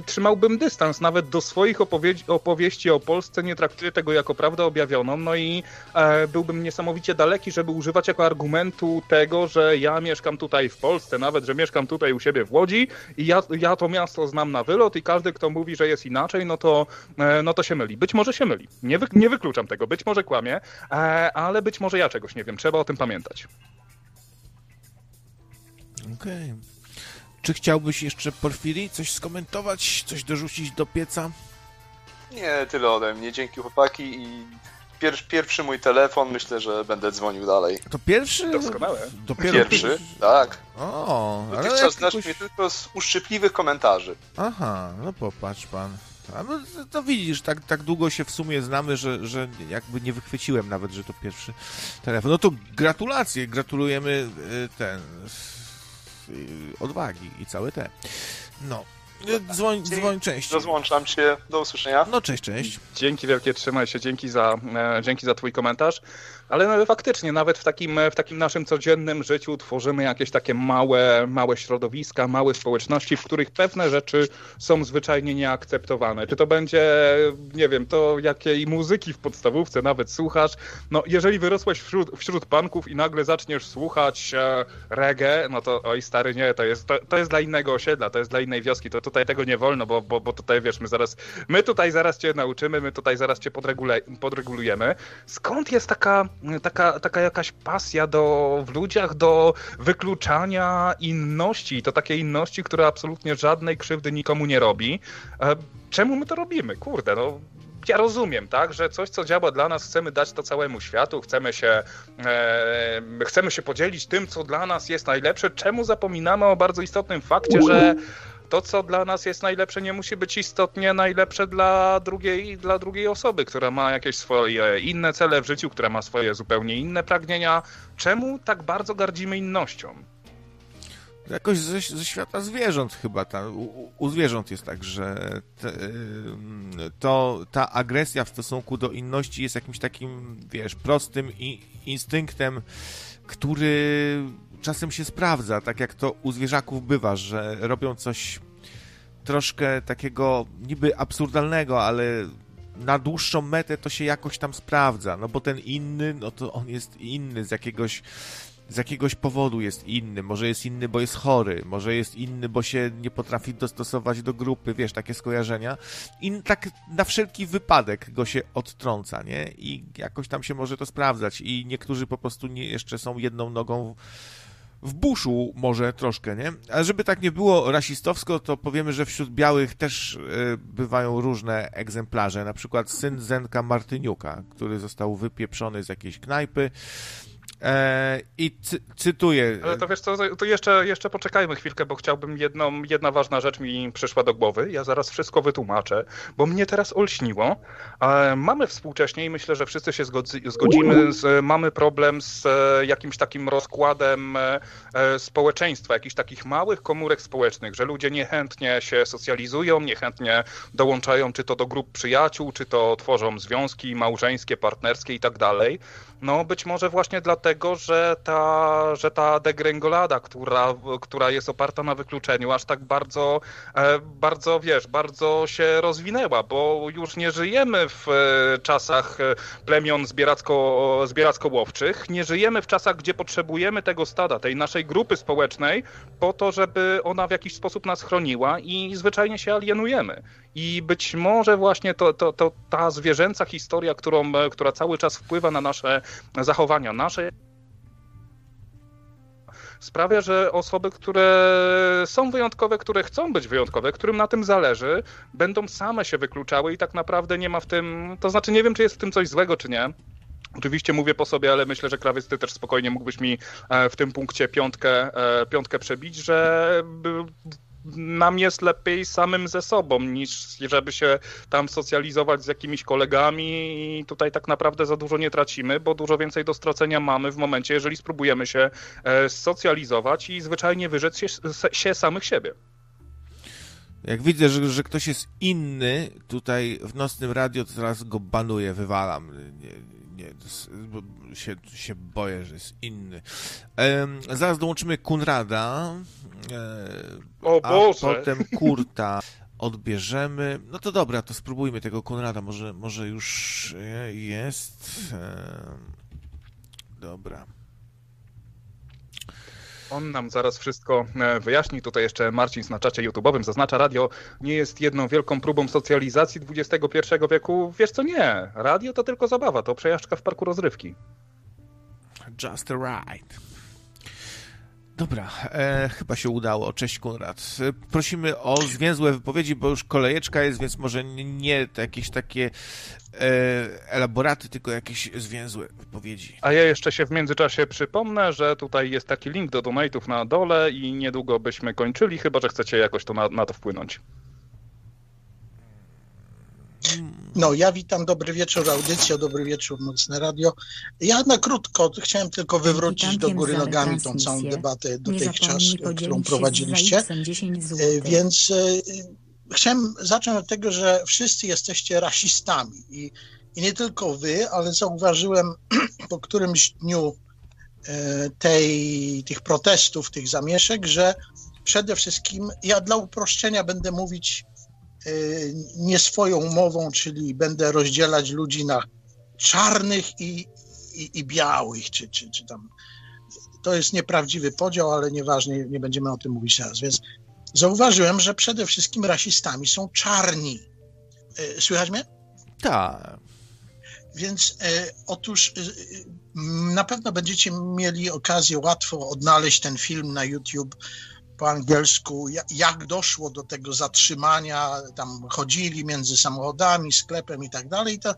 A: trzymałbym dystans nawet do swoich opowieści o Polsce, nie traktuję tego jako prawdę objawioną, no i e, byłbym niesamowicie daleki, żeby używać jako argumentu tego, że ja mieszkam tutaj w Polsce, nawet, że mieszkam tutaj u siebie w Łodzi i ja, ja to miasto znam na wylot i każdy, kto mówi, że jest inaczej, no to, e, no to się myli. Być może się myli. Nie, wy, nie wykluczam tego, być może kłamie, e, ale być może ja czegoś nie wiem. Trzeba o tym pamiętać.
B: Okej. Okay. Czy chciałbyś jeszcze, Porfiri, coś skomentować, coś dorzucić do pieca?
G: Nie, tyle ode mnie. Dzięki chłopaki i pier pierwszy mój telefon, myślę, że będę dzwonił dalej.
B: To pierwszy?
A: Doskonałe.
G: Dopiero pierwszy, tak.
B: O,
G: Dotychczas znasz jakoś... mnie tylko z uszczypliwych komentarzy.
B: Aha, no popatrz pan. A no, to widzisz, tak, tak długo się w sumie znamy, że, że jakby nie wychwyciłem nawet, że to pierwszy telefon. No to gratulacje, gratulujemy y, ten odwagi i całe te. No, Dzwoń, dzwoń, cześć.
G: Rozłączam się, do usłyszenia.
B: No cześć, cześć.
A: Dzięki wielkie, trzymaj się, dzięki za, e, dzięki za twój komentarz. Ale no, faktycznie, nawet w takim, w takim naszym codziennym życiu tworzymy jakieś takie małe, małe środowiska, małe społeczności, w których pewne rzeczy są zwyczajnie nieakceptowane. Czy to będzie, nie wiem, to jakiej muzyki w podstawówce nawet słuchasz. No, jeżeli wyrosłeś wśród, wśród panków i nagle zaczniesz słuchać e, reggae, no to oj stary, nie, to jest, to, to jest dla innego osiedla, to jest dla innej wioski, to tutaj tego nie wolno, bo, bo, bo tutaj wiesz, my zaraz, my tutaj zaraz cię nauczymy, my tutaj zaraz cię podregulujemy. Skąd jest taka taka, taka jakaś pasja do, w ludziach do wykluczania inności. To takiej inności, która absolutnie żadnej krzywdy nikomu nie robi. E, czemu my to robimy? Kurde, no ja rozumiem, tak, że coś, co działa dla nas, chcemy dać to całemu światu, chcemy się, e, chcemy się podzielić tym, co dla nas jest najlepsze. Czemu zapominamy o bardzo istotnym fakcie, że to, co dla nas jest najlepsze, nie musi być istotnie najlepsze dla drugiej, dla drugiej osoby, która ma jakieś swoje inne cele w życiu, która ma swoje zupełnie inne pragnienia. Czemu tak bardzo gardzimy innością?
B: Jakoś ze, ze świata zwierząt chyba. Ta, u, u, zwierząt jest tak, że te, to, ta agresja w stosunku do inności jest jakimś takim, wiesz, prostym i, instynktem, który czasem się sprawdza, tak jak to u zwierzaków bywa, że robią coś troszkę takiego niby absurdalnego, ale na dłuższą metę to się jakoś tam sprawdza, no bo ten inny, no to on jest inny z jakiegoś z jakiegoś powodu jest inny, może jest inny, bo jest chory, może jest inny, bo się nie potrafi dostosować do grupy, wiesz, takie skojarzenia. I tak na wszelki wypadek go się odtrąca, nie? I jakoś tam się może to sprawdzać. I niektórzy po prostu nie, jeszcze są jedną nogą w buszu może troszkę, nie? A żeby tak nie było rasistowsko, to powiemy, że wśród białych też y, bywają różne egzemplarze, na przykład syn Zenka Martyniuka, który został wypieprzony z jakiejś knajpy, E, I cy cytuję.
A: Ale to wiesz co, to jeszcze, jeszcze poczekajmy chwilkę, bo chciałbym jedną, jedna ważna rzecz mi przyszła do głowy. Ja zaraz wszystko wytłumaczę, bo mnie teraz olśniło. E, mamy współcześnie i myślę, że wszyscy się zgodzimy, z, mamy problem z e, jakimś takim rozkładem społeczeństwa, jakichś takich małych komórek społecznych, że ludzie niechętnie się socjalizują, niechętnie dołączają czy to do grup przyjaciół, czy to tworzą związki małżeńskie, partnerskie i tak dalej. No być może właśnie dlatego, że ta, że ta degrengolada, która, która jest oparta na wykluczeniu, aż tak bardzo, e, bardzo, wiesz, bardzo się rozwinęła, bo już nie żyjemy w e, czasach e, plemion zbieracko, zbieracko-łowczych, nie żyjemy w czasach, gdzie potrzebujemy tego stada, tej naszej grupy społecznej po to, żeby ona w jakiś sposób nas chroniła i zwyczajnie się alienujemy. I być może właśnie to, to, to ta zwierzęca historia, którą, która cały czas wpływa na nasze zachowania, nasze sprawia, że osoby, które są wyjątkowe, które chcą być wyjątkowe, którym na tym zależy, będą same się wykluczały i tak naprawdę nie ma w tym, to znaczy nie wiem, czy jest w tym coś złego, czy nie. Oczywiście mówię po sobie, ale myślę, że Krawiec, ty też spokojnie mógłbyś mi e, w tym punkcie piątkę, e, piątkę przebić, że nam jest lepiej samym ze sobą, niż żeby się tam socjalizować z jakimiś kolegami i tutaj tak naprawdę za dużo nie tracimy, bo dużo więcej do stracenia mamy w momencie, jeżeli spróbujemy się e, socjalizować i zwyczajnie wyrzec się, się samych siebie.
B: Jak widzę, że, że ktoś jest inny tutaj w nocnym radio, to zaraz go banuję, wywalam. Nie, nie, się, się boję, że jest inny. zaraz dołączymy Kunrada.
A: E, o Boże!
B: A potem Kurta odbierzemy. No to dobra, to spróbujmy tego Konrada. Może, może już jest. Dobra.
A: On nam zaraz wszystko e, wyjaśni. Tutaj jeszcze Marcin na czacie YouTube'owym zaznacza, radio nie jest jedną wielką próbą socjalizacji XXI wieku. Wiesz co, nie. Radio to tylko zabawa, to przejażdżka w parku rozrywki.
B: Just a ride. Dobra, e, chyba się udało. Cześć Konrad. E, prosimy o zwięzłe wypowiedzi, bo już kolejeczka jest, więc może nie, jakieś takie e, elaboraty, tylko jakieś zwięzłe wypowiedzi.
A: A ja jeszcze się w międzyczasie przypomnę, że tutaj jest taki link do donate'ów na dole i niedługo byśmy kończyli, chyba że chcecie jakoś to na, na to wpłynąć.
H: No, ja witam, dobry wieczór, audycja, dobry wieczór, Mocne Radio. Ja na krótko chciałem tylko wywrócić do góry nogami tą całą debatę dotychczas, którą prowadziliście. E, więc e, chciałem zacząć od tego, że wszyscy jesteście rasistami i, i nie tylko wy, ale zauważyłem po którymś dniu e, tej, tych protestów, tych zamieszek, że przede wszystkim ja dla uproszczenia będę mówić nie swoją mową, czyli będę rozdzielać ludzi na czarnych i, i, i białych, czy, czy, czy tam. To jest nieprawdziwy podział, ale nieważne, nie będziemy o tym mówić teraz. Więc zauważyłem, że przede wszystkim rasistami są czarni. Y, słychać mnie?
B: Tak.
H: Więc e, otóż e, na pewno będziecie mieli okazję łatwo odnaleźć ten film na YouTube po angielsku, jak doszło do tego zatrzymania, tam chodzili między samochodami, sklepem i tak dalej, to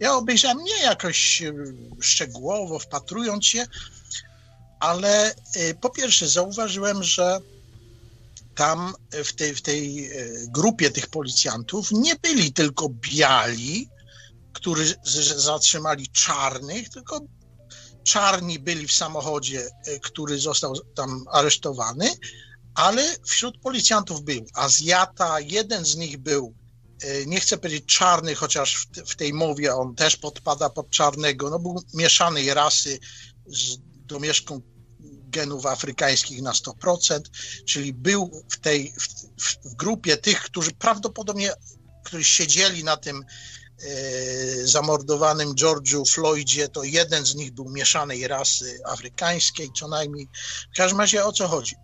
H: ja obejrzałem nie jakoś e, szczegółowo, wpatrując się, ale e, po pierwsze zauważyłem, że tam w tej, w tej grupie tych policjantów nie byli tylko biali, którzy zatrzymali czarnych, tylko czarni byli w samochodzie, który został tam aresztowany, ale wśród policjantów był. Azjata, jeden z nich był, e, nie chcę powiedzieć czarny, chociaż w, tej mowie on też podpada pod czarnego, no był mieszanej rasy z domieszką genów afrykańskich na 100%, czyli był w tej w, w grupie tych, którzy prawdopodobnie którzy siedzieli na tym zamordowanym George'u Floydzie, to jeden z nich był mieszanej rasy afrykańskiej, co najmniej. W każdym razie o co chodzi?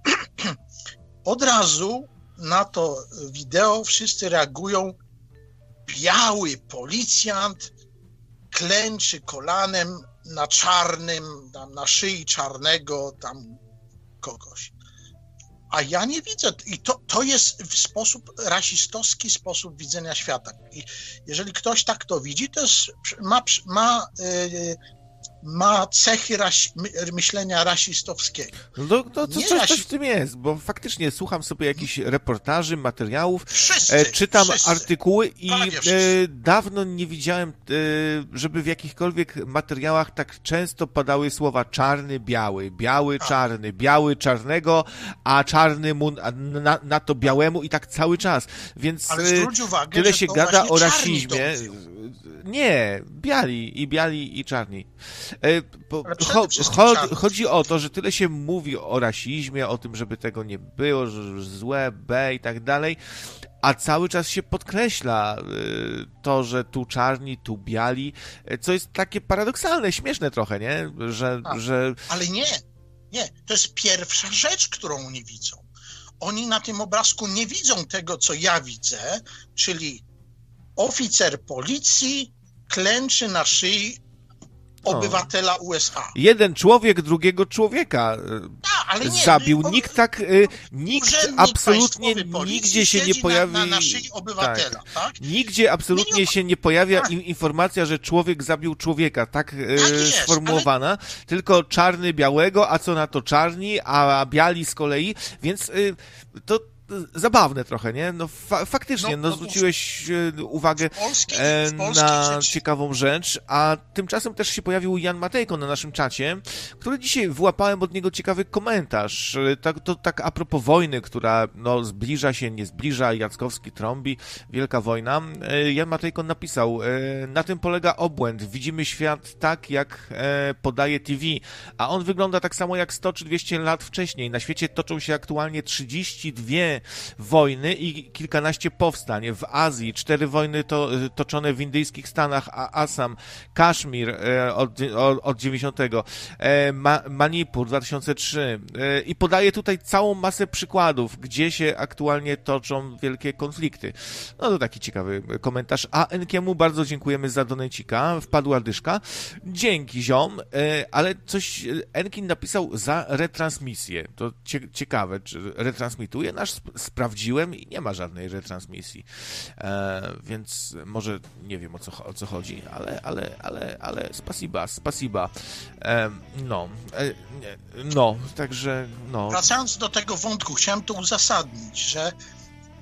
H: od razu na to wideo wszyscy reagują. Biały policjant klęczy kolanem na czarnym, tam na szyi czarnego tam kogoś. A ja nie widzę. I to, to jest w sposób rasistowski sposób widzenia świata. I jeżeli ktoś tak to widzi, to jest, ma, ma yy, ma cechy ras, myślenia rasistowskiego.
B: No to, to, coś, coś w tym jest, bo faktycznie słucham sobie jakichś reportaży, materiałów,
H: wszyscy,
B: e, czytam
H: wszyscy,
B: artykuły i e, dawno nie widziałem, e, żeby w jakichkolwiek materiałach tak często padały słowa czarny, biały, biały, a. czarny, biały, czarnego, a czarny mu, a na, na, to białemu i tak cały czas. Więc e, uwagę, tyle się gada o rasizmie. Nie, biali i biali i czarni. E, cho, cho, chodzi o to, że tyle się mówi o rasizmie, o tym, żeby tego nie było, że złe, B i tak dalej, a cały czas się podkreśla e, to, że tu czarni, tu biali, e, co jest takie paradoksalne, śmieszne trochę, nie? Że,
H: A,
B: że...
H: Ale nie, nie, to jest pierwsza rzecz, którą oni widzą. Oni na tym obrazku nie widzą tego, co ja widzę, czyli oficer policji klęczy na szyi obywatela USA.
B: Jeden człowiek drugiego człowieka
H: Ta, nie,
B: zabił. Nikt tak, y, nikt absolutnie nigdzie się nie pojawi. Na,
H: na obywatela, tak. tak.
B: Nigdzie absolutnie nie, się nie pojawia tak. informacja, że człowiek zabił człowieka, tak, y, tak jest, sformułowana, ale... tylko czarny białego, a co na to czarni, a biali z kolei, więc y, to zabawne trochę, nie? No fa faktycznie, no, no, no zwróciłeś e, uwagę Polski, e, na ciekawą rzecz, a tymczasem też się pojawił Jan Matejko na naszym czacie, który dzisiaj wyłapałem od niego ciekawy komentarz. E, tak, to tak a propos wojny, która no, zbliża się, nie zbliża, Jackowski trąbi, wielka wojna. Jan Matejko napisał, na tym polega obłęd. Widzimy świat tak, jak podaje TV, a on wygląda tak samo jak 100 czy 200 lat wcześniej. Na świecie toczą się aktualnie 32 wojny i kilkanaście powstań. W Azji cztery wojny to, toczone w indyjskich Stanach, Assam, Kaszmir e, od, od 90, e, Ma, Manipur 2003 e, i podaję tutaj całą masę przykładów, gdzie się aktualnie toczą wielkie konflikty. No to taki ciekawy komentarz. A Enkiemu bardzo dziękujemy za donecika, wpadła dyszka. Dzięki ziom, ale coś Enkin napisał za retransmisję. To ciekawe, czy retransmituje nasz sprawdziłem i nie ma żadnej retransmisji. E, więc może nie wiem o co, o co chodzi, ale, ale, ale, ale spasiba, spasiba. E, no, e, no, także no.
H: Wracając do tego wątku, chciałem to uzasadnić, że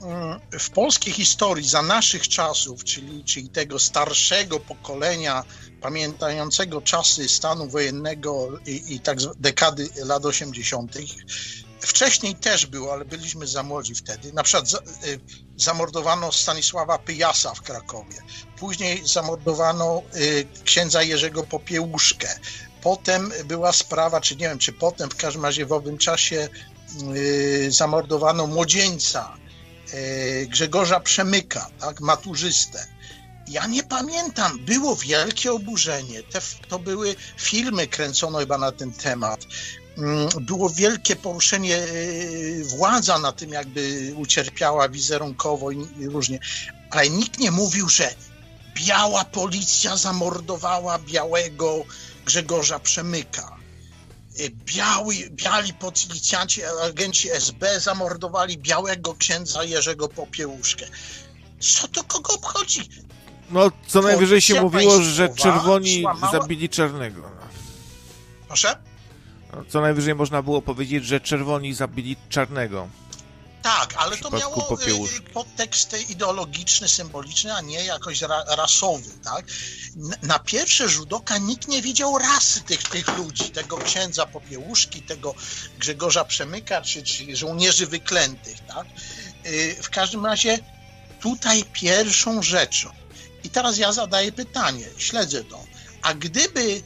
H: mm, w polskiej historii za naszych czasów, czyli, czyli tego starszego pokolenia, pamiętającego czasy stanu wojennego i, i tak dekady lat 80., Wcześniej też było, ale byliśmy za młodzi wtedy. Na przykład y, zamordowano Stanisława Pyjasa w Krakowie. Później zamordowano y, księdza Jerzego Popiełuszkę. Potem była sprawa, czy nie wiem, czy potem, w każdym razie w owym czasie y, zamordowano młodzieńca Grzegorza Przemyka, tak, maturzystę. Ja nie pamiętam, było wielkie oburzenie. Te, to były filmy kręcono chyba na ten temat. Mm, było wielkie poruszenie, e, władza na tym jakby ucierpiała wizerunkowo i różnie, ale nikt nie mówił, że biała policja zamordowała białego Grzegorza Przemyka. E, biały, biali policjanci, agenci SB zamordowali białego księdza Jerzego Popiełuszkę. Co to kogo obchodzi?
B: No, co najwyżej się mówiło, że czerwoni złamała... zabili czarnego.
H: Proszę?
B: Co najwyżej można było powiedzieć, że czerwoni zabili czarnego.
H: Tak, ale to miało popiełuszki. podtekst ideologiczny, symboliczny, a nie jakoś ra rasowy, tak? Na pierwszy rzut oka nikt nie widział rasy tych, tych ludzi, tego księdza Popiełuszki, tego Grzegorza Przemyka, czy, czy żołnierzy wyklętych, tak? Y, w każdym razie tutaj pierwszą rzeczą, i teraz ja zadaję pytanie, śledzę to, a gdyby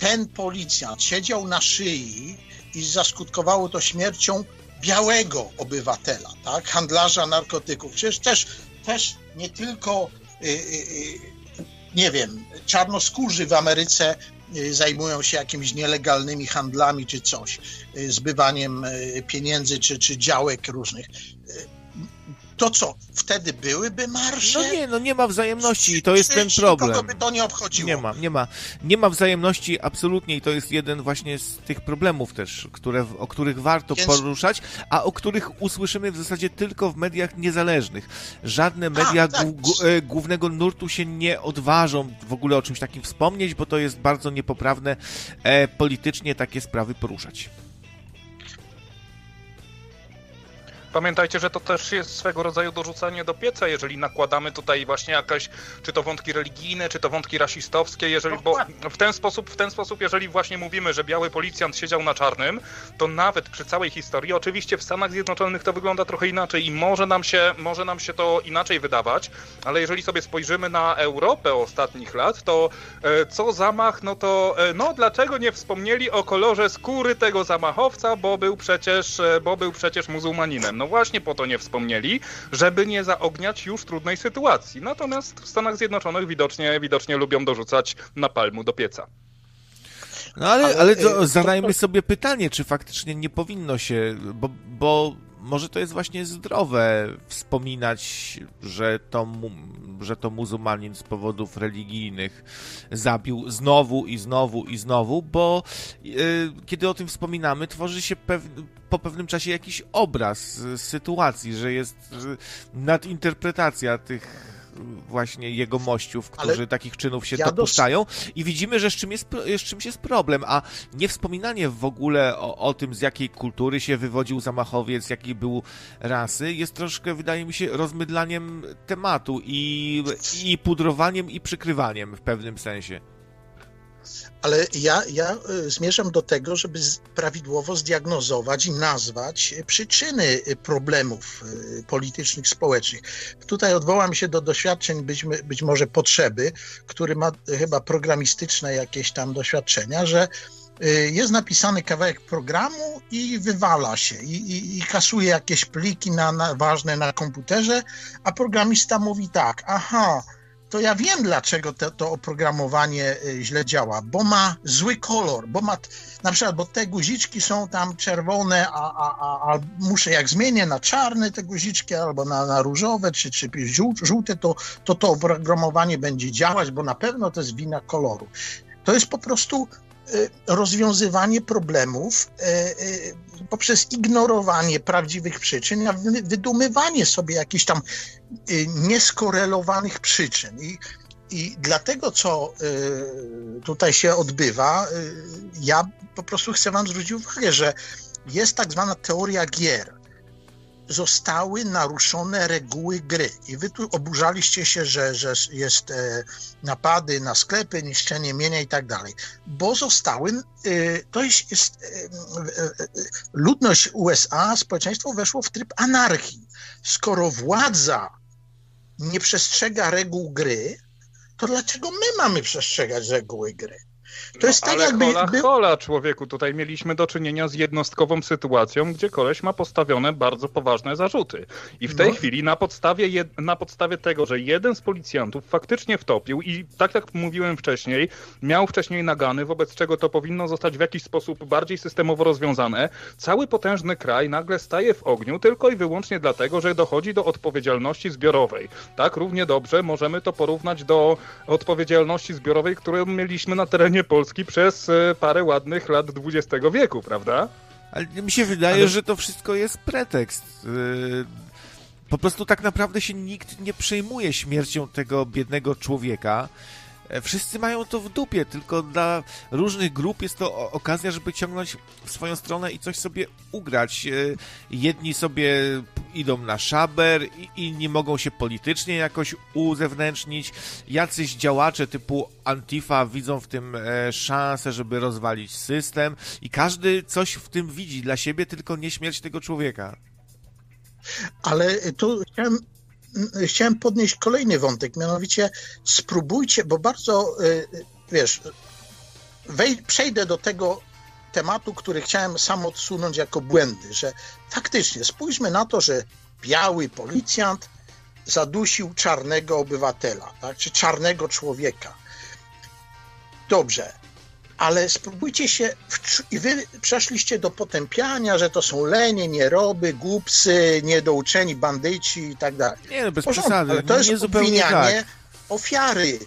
H: ten policjant siedział na szyi i zaskutkowało to śmiercią białego obywatela, tak? handlarza narkotyków. Przecież też, też nie tylko, yy, yy, nie wiem, czarnoskórzy w Ameryce y, zajmują się jakimiś nielegalnymi handlami czy coś, y, zbywaniem y, pieniędzy czy, czy działek różnych to co, wtedy byłyby marsze?
B: No nie, no nie ma wzajemności i to jest ten problem. Kogo
H: by to nie obchodziło?
B: Nie ma, nie ma. Nie ma wzajemności absolutnie i to jest jeden właśnie z tych problemów też, które, o których warto Więc... poruszać, a o których usłyszymy w zasadzie tylko w mediach niezależnych. Żadne media a, tak. E, głównego nurtu się nie odważą w ogóle o czymś takim wspomnieć, bo to jest bardzo niepoprawne e, politycznie takie sprawy poruszać.
A: Pamiętajcie, że to też jest swego rodzaju dorzucanie do pieca, jeżeli nakładamy tutaj właśnie jakieś, czy to wątki religijne, czy to wątki rasistowskie, jeżeli, bo w ten sposób, w ten sposób, jeżeli właśnie mówimy, że biały policjant siedział na czarnym, to nawet przy całej historii, oczywiście w Stanach Zjednoczonych to wygląda trochę inaczej i może nam się, może nam się to inaczej wydawać, ale jeżeli sobie spojrzymy na Europę ostatnich lat, to e, co zamach, no to e, no dlaczego nie wspomnieli o kolorze skóry tego zamachowca, bo był przecież, e, bo był przecież muzułmaninem. No właśnie po to nie wspomnieli, żeby nie zaogniać już trudnej sytuacji. Natomiast w Stanach Zjednoczonych widocznie, widocznie lubią dorzucać napalmu do pieca.
B: No ale, ale, ale to, zadajmy sobie pytanie, czy faktycznie nie powinno się, bo, bo może to jest właśnie zdrowe wspominać, że to, że to muzułmanin z powodów religijnych zabił znowu i znowu i znowu, bo yy, kiedy o tym wspominamy, tworzy się pew po pewnym czasie jakiś obraz sytuacji, że jest nadinterpretacja tych właśnie jego mościów, którzy Ale takich czynów się ja dopuszczają dos... i widzimy, że z, czym jest, z czymś jest problem, a nie wspominanie w ogóle o, o tym, z jakiej kultury się wywodził zamachowiec, jakiej był rasy, jest troszkę, wydaje mi się, rozmydlaniem tematu i, i pudrowaniem i przykrywaniem w pewnym sensie.
H: Ale ja, ja y, zmierzam do tego, żeby prawidłowo zdiagnozować i nazwać przyczyny y, problemów politycznych, społecznych. Tutaj odwołam się do doświadczeń, być, być może potrzeby, który ma chyba programistyczne jakieś tam doświadczenia, że jest napisany kawałek programu i wywala się i, i, i kasuje jakieś pliki na, na, ważne na komputerze, a programista mówi tak, aha, to ja wiem, dlaczego to, to oprogramowanie y, źle działa, bo ma zły kolor, bo ma na przykład, bo te guziczki są tam czerwone, a, a, a, a muszę jak zmienię na czarne te guziczki albo na, na różowe czy, czy żółte, to, to to oprogramowanie będzie działać, bo na pewno to jest wina koloru. To jest po prostu rozwiązywanie problemów y, poprzez ignorowanie prawdziwych przyczyn, a wydumywanie sobie jakichś tam nieskorelowanych przyczyn. I, i dlatego, co tutaj się odbywa, ja po prostu chcę Wam zwrócić uwagę, że jest tak zwana teoria gier zostały naruszone reguły gry. I wy tu oburzaliście się, że, że jest e, napady na sklepy, niszczenie mienia i tak dalej. Bo zostały, e, to jest, jest e, ludność USA, społeczeństwo weszło w tryb anarchii. Skoro władza nie przestrzega reguł gry, to dlaczego my mamy przestrzegać reguły gry?
A: To jest no, tak ale jakby... Hola, by... hola, człowieku, tutaj mieliśmy do czynienia z jednostkową sytuacją, gdzie koleś ma postawione bardzo poważne zarzuty. I w tej no. chwili na podstawie, jed... na podstawie tego, że jeden z policjantów faktycznie wtopił i tak jak mówiłem wcześniej, miał wcześniej nagany, wobec czego to powinno zostać w jakiś sposób bardziej systemowo rozwiązane, cały potężny kraj nagle staje w ogniu tylko i wyłącznie dlatego, że dochodzi do odpowiedzialności zbiorowej. Tak, równie dobrze możemy to porównać do odpowiedzialności zbiorowej, którą mieliśmy na terenie Polski przez e, parę ładnych lat XX wieku, prawda?
B: Ale mi się wydaje, Ale... że to wszystko jest pretekst. E, po prostu tak naprawdę się nikt nie przejmuje śmiercią tego biednego człowieka. E, wszyscy mają to w dupie, tylko dla różnych grup jest to okazja, żeby ciągnąć w swoją stronę i coś sobie ugrać. E, jedni sobie idą na szaber, inni mogą się politycznie jakoś uzewnętrznić. Jacyś działacze typu Antifa widzą w tym e, szansę, żeby rozwalić system i każdy coś w tym widzi dla siebie, tylko nie śmierć tego człowieka.
H: Ale tu chciałem chciałem podnieść kolejny wątek, mianowicie spróbujcie, bo bardzo, y, wiesz, wej, przejdę do tego tematu, który chciałem sam odsunąć jako błędy, że faktycznie spójrzmy na to, że biały policjant zadusił czarnego obywatela, tak, czy czarnego człowieka. Dobrze, ale spróbujcie się, i wy przeszliście do potępiania, że to są lenie, nieroby, głupcy, niedouczeni bandyci i tak dalej.
B: Nie, no bez przesady. Ale
H: to jest obwinianie tak. ofiary.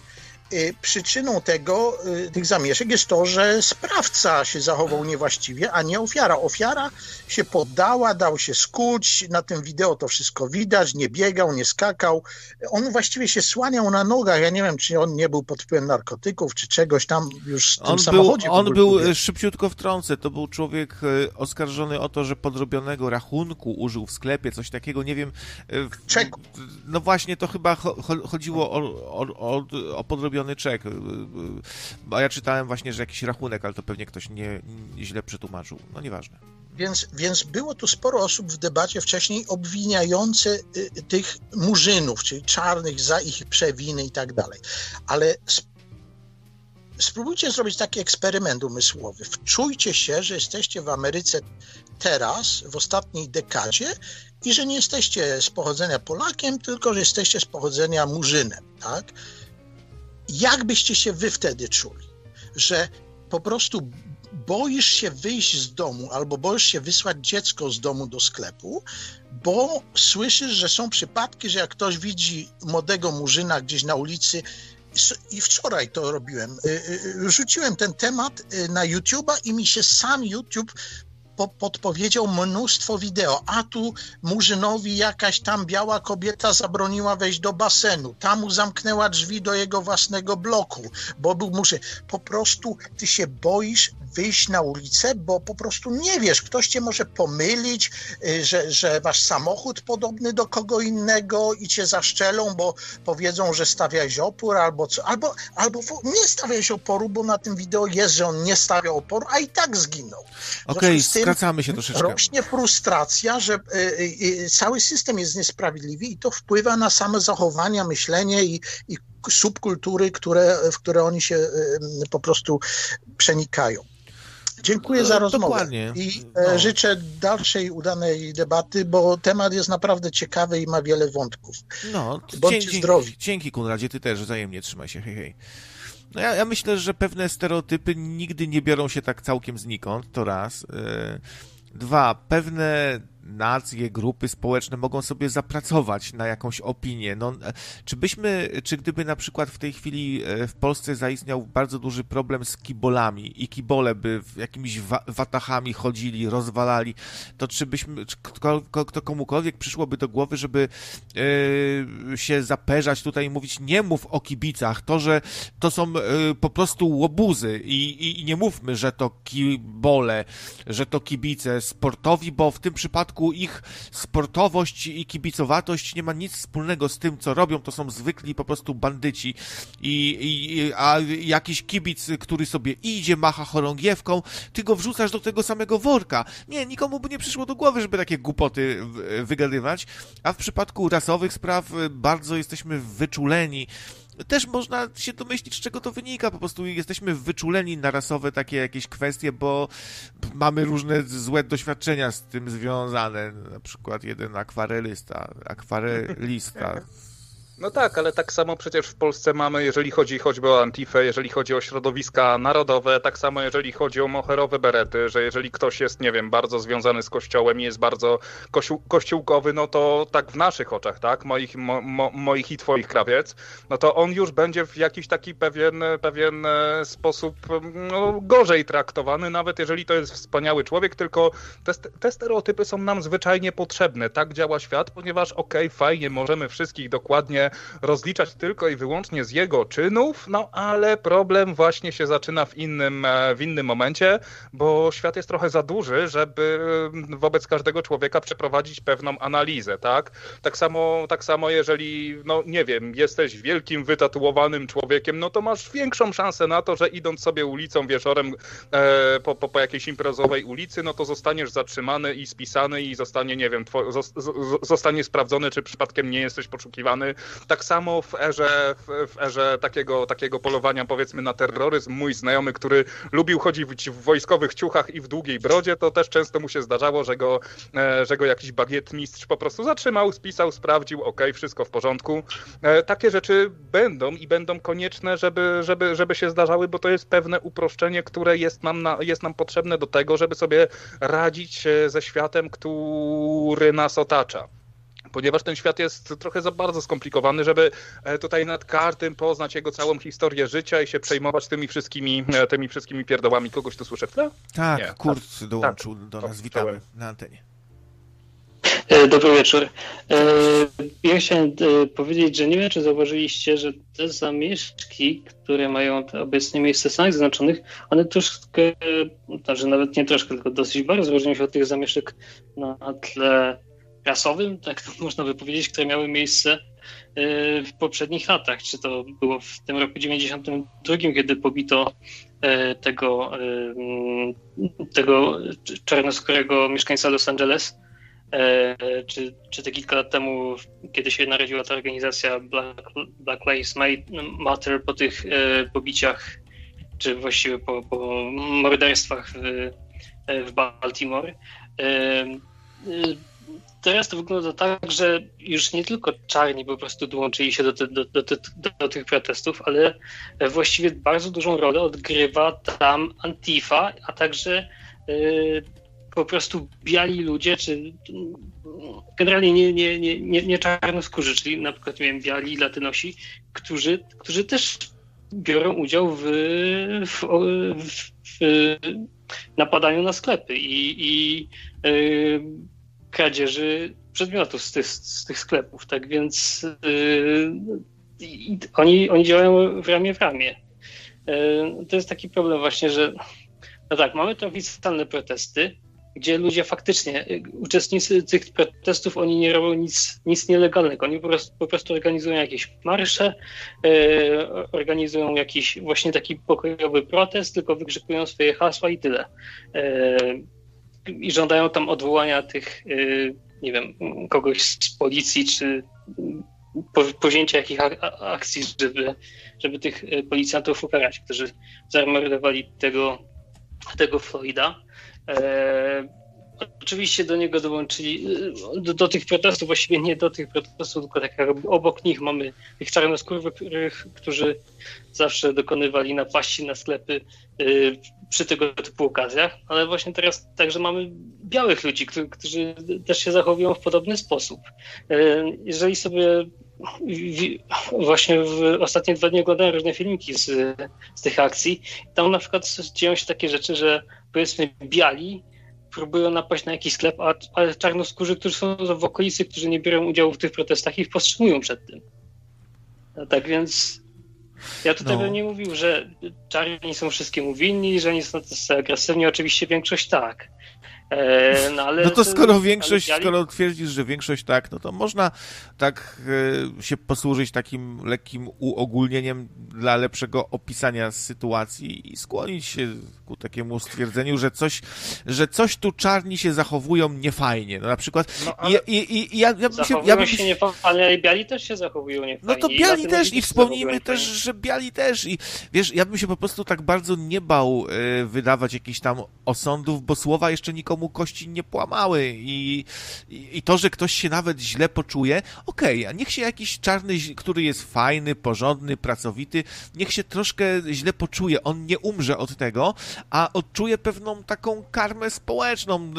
H: Y, przyczyną tego, y, tych zamieszek jest to, że sprawca się zachował niewłaściwie, a nie ofiara. Ofiara się poddała, dał się skuć, na tym wideo to wszystko widać, nie biegał, nie skakał. On właściwie się słaniał na nogach. Ja nie wiem, czy on nie był pod wpływem narkotyków, czy czegoś tam już w tym
B: on
H: samochodzie.
B: Był, on był, szybciutko wtrącę, to był człowiek e, oskarżony o to, że podrobionego rachunku użył w sklepie, coś takiego, nie wiem.
H: Czeku.
B: No właśnie, to chyba chodziło o, o, o, o podrobiony zrobiony czek. Y, y, a ja czytałem właśnie, że jakiś rachunek, ale to pewnie ktoś nie, nie źle przetłumaczył. No nieważne.
H: Więc, więc było tu sporo osób w debacie wcześniej obwiniające y, tych murzynów, czyli czarnych za ich przewiny i tak dalej. Ale spróbujcie zrobić taki eksperyment umysłowy. Wczujcie się, że jesteście w Ameryce teraz, w ostatniej dekadzie i że nie jesteście z pochodzenia Polakiem, tylko że jesteście z pochodzenia Murzynem, tak? Jak byście się wy wtedy czuli? Że po prostu boisz się wyjść z domu albo boisz się wysłać dziecko z domu do sklepu, bo słyszysz, że są przypadki, że jak ktoś widzi młodego murzyna gdzieś na ulicy, i wczoraj to robiłem. Y, y, rzuciłem ten temat y, na YouTube'a i mi się sam YouTube po, podpowiedział mnóstwo wideo. A tu Murzynowi jakaś tam biała kobieta zabroniła wejść do basenu. Tam mu zamknęła drzwi do jego własnego bloku, bo był Murzyn. Po prostu ty się boisz wyjść na ulicę, bo po prostu nie wiesz, ktoś cię może pomylić, y, że, że masz samochód podobny do kogo innego i cię zaszczelą, bo powiedzą, że stawiałeś opór albo co, albo, albo nie stawiałeś oporu, bo na tym wideo jest, że on nie stawiał oporu, a i tak zginął.
B: Okej, okay, skracamy się troszeczkę.
H: Rośnie frustracja, że y, y, cały system jest niesprawiedliwy i to wpływa na same zachowania, myślenie i, i subkultury, które, w które oni się po prostu przenikają. Dziękuję za rozmowę
B: Dokładnie.
H: i e, no. życzę dalszej udanej debaty, bo temat jest naprawdę ciekawy i ma wiele wątków. No, Bądźcie dzięki, zdrowi.
B: Dzięki Kunradzie, ty też wzajemnie trzymaj się, hej hej. No ja, ja myślę, że pewne stereotypy nigdy nie biorą się tak całkiem znikąd, to raz. E, dwa, pewne nacje, grupy społeczne mogą sobie zapracować na jakąś opinię. No, czy byśmy, czy gdyby na przykład w tej chwili e, w Polsce zaistniał bardzo duży problem z kibolami i kibole by jakimiś watachami chodzili, rozwalali, to czy byśmy, kto, kto komukolwiek przyszłoby do głowy, żeby yy, się zaperzać tutaj i mówić, nie mów o kibicach, to, że to są yy, po prostu łobuzy i, i, i nie mówmy, że to kibole, że to kibice sportowi, bo w tym przypadku przypadku ich sportowość i kibicowatość nie ma nic wspólnego z tym, co robią. To są zwykli po prostu bandyci. I, i, a jakiś kibic, który sobie idzie, macha chorągiewką, ty go wrzucasz do tego samego worka. Nie, nikomu by nie przyszło do głowy, żeby takie głupoty wygadywać. A w przypadku rasowych spraw bardzo jesteśmy wyczuleni też można się domyślić, z czego to wynika. Po prostu jesteśmy wyczuleni na rasowe takie jakieś kwestie, bo mamy różne złe doświadczenia z tym związane. Na przykład jeden akwarelista, akwarelista
A: No tak, ale tak samo przecież w Polsce mamy, jeżeli chodzi choćby o Antifę, jeżeli chodzi o środowiska narodowe, tak samo jeżeli chodzi o moherowe berety, że jeżeli ktoś jest, nie wiem, bardzo związany z kościołem i jest bardzo kościół, kościółkowy, no to tak w naszych oczach, tak, moich, mo, mo, moich i twoich krawiec, no to on już będzie w jakiś taki pewien, pewien e, sposób no, gorzej traktowany, nawet jeżeli to jest wspaniały człowiek, tylko te, te stereotypy są nam zwyczajnie potrzebne. Tak działa świat, ponieważ okej, okay, fajnie, możemy wszystkich dokładnie rozliczać tylko i wyłącznie z jego czynów, no ale problem właśnie się zaczyna w innym, w innym momencie, bo świat jest trochę za duży, żeby wobec każdego człowieka przeprowadzić pewną analizę, tak? Tak samo, tak samo jeżeli, no nie wiem, jesteś wielkim, wytatuowanym człowiekiem, no to masz większą szansę na to, że idąc sobie ulicą wieczorem e, po, po, po jakiejś imprezowej ulicy, no to zostaniesz zatrzymany i spisany i zostanie, nie wiem, zostanie sprawdzony, czy przypadkiem nie jesteś poszukiwany. Tak samo w erze, w, erze takiego, takiego polowania, powiedzmy, na terroryzm, mój znajomy, który lubił chodzić w wojskowych ciuchach i w długiej brodzie, to też często mu się zdarzało, że go, e, że go jakiś bagietmistrz po prostu zatrzymał, spisał, sprawdził, ok, wszystko w porządku. E, takie rzeczy będą i będą konieczne, żeby, żeby, żeby się zdarzały, bo to jest pewne uproszczenie, które jest nam, na, jest nam potrzebne do tego, żeby sobie radzić e, ze światem, który nas otacza ponieważ ten świat jest trochę za bardzo skomplikowany, żeby e, tutaj nad każdym poznać jego całą historię życia i się przejmować tymi wszystkimi, e, tymi wszystkimi pierdołami. Kogoś tu słyszę? No?
B: Tak, Nie, Kurt tak, dołączył tak, do nas. Witamy na antenie.
I: E, dobry wieczór. Ja chciałem powiedzieć, że nie wiem, czy zauważyliście, że te zamieszki, które mają obecnie miejsce w Stanach Zjednoczonych, one troszkę, znaczy nawet nie troszkę, tylko dosyć bardzo różnią się od tych zamieszek na tle rasowym, tak to można by powiedzieć, które miały miejsce e, w poprzednich latach. Czy to było w tym roku 92, kiedy pobito e, tego, e, tego czarnoskórego mieszkańca Los Angeles, czy, czy te kilka lat temu, kiedy się narodziła ta organizacja Black, Black Lives Matter po tych pobiciach, czy właściwie po, po morderstwach w, w Baltimore teraz to wygląda tak, że już nie tylko czarni po prostu dołączyli się do, te, do, do, do, tych protestów, ale właściwie bardzo dużą rolę odgrywa tam Antifa, a także y, po prostu biali ludzie, czy generalnie nie, nie, nie, nie, nie czarnoskórzy, czyli na przykład wiem, biali latynosi, którzy, którzy też biorą udział w, w, w, w napadaniu na sklepy i, i y, kradzieży przedmiotów z tych, z tych sklepów. Tak więc yy, oni, oni działają w ramię w ramię. Yy, to jest taki problem właśnie, że no tak, mamy te oficjalne protesty, gdzie ludzie faktycznie, y, uczestnicy tych protestów, oni nie robią nic, nic nielegalnego. Oni po prostu, po prostu organizują jakieś marsze, yy, organizują jakiś właśnie taki pokojowy protest, tylko wykrzykują swoje hasła i tyle. Yy, i żądają tam odwołania tych, y, nie wiem, kogoś z policji, czy powzięcia jakich akcji, żeby, żeby tych y, policjantów ukarać, którzy zamordowali tego, tego Floyda. E, oczywiście do niego dołączyli, y, do, do, tych protestów, właściwie nie do tych protestów, tylko tak obok nich mamy tych czarnoskórych, którzy zawsze dokonywali napaści na sklepy przy tego typu okazjach, ale właśnie teraz także mamy białych ludzi, którzy też się zachowują w podobny sposób. E, jeżeli sobie właśnie w ostatnie dwa dni oglądałem różne filmiki z, z tych akcji, tam na przykład dzieją się takie rzeczy, że powiedzmy biali próbują napaść na jakiś sklep, a, a czarnoskórzy, którzy są w okolicy, którzy nie biorą udziału w tych protestach, ich powstrzymują przed tym. No tak więc ja tutaj no. bym nie mówił, że czarni są wszystkiemu winni, że oni są tacy agresywni. Oczywiście większość tak.
B: E, no, ale, no to skoro większość, skoro twierdzisz, że większość tak, no to można tak e, się posłużyć takim lekkim uogólnieniem dla lepszego opisania sytuacji i skłonić się ku takiemu stwierdzeniu, że coś, że coś tu czarni się zachowują niefajnie. No na przykład
I: no, i, i, i ja, ja bym się... Ja bym się niefajnie, ale biali też się zachowują niefajnie.
B: No to biali też i wspomnijmy też, że biali też i wiesz, ja bym się po prostu tak bardzo nie bał y, wydawać jakichś tam osądów, bo słowa jeszcze nikomu kości nie płamały. I, i, i to, że ktoś się nawet źle poczuje, okej, okay, a niech się jakiś czarny, który jest fajny, porządny, pracowity, niech się troszkę źle poczuje, on nie umrze od tego, a odczuje pewną taką karmę społeczną.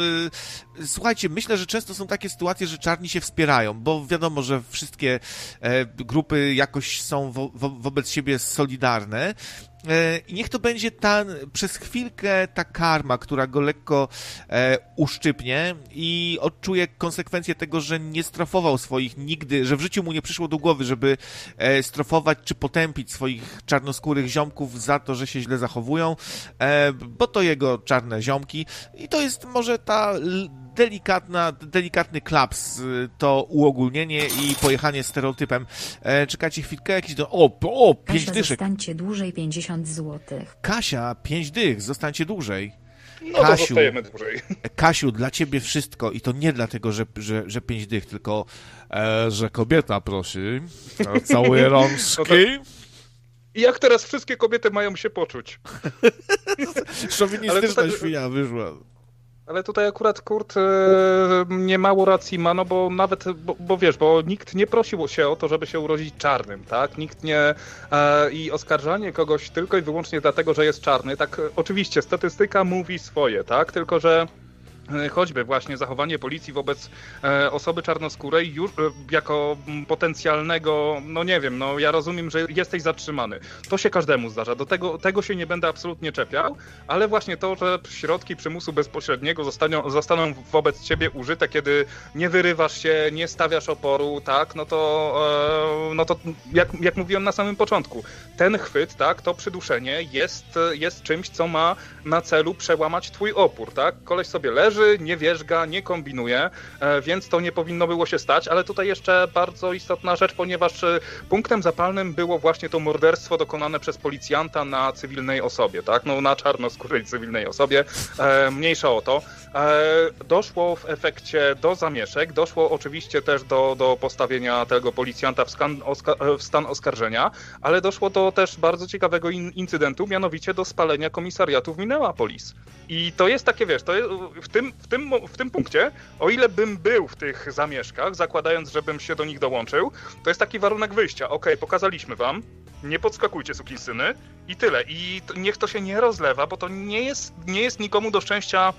B: Y, słuchajcie, myślę, że często są takie sytuacje, że czarni się wspierają, bo wiadomo, że wszystkie e, grupy jakoś są wo wo wobec siebie solidarne I niech to będzie ta, przez chwilkę ta karma, która go lekko e, uszczypnie i odczuje konsekwencje tego, że nie strofował swoich nigdy, że w życiu mu nie przyszło do głowy, żeby e, strofować czy potępić swoich czarnoskórych ziomków za to, że się źle zachowują, e, bo to jego czarne ziomki. I to jest może ta delikatna, delikatny klaps, y, to uogólnienie i pojechanie stereotypem. E, czekajcie chwilkę, jakiś do... O, o, pięć
J: Kasia,
B: dyszek.
J: zostańcie dłużej 50 złotych.
B: Kasia, pięć dych, zostańcie dłużej.
A: No to zostajemy dłużej.
B: Kasiu, dla ciebie wszystko i to nie dlatego, że, że, że pięć dych, tylko e, że kobieta prosi o całe rączki. No to...
A: I jak teraz wszystkie kobiety mają się poczuć?
B: Szowinistyczna tutaj... świnia wyszła.
A: Ale tutaj akurat Kurt e, nie mało racji ma, no bo nawet, bo, bo, wiesz, bo nikt nie prosił się o to, żeby się urodzić czarnym, tak? Nikt nie... E, I oskarżanie kogoś tylko i wyłącznie dlatego, że jest czarny, tak oczywiście statystyka mówi swoje, tak? Tylko, że E, choćby właśnie zachowanie policji wobec e, osoby czarnoskórej już e, jako potencjalnego, no nie wiem, no ja rozumiem, że jesteś zatrzymany. To się każdemu zdarza, do tego, tego się nie będę absolutnie czepiał, ale właśnie to, że środki przymusu bezpośredniego zostaną, zostaną wobec ciebie użyte, kiedy nie wyrywasz się, nie stawiasz oporu, tak, no to, no to jak, jak mówiłem na samym początku, ten chwyt, tak, to przyduszenie jest, jest czymś, co ma na celu przełamać twój opór, tak, koleś sobie leży, leży, nie wierzga, nie kombinuje, e, więc to nie powinno było się stać, ale tutaj jeszcze bardzo istotna rzecz, ponieważ e, punktem zapalnym było właśnie to morderstwo dokonane przez policjanta na cywilnej osobie, tak, no na czarnoskórej cywilnej osobie, e, mniejsza o to. Doszło w efekcie do zamieszek, doszło oczywiście też do, do postawienia tego policjanta w, skan, w stan oskarżenia, ale doszło do też bardzo ciekawego in, incydentu, mianowicie do spalenia komisariatu w Minneapolis. I to jest takie, wiesz, to jest, w tym tym, w, tym, w tym punkcie, o ile bym był w tych zamieszkach, zakładając, żebym się do nich dołączył, to jest taki warunek wyjścia. Ok, pokazaliśmy wam, nie podskakujcie syny i tyle. I niech to się nie rozlewa, bo to nie jest, nie jest nikomu do szczęścia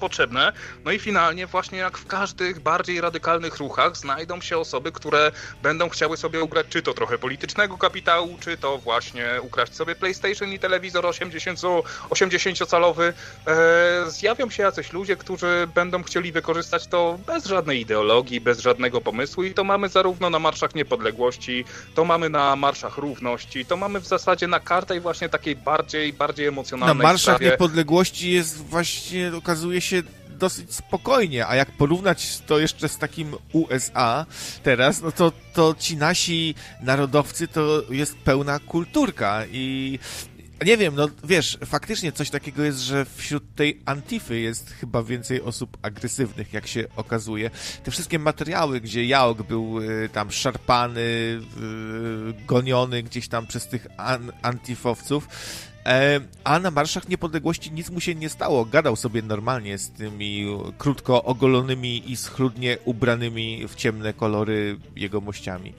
A: potrzebne. No i finalnie, właśnie jak w każdych bardziej radykalnych ruchach, znajdą się osoby, które będą chciały sobie ugrać czy to trochę politycznego kapitału, czy to właśnie ukraść sobie PlayStation i telewizor 80-calowy. E, zjawią się jacyś ludzie, którzy będą chcieli wykorzystać to bez żadnej ideologii, bez żadnego pomysłu i to mamy zarówno na marszach niepodległości, to mamy na marszach równości, to mamy w zasadzie na i właśnie takiej bardziej, bardziej emocjonalnej
B: Na marszach
A: sprawie.
B: niepodległości jest właśnie okazuje się dosyć spokojnie, a jak porównać to jeszcze z takim USA teraz, no to, to ci nasi narodowcy to jest pełna kulturka i nie wiem, no wiesz, faktycznie coś takiego jest, że wśród tej antify jest chyba więcej osób agresywnych, jak się okazuje. Te wszystkie materiały, gdzie Jaok był y, tam szarpany, y, goniony gdzieś tam przez tych an antifowców, a na Marszach Niepodległości nic mu się nie stało. Gadał sobie normalnie z tymi krótko ogolonymi i schludnie ubranymi w ciemne kolory jegomościami.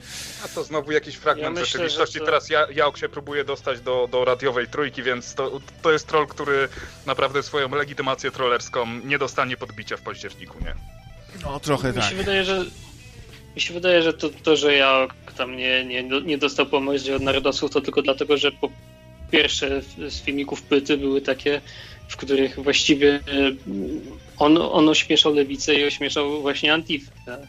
A: A to znowu jakiś fragment ja rzeczywistości. To... Teraz ja, Jaok się próbuje dostać do, do radiowej trójki, więc to, to jest troll, który naprawdę swoją legitymację trollerską nie dostanie podbicia w październiku, nie?
B: No, trochę
I: mi
B: tak.
I: Się wydaje, że, mi się wydaje, że to, to że ja tam nie, nie, nie dostał pomocy od narodowców, to tylko dlatego, że po pierwsze z filmików Pyty były takie, w których właściwie e, on, on ośmieszał lewicę i ośmieszał właśnie Antifę.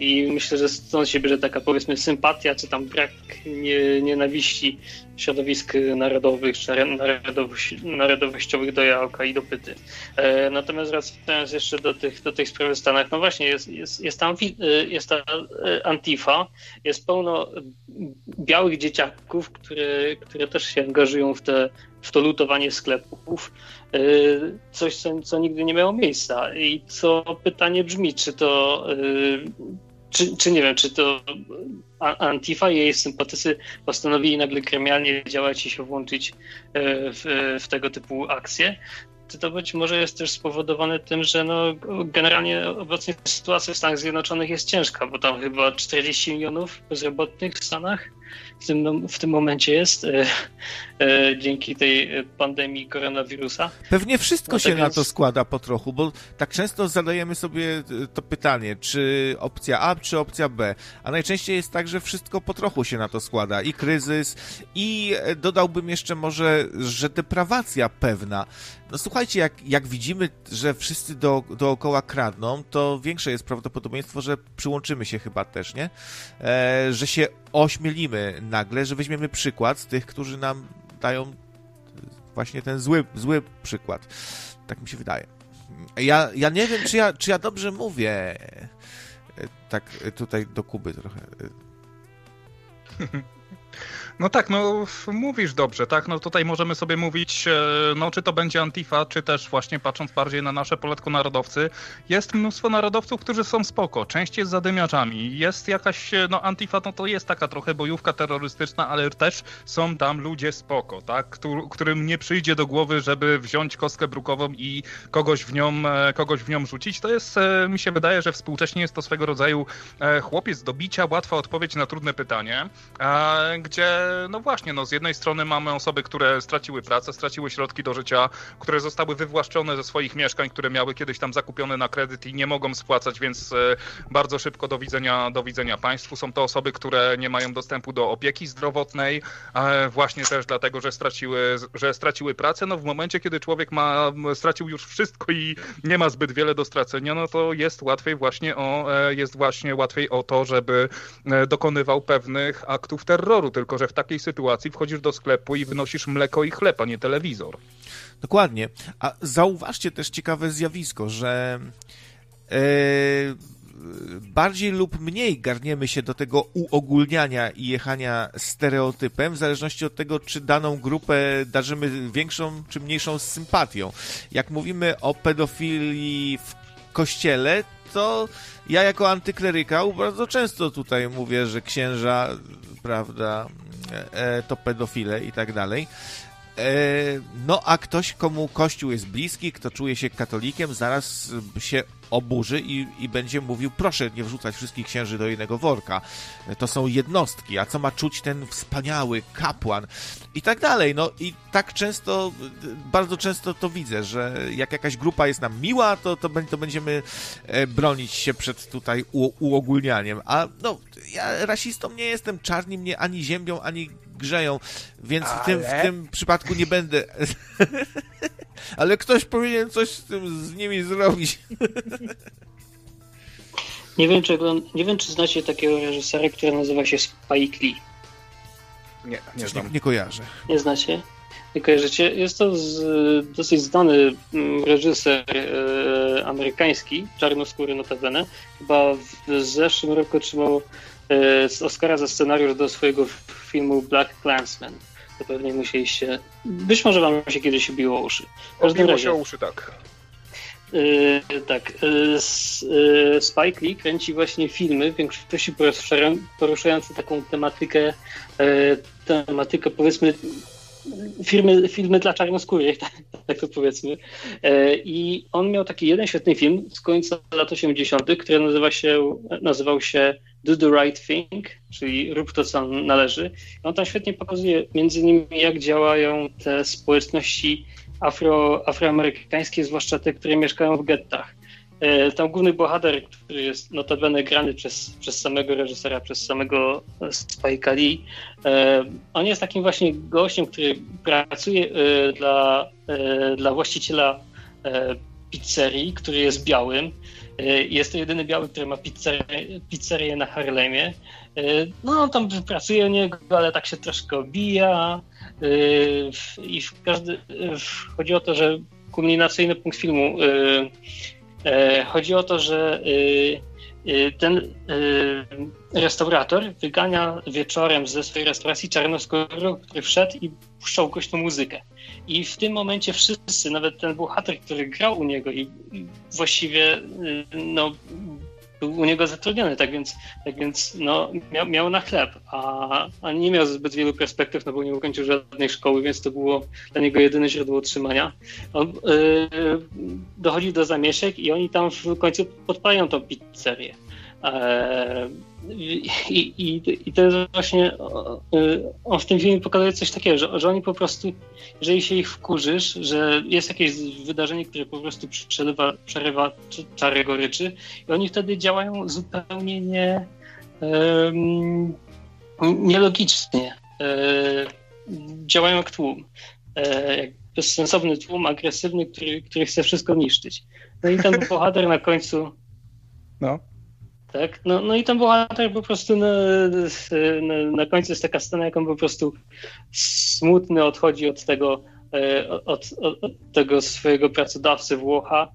I: I myślę, że stąd się bierze taka powiedzmy sympatia, czy tam brak nie, nienawiści środowisk narodowych, czy narodowościowych do Jałka i do Pyty. E, natomiast wracając jeszcze do tych, do tych spraw w Stanach, no właśnie jest, jest, jest, tam, e, jest ta e, Antifa, jest pełno białych dzieciaków, które, które też się angażują w, te, w to lutowanie sklepów. E, coś, co, co nigdy nie miało miejsca. I co pytanie brzmi, czy to czy, czy nie wiem, czy to Antifa i jej sympatycy postanowili nagle gremialnie działać i się włączyć e, w, w tego typu akcje, to być może jest też spowodowane tym, że no, generalnie obecnie sytuacja w Stanach Zjednoczonych jest ciężka, bo tam chyba 40 milionów bezrobotnych w Stanach w tym, w tym momencie jest e, e, dzięki tej pandemii koronawirusa.
B: Pewnie wszystko no, się tak na to składa po trochu, bo tak często zadajemy sobie to pytanie, czy opcja A, czy opcja B, a najczęściej jest tak, że wszystko po trochu się na to składa i kryzys, i dodałbym jeszcze może, że deprawacja pewna. No słuchajcie, jak, jak widzimy, że wszyscy do, dookoła kradną, to większe jest prawdopodobieństwo, że przyłączymy się chyba też, nie? E, że się ośmielimy nagle, że weźmiemy przykład z tych, którzy nam dają właśnie ten zły, zły przykład. Tak mi się wydaje. Ja, ja nie wiem, czy ja, czy ja dobrze mówię. E, tak tutaj do Kuby trochę.
A: No tak, no mówisz dobrze, tak? No tutaj możemy sobie mówić, e, no czy to będzie Antifa, czy też właśnie patrząc bardziej na nasze poletko narodowcy, jest mnóstwo narodowców, którzy są spoko, część jest zadymiaczami, jest jakaś, e, no Antifa no to jest taka trochę bojówka terrorystyczna, ale też są tam ludzie spoko, tak? Którym nie przyjdzie do głowy, żeby wziąć kostkę brukową i kogoś w nią, e, kogoś w nią rzucić. To jest, mi się wydaje, że współcześnie jest to swego rodzaju chłopiec do bicia, łatwa odpowiedź na trudne pytanie, gdzie no właśnie, no z jednej strony mamy osoby, które straciły pracę, straciły środki do życia, które zostały wywłaszczone ze swoich mieszkań, które miały kiedyś tam zakupione na kredyt i nie mogą spłacać, więc e, bardzo szybko do widzenia, do widzenia państwu. Są to osoby, które nie mają dostępu do opieki zdrowotnej, właśnie też dlatego, że straciły, że straciły pracę. No w momencie, kiedy człowiek ma, stracił już wszystko i nie ma zbyt wiele do stracenia, no to jest łatwiej właśnie o, e, jest właśnie łatwiej o to, żeby e, dokonywał pewnych aktów terroru, tylko że w takiej sytuacji wchodzisz do sklepu i wynosisz mleko i chleb, a nie telewizor.
B: Dokładnie. A zauważcie też ciekawe zjawisko, że e, bardziej lub mniej garniemy się do tego uogólniania i jechania stereotypem, w zależności od tego, czy daną grupę darzymy większą czy mniejszą sympatią. Jak mówimy o pedofilii w kościele, to ja jako antyklerykał bardzo często tutaj mówię, że księża, prawda, to pedofile i tak dalej. E, no a ktoś, komu Kościół jest bliski, kto czuje się katolikiem, zaraz się oburzy i, i będzie mówił, proszę nie wrzucać wszystkich księży do jednego worka. To są jednostki, a co ma czuć ten wspaniały kapłan i tak dalej. No i tak często, bardzo często to widzę, że jak jakaś grupa jest nam miła, to, to, to będziemy e, bronić się przed tutaj u, uogólnianiem. A no, ja rasistą nie jestem, czarni mnie ani ziębią, ani grzeją, więc Ale... w, tym, w tym przypadku nie będę. Ale ktoś powinien coś z tym z nimi zrobić.
I: Nie wiem, czy, nie wiem, czy znacie takiego reżysera, który nazywa się Spike Lee.
B: Nie, nie znam. Nie, nie kojarzę.
I: Nie znacie? Nie kojarzycie? Jest to z, dosyć znany mm, reżyser e, amerykański, czarnoskóry notabene. Chyba w zeszłym roku otrzymał e, Oscara za scenariusz do swojego filmu Black Clansman to pewnie musieliście. Być może wam się kiedyś biło uszy.
A: Obiło się uszy, tak.
I: Yy, tak. Yy, Spike Lee kręci właśnie filmy, w większości poruszające taką tematykę, yy, tematykę powiedzmy filmy, filmy dla czarnoskórych, tak, tak to powiedzmy. I on miał taki jeden świetny film z końca lat 80., który nazywa się, nazywał się do the right thing, czyli rób to, co należy. I on tam świetnie pokazuje między innymi, jak działają te społeczności afro, afroamerykańskie, zwłaszcza te, które mieszkają w gettach. E, tam główny bohater, który jest notabene grany przez, przez samego reżysera, przez samego Spike'a Lee, e, on jest takim właśnie gościem, który pracuje e, dla, dla właściciela pizzerii, który jest białym E, jest to jedyny biały, który ma pizzerię, pizzerię na Harlemie. E, no, on tam pracuje u niego, ale tak się troszkę obija. E, I w każdy, chodzi o to, że kulminacyjny punkt filmu chodzi o to, że ten restaurator wygania wieczorem ze swojej restauracji czarnoskórego, który wszedł i puszczał głośną muzykę. I w tym momencie wszyscy, nawet ten bohater, który grał u niego i właściwie no, był u niego zatrudniony, tak więc, tak więc no, miał, miał na chleb, a, a nie miał zbyt wielu perspektyw, no bo nie ukończył żadnej szkoły, więc to było dla niego jedyne źródło utrzymania. On yy, dochodzi do zamieszek i oni tam w końcu podpalają tą pizzerię. I, i, I to jest właśnie, on w tym filmie pokazuje coś takiego, że, że oni po prostu, jeżeli się ich wkurzysz, że jest jakieś wydarzenie, które po prostu przerywa, przerywa czary goryczy i oni wtedy działają zupełnie nie, um, nielogicznie. E, działają jak tłum. E, jak bezsensowny tłum, agresywny, który, który chce wszystko niszczyć. No i ten bohater na końcu.
A: No.
I: Tak? No, no i ten bohater po prostu na, na, na końcu jest taka scena, jak on po prostu smutny odchodzi od tego, e, od, od, od tego swojego pracodawcy Włocha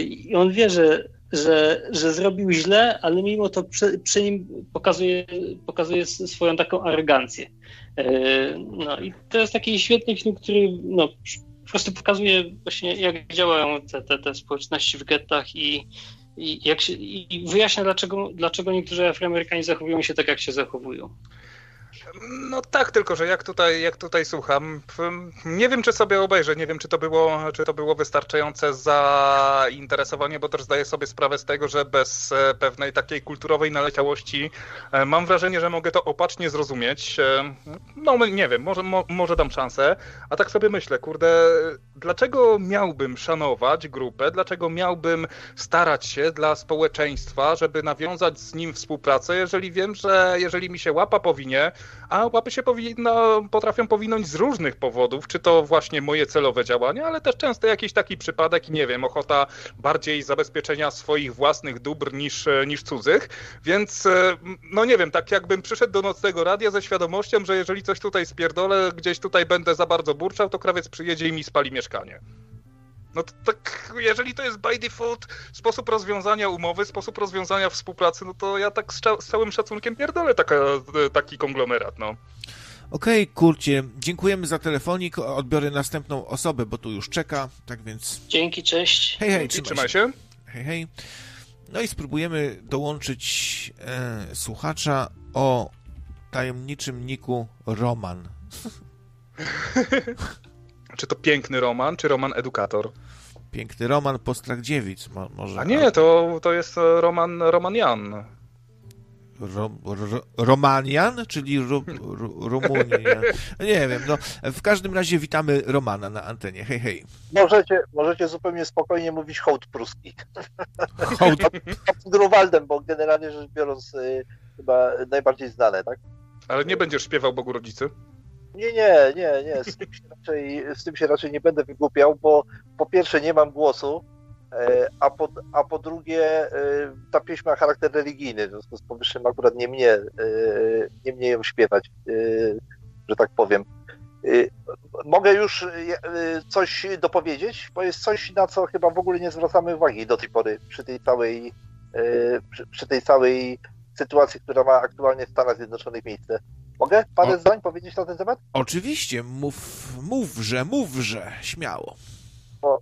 I: i on wie, że że, że zrobił źle, ale mimo to przy, przy, nim pokazuje, pokazuje swoją taką arogancję. E, no i to jest taki świetny film, który no, po prostu pokazuje właśnie, jak działają te, te, te społeczności w gettach i, i, jak się, i wyjaśnia, dlaczego, dlaczego niektórzy Afroamerykanie zachowują się tak, jak się zachowują.
A: No tak, tylko że jak tutaj, jak tutaj słucham, nie wiem czy sobie obejrzę, nie wiem czy to było, czy to było wystarczające zainteresowanie, bo też zdaję sobie sprawę z tego, że bez e, pewnej takiej kulturowej naleciałości e, mam wrażenie, że mogę to opacznie zrozumieć. E, no nie wiem, może, mo, może dam szansę, a tak sobie myślę, kurde, dlaczego miałbym szanować grupę, dlaczego miałbym starać się dla społeczeństwa, żeby nawiązać z nim współpracę, jeżeli wiem, że jeżeli mi się łapa powinie, a łapy się powinno, potrafią powinąć z różnych powodów, czy to właśnie moje celowe działania, ale też często jakiś taki przypadek, nie wiem, ochota bardziej zabezpieczenia swoich własnych dóbr niż, niż cudzych, więc e, no nie wiem, tak jakbym przyszedł do nocnego radia ze świadomością, że jeżeli coś tutaj spierdolę, gdzieś tutaj będę za bardzo burczał, to krawiec przyjedzie i mi spali mieszkanie. No to tak, jeżeli to jest by default sposób rozwiązania umowy, sposób rozwiązania współpracy, no to ja tak z, z całym szacunkiem pierdolę taka, taki konglomerat, no.
B: Okej, okay, kurcie, dziękujemy za telefonik. Odbiorę następną osobę, bo tu już czeka, tak więc.
I: Dzięki, cześć.
B: Hej, hej, trzymaj,
A: trzymaj się.
B: Hej, hej. No i spróbujemy dołączyć e, słuchacza o tajemniczym niku Roman.
A: Czy to piękny roman, czy roman edukator?
B: Piękny roman Postrach Dziewic, mo może.
A: A nie, to, to jest e, roman, roman Jan.
B: Ro, ro, Romanian, czyli ru, ru, Rumunian. Nie wiem, no w każdym razie witamy Romana na antenie. Hej, hej.
K: Możecie, możecie zupełnie spokojnie mówić hołd pruski. Hołd. Grunwaldem, bo generalnie rzecz biorąc y, chyba najbardziej znane, tak?
A: Ale nie będziesz śpiewał Bogu Rodzicy?
K: Nie, nie, nie, nie. Z tym, się raczej, z tym się raczej nie będę wygłupiał, bo po pierwsze nie mam głosu, e, a po, a po drugie e, ta pieśń ma charakter religijny, w związku z powyższym akurat nie mnie, e, nie mnie ją śpiewać, że tak powiem. Mogę już coś dopowiedzieć, bo jest coś, na co chyba w ogóle nie zwracamy uwagi do tej pory przy tej całej, przy, przy tej całej sytuacji, która ma aktualnie w Stanach Zjednoczonych miejsce. Mogę parę o... zdań powiedzieć na ten temat?
B: Oczywiście, mów, mówże, mówże, śmiało.
K: Bo,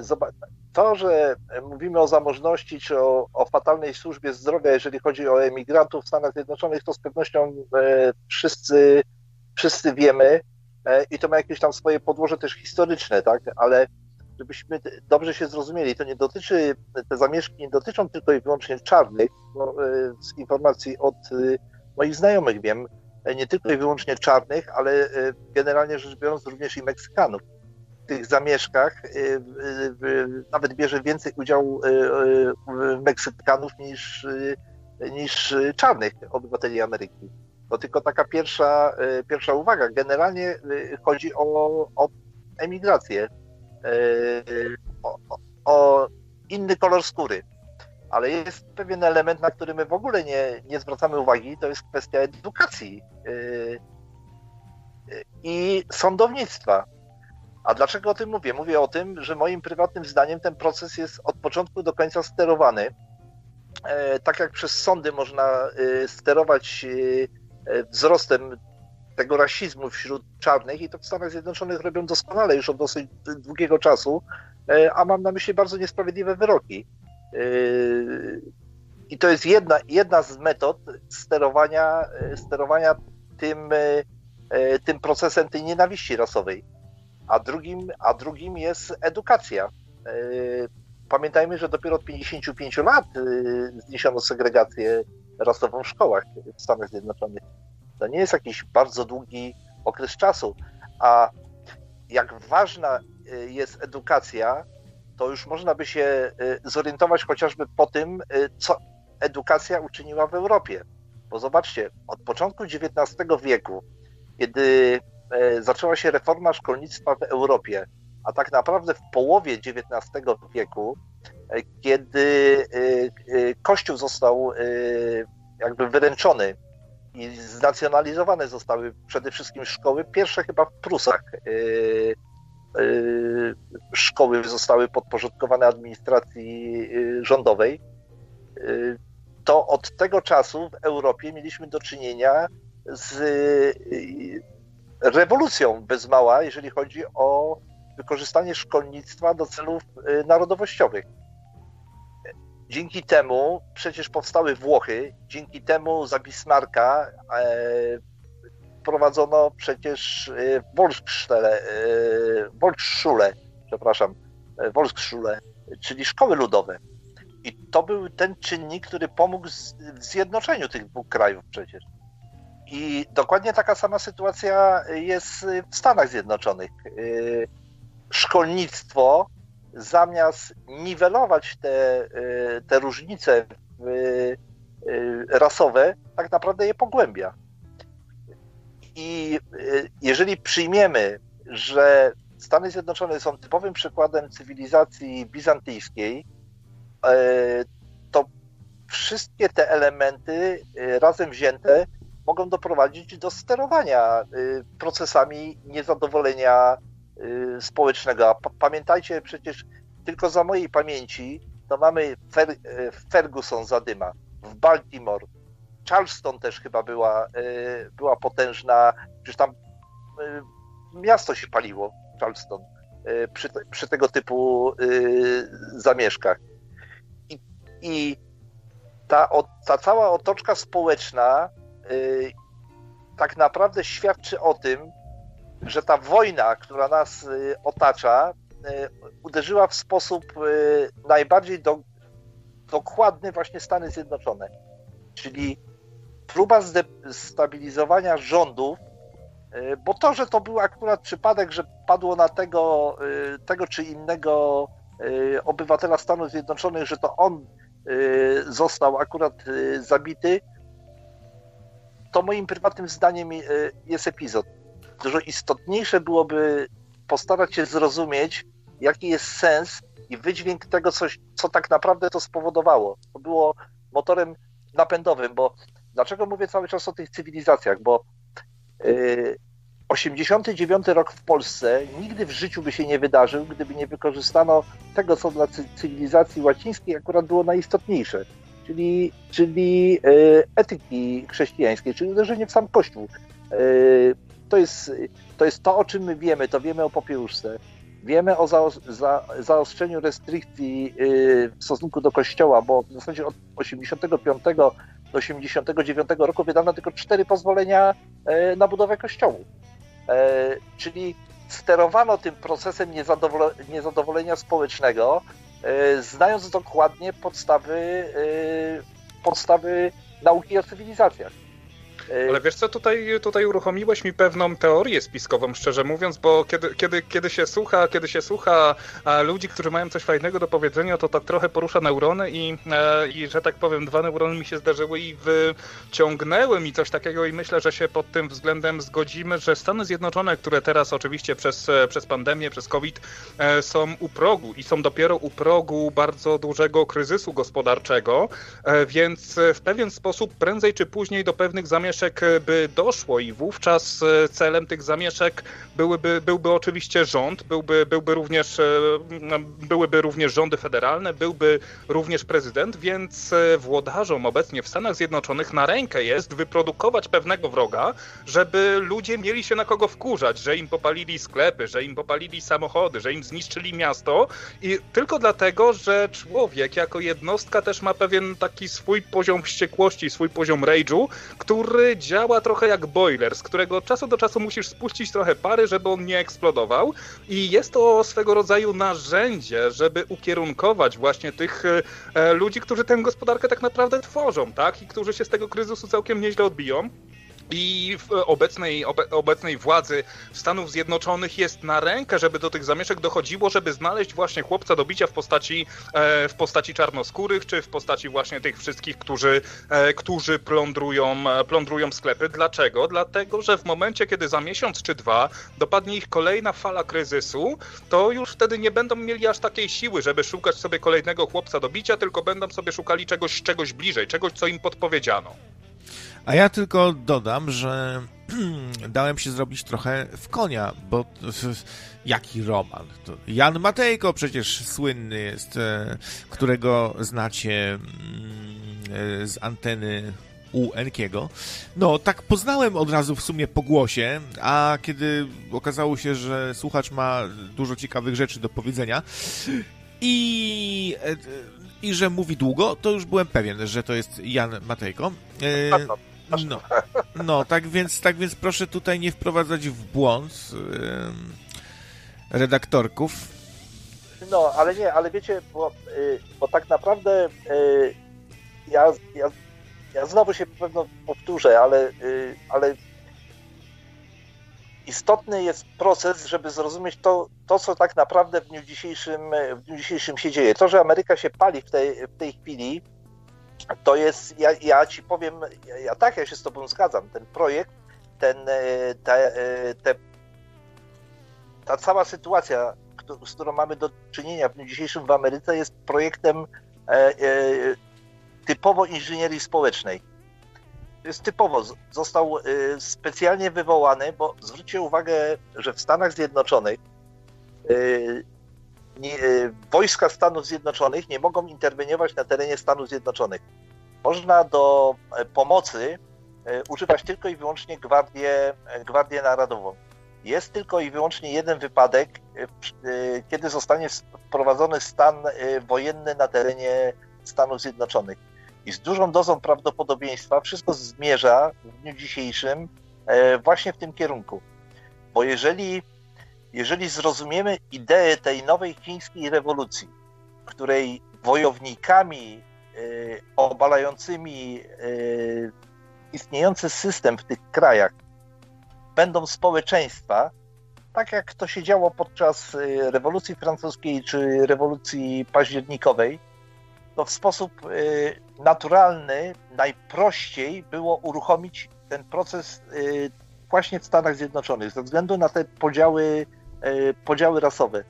K: zobacz, to, że mówimy o zamożności czy o, o, fatalnej służbie zdrowia, jeżeli chodzi o emigrantów w Stanach Zjednoczonych, to z pewnością e, wszyscy, wszyscy wiemy e, i to ma jakieś tam swoje podłoże też historyczne, tak? Ale żebyśmy dobrze się zrozumieli, to nie dotyczy, te zamieszki nie dotyczą tylko i wyłącznie czarnych, bo e, z informacji od e, moich znajomych wiem, nie tylko i wyłącznie czarnych, ale e, generalnie rzecz biorąc również i Meksykanów. W tych zamieszkach e, nawet bierze więcej udziału Meksykanów niż, niż czarnych obywateli Ameryki. To tylko taka pierwsza, pierwsza uwaga. Generalnie chodzi o, o emigrację, o, o inny kolor skóry ale jest pewien element, na który my w ogóle nie, nie zwracamy uwagi, to jest kwestia edukacji yy, yy, i sądownictwa. A dlaczego o tym mówię? Mówię o tym, że moim prywatnym zdaniem ten proces jest od początku do końca sterowany. Yy, tak jak przez sądy można sterować wzrostem tego rasizmu wśród czarnych i to w Stanach Zjednoczonych robią doskonale już od dosyć długiego czasu, a mam na myśli bardzo niesprawiedliwe wyroki. Yy, I to jest jedna, jedna z metod sterowania, sterowania tym, yy, tym procesem tej nienawiści rasowej. A drugim, a drugim jest edukacja. Yy, pamiętajmy, że dopiero od 55 lat zniesiono segregację rasową w szkołach w Stanach Zjednoczonych. To nie jest jakiś bardzo długi okres czasu, a jak ważna jest edukacja, to już można by się zorientować chociażby po tym, co edukacja uczyniła w Europie. Bo zobaczcie, od początku XIX wieku, kiedy e, zaczęła się reforma szkolnictwa w Europie, a tak naprawdę w połowie XIX wieku, e, kiedy e, Kościół został jakby wyręczony i znacjonalizowane zostały przede wszystkim szkoły, pierwsze chyba w Prusach szkoły zostały podporządkowane administracji rządowej to od tego czasu w Europie mieliśmy do czynienia z y, rewolucją bez mała, jeżeli chodzi o wykorzystanie szkolnictwa do celów y, narodowościowych. Dzięki temu przecież powstały Włochy, dzięki temu za Bismarcka e, prowadzono przecież y, Volksschule, Volksschule, przepraszam, Volksschule, czyli szkoły ludowe. I to był ten czynnik, który pomógł w zjednoczeniu tych dwóch krajów przecież. I dokładnie taka sama sytuacja jest w Stanach Zjednoczonych. Y, szkolnictwo zamiast niwelować te, y, te różnice y, rasowe, tak naprawdę je pogłębia. I jeżeli przyjmiemy, że Stany Zjednoczone są typowym przykładem cywilizacji bizantyjskiej, E, to wszystkie te elementy e, razem wzięte mogą doprowadzić do sterowania e, procesami niezadowolenia społecznego. Pamiętajcie przecież, tylko za mojej pamięci, to mamy Fer Ferguson zadyma w Baltimore. Charleston też chyba była, była potężna, przecież tam miasto się paliło, Charleston, przy, przy tego typu zamieszkach. I ta, ta cała otoczka społeczna y, tak naprawdę świadczy o tym, że ta wojna, która nas y, otacza, y, uderzyła w sposób najbardziej do, dokładny właśnie Stany Zjednoczone. Czyli próba stabilizowania rządów, bo to, że to był akurat przypadek, że padło na tego, tego czy innego obywatela Stanów Zjednoczonych, że to on Y, został akurat y, zabity, to moim prywatnym zdaniem y, jest epizod. Dużo istotniejsze byłoby postarać się zrozumieć, jaki jest sens i wydźwięk tego, coś, co tak naprawdę to spowodowało. To było motorem napędowym, bo dlaczego mówię cały czas o tych cywilizacjach? Bo 89 rok w Polsce nigdy w życiu by się nie wydarzył, gdyby nie wykorzystano tego, co dla cywilizacji łacińskiej akurat było najistotniejsze, czyli, czyli e, etyki chrześcijańskiej, czyli uderzenie w sam Kościół. E, to jest, to jest to, o czym my wiemy, to wiemy o popiełuszce. Wiemy o zaostrzeniu restrykcji w stosunku do Kościoła, bo w zasadzie od 85 do 89 roku wydano tylko cztery pozwolenia na budowę kościołów. E, czyli sterowano tym procesem niezadowolenia społecznego, e, znając dokładnie podstawy, e, podstawy nauki o cywilizacjach.
A: Y, Ale wiesz co, tutaj, tutaj uruchomiłeś mi pewną teorię spiskową, szczerze mówiąc, bo kiedy, kiedy, kiedy się słucha, kiedy się słucha ludzi, którzy mają coś fajnego do powiedzenia, to tak trochę porusza neurony i, e, i że tak powiem, dwa neurony mi się zdarzyły i wyciągnęły mi coś takiego i myślę, że się pod tym względem zgodzimy, że Stany Zjednoczone, które teraz oczywiście przez, e, przez pandemię, przez COVID e, są u progu i są dopiero u progu bardzo dużego kryzysu gospodarczego, więc w pewien sposób prędzej czy później do pewnych zamieszek zamieszek e, by doszło i wówczas e, celem tych zamieszek byłyby, byłby oczywiście rząd, byłby, byłby również, e, byłyby również rządy federalne, byłby również prezydent, więc włodarzom obecnie w Stanach Zjednoczonych na rękę jest wyprodukować pewnego wroga, żeby ludzie mieli się na kogo wkurzać, że im popalili sklepy, że im popalili samochody, że im zniszczyli miasto i tylko dlatego, że człowiek jako jednostka też ma pewien taki swój poziom wściekłości, swój poziom rage'u, który który działa trochę jak boiler, z którego od czasu do czasu musisz spuścić trochę pary, żeby on nie eksplodował. I jest to swego rodzaju narzędzie, żeby ukierunkować właśnie tych e, ludzi, którzy tę gospodarkę tak naprawdę tworzą, tak? I którzy się z tego kryzysu całkiem nieźle odbiją i obecnej, obe, obecnej władzy Stanów Zjednoczonych jest na rękę, żeby do tych zamieszek dochodziło, żeby znaleźć właśnie chłopca do bicia w postaci, e, w postaci czarnoskórych, czy w postaci właśnie tych wszystkich, którzy, e, którzy plądrują, e, plądrują sklepy. Dlaczego? Dlatego, że w momencie, kiedy za miesiąc czy dwa dopadnie ich kolejna fala kryzysu, to już wtedy nie będą mieli aż takiej siły, żeby szukać sobie kolejnego chłopca do bicia, tylko będą sobie szukali czegoś, czegoś bliżej, czegoś, co im podpowiedziano.
B: A ja tylko dodam, że dałem się zrobić trochę w konia, bo jaki roman? Jan Matejko przecież słynny jest, e, którego znacie mm, e, z anteny u Enkiego. No, tak poznałem od razu w sumie po głosie, a kiedy okazało się, że słuchacz ma dużo ciekawych rzeczy do powiedzenia i e, i że mówi długo, to już byłem pewien, że to jest Jan Matejko. No, no tak, więc, tak więc proszę tutaj nie wprowadzać w błąd yy, redaktorków.
K: No, ale nie, ale wiecie, bo, yy, bo tak naprawdę yy, ja, ja, ja znowu się pewno powtórzę, ale, y, ale istotny jest proces, żeby zrozumieć to, to, co tak naprawdę w dniu dzisiejszym, w dniu dzisiejszym się dzieje. To, że Ameryka się pali w tej, w tej chwili, to jest, ja, ja ci powiem, ja, tak, ja się z tobą zgadzam, ten projekt, ten, te, e, te, ta cała sytuacja, z którą mamy do czynienia w dniu dzisiejszym w Ameryce jest projektem e, e, typowo inżynierii społecznej. Jest typowo, został specjalnie wywołany, bo zwróćcie uwagę, że w Stanach Zjednoczonych nie, e, wojska Stanów Zjednoczonych nie mogą interweniować na terenie Stanów Zjednoczonych. Można do e, pomocy e, używać tylko i wyłącznie Gwardię, Gwardię Narodową. Jest tylko i wyłącznie jeden wypadek, kiedy zostanie wprowadzony stan wojenny na terenie Stanów Zjednoczonych. I z dużą dozą prawdopodobieństwa wszystko zmierza w dniu dzisiejszym właśnie w tym kierunku. Bo jeżeli jeżeli zrozumiemy ideę tej nowej chińskiej rewolucji, której wojownikami y, obalającymi y, istniejący system w tych krajach będą społeczeństwa, tak jak to się działo podczas y, rewolucji francuskiej czy rewolucji październikowej, to w sposób naturalny, najprościej było uruchomić ten proces właśnie w Stanach Zjednoczonych, ze względu na te podziały E, podziały rasowe.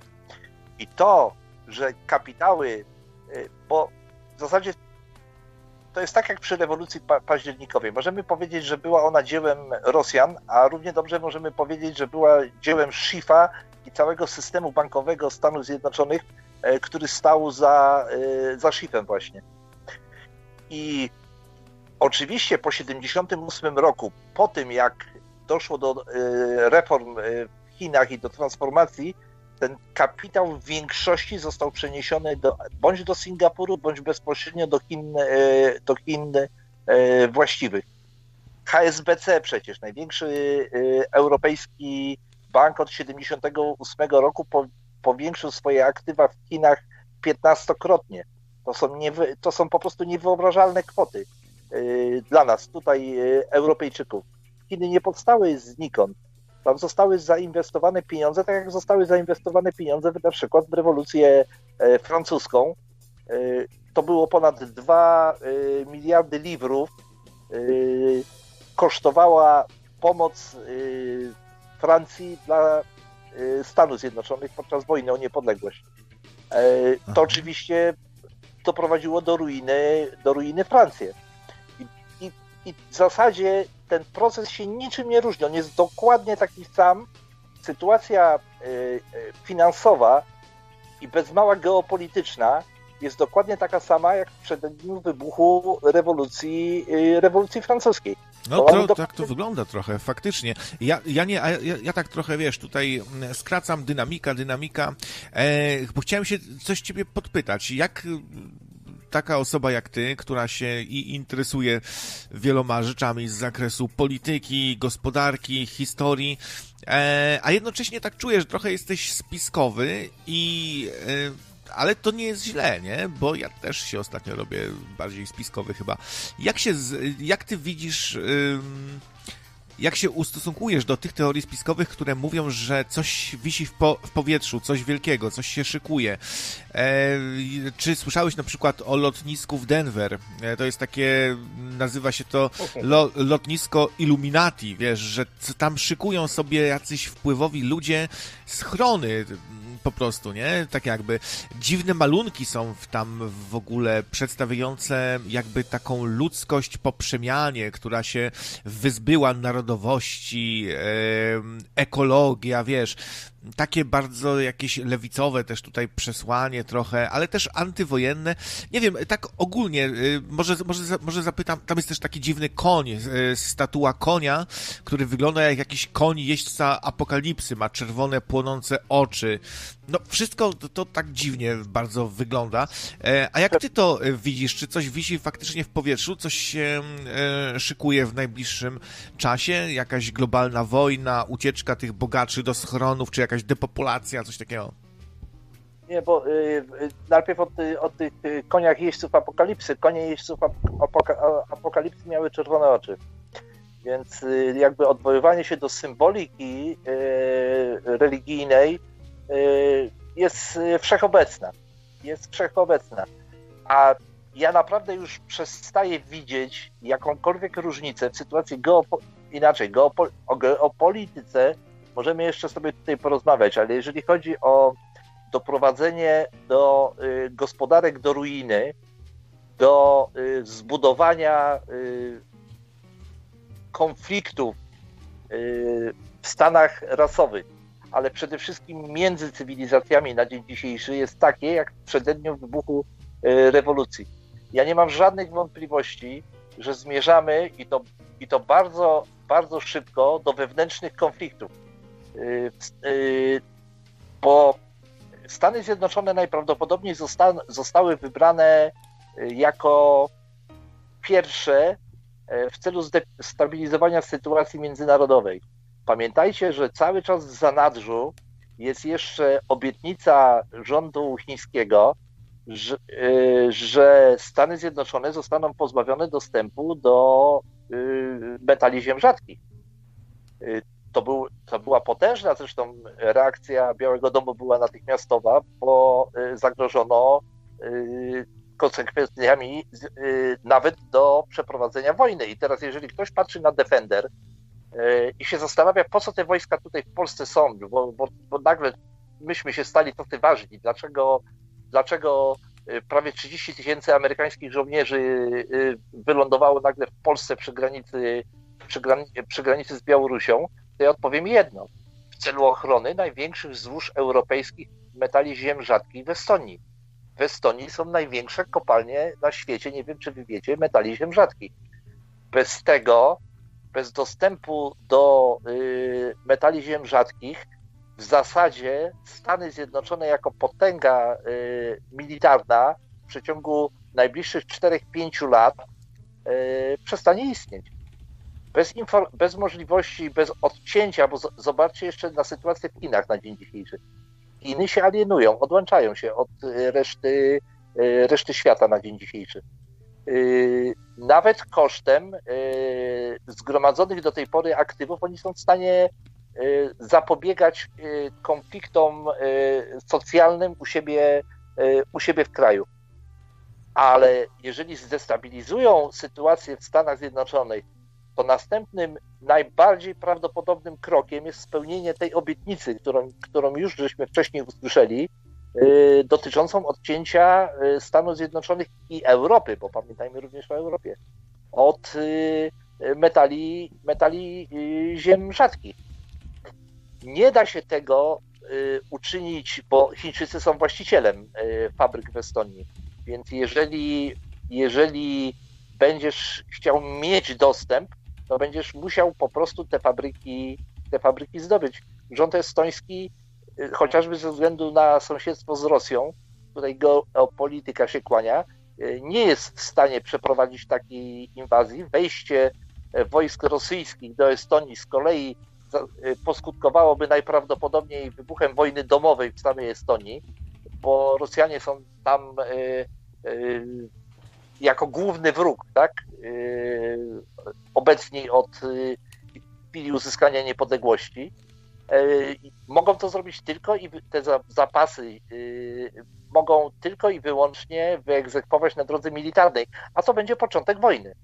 K: I to, że kapitały, e, bo w zasadzie to jest tak jak przy rewolucji pa październikowej. Możemy powiedzieć, że była ona dziełem Rosjan, a równie dobrze możemy powiedzieć, że była dziełem Schifa i całego systemu bankowego Stanów Zjednoczonych, e, który stał za, za Schifem właśnie. I oczywiście po 1978 roku, po tym jak doszło do reform Chinach i do transformacji, ten kapitał w większości został przeniesiony do, bądź do Singapuru, bądź bezpośrednio do Chin, e, do Chin e, właściwych. HSBC przecież, największy e, europejski bank od 1978 roku powiększył swoje aktywa w Chinach 15-krotnie. To są, nie, to są po prostu niewyobrażalne kwoty dla nas, tutaj Europejczyków. Chiny nie powstały znikąd. Tam zostały zainwestowane pieniądze, tak jak zostały zainwestowane pieniądze na przykład w rewolucję e, francuską. E, to było ponad 2 e, miliardy liwrów. Kosztowała pomoc Francji dla Stanów Zjednoczonych podczas wojny o niepodległość. To oczywiście doprowadziło do ruiny, do ruiny Francji. I, i, I w zasadzie ten proces się niczym nie różni. On jest dokładnie taki sam. Sytuacja y, y, finansowa i bez mała geopolityczna jest dokładnie taka sama jak w przededniu wybuchu rewolucji, y, rewolucji francuskiej.
B: No to, do... tak to wygląda trochę, faktycznie. Ja, ja nie, ja, ja tak trochę, wiesz, tutaj mm, skracam dynamika, dynamika, e, bo chciałem się coś ciebie podpytać. Jak taka osoba jak ty, która się i interesuje wieloma rzeczami z zakresu polityki, gospodarki, historii, e, a jednocześnie tak czuję, że trochę jesteś spiskowy i... E, ale to nie jest źle, nie? Bo ja też się ostatnio robię bardziej spiskowy chyba. Jak się, z, jak ty widzisz... jak się ustosunkujesz do tych teorii spiskowych, które mówią, że coś wisi w, po, w powietrzu, coś wielkiego, coś się szykuje? E, czy słyszałeś na przykład o lotnisku w Denver? E, to jest takie, nazywa się to lo, lotnisko Illuminati, wiesz, że tam szykują sobie jacyś wpływowi ludzie schrony po prostu, nie? Tak jakby dziwne malunki są tam w ogóle przedstawiające jakby taką ludzkość po przemianie, która się wyzbyła narodowości, e, ekologia, wiesz, takie bardzo jakieś lewicowe też tutaj przesłanie trochę, ale też antywojenne. Nie wiem, tak ogólnie, y, może, może, może zapytam, tam jest też taki dziwny koń, y, statua konia, który wygląda jak jakiś koń jeźdźca apokalipsy, ma czerwone, płonące oczy. No, wszystko to, to tak dziwnie bardzo wygląda. E, a jak ty to y, widzisz? Czy coś wisi faktycznie w powietrzu? Coś się e, szykuje w najbliższym czasie? Jakaś globalna wojna, ucieczka tych bogaczy do schronów, czy jakaś depopulacja, coś takiego?
K: Nie, bo y, y, najpierw o, ty, o tych y, koniach jeźdźców apokalipsy. Konie jeźdźców apoka, apokalipsy miały czerwone oczy. Więc y, jakby odwoływanie się do symboliki y, religijnej y, jest wszechobecna. Jest wszechobecna. A ja naprawdę już przestaję widzieć jakąkolwiek różnicę w sytuacji geopo inaczej, geopo o geopolityce możemy jeszcze sobie tutaj porozmawiać, ale jeżeli chodzi o doprowadzenie do y, gospodarek do ruiny, do y, zbudowania y, konfliktów y, w Stanach rasowych, ale przede wszystkim między cywilizacjami na dzień dzisiejszy jest takie, jak w przededniu wybuchu y, rewolucji. Ja nie mam żadnych wątpliwości, że zmierzamy i to, i to bardzo, bardzo szybko do wewnętrznych konfliktów Y, y, bo Stany Zjednoczone najprawdopodobniej zosta zostały wybrane jako pierwsze w celu stabilizowania sytuacji międzynarodowej. Pamiętajcie, że cały czas w zanadrzu jest jeszcze obietnica rządu chińskiego, że, że Stany Zjednoczone zostaną pozbawione dostępu do metali ziem rzadkich to, był, to była potężna zresztą reakcja Białego Domu była natychmiastowa, bo y, zagrożono y, konsekwencjami y, nawet do przeprowadzenia wojny. I teraz, jeżeli ktoś patrzy na Defender i się zastanawia, po co te wojska tutaj w Polsce są, bo, bo, bo nagle myśmy się stali tacy ważni, dlaczego, dlaczego prawie 30 tysięcy amerykańskich żołnierzy wylądowało nagle w Polsce przy granicy, przy przy granicy z Białorusią, to ja odpowiem jedno. W celu ochrony największych złóż europejskich metali ziem rzadkich w Estonii. W Estonii są największe kopalnie na świecie, nie wiem czy wy wiecie, metali ziem rzadkich. Bez tego, bez dostępu do y, metali ziem rzadkich, w zasadzie Stany Zjednoczone jako potęga y, militarna w przeciągu najbliższych 4-5 lat y, przestanie istnieć bez, bez możliwości, bez odcięcia, bo zobaczcie jeszcze na sytuację w Chinach na dzień dzisiejszy. Chiny się alienują, odłączają się od y, reszty, y, reszty świata na dzień dzisiejszy. Y, nawet kosztem zgromadzonych do tej pory aktywów, oni są w stanie zapobiegać konfliktom socjalnym u siebie, u siebie w kraju. Ale jeżeli zdestabilizują sytuację w Stanach Zjednoczonych, to następnym, najbardziej prawdopodobnym krokiem jest spełnienie tej obietnicy, którą, którą już żeśmy wcześniej usłyszeli, dotyczącą odcięcia yy, Stanów Zjednoczonych i Europy, bo pamiętajmy również o Europie, od yy, metali, metali ziem rzadkich. Nie da się tego uczynić, bo Chińczycy są właścicielem fabryk w Estonii, więc jeżeli, jeżeli będziesz chciał mieć dostęp, to będziesz musiał po prostu te fabryki, te fabryki zdobyć. Rząd estoński, y, chociażby ze względu na sąsiedztwo z Rosją, tutaj geopolityka się kłania, nie jest w stanie przeprowadzić takiej inwazji. Wejście wojsk rosyjskich do Estonii z kolei poskutkowałoby najprawdopodobniej wybuchem wojny domowej w samej Estonii, bo Rosjanie są tam jako główny wróg, tak? Obecni od chwili uzyskania niepodległości. Mogą to zrobić tylko i te zapasy mogą tylko i wyłącznie wyegzekwować na drodze militarnej, a to będzie początek wojny.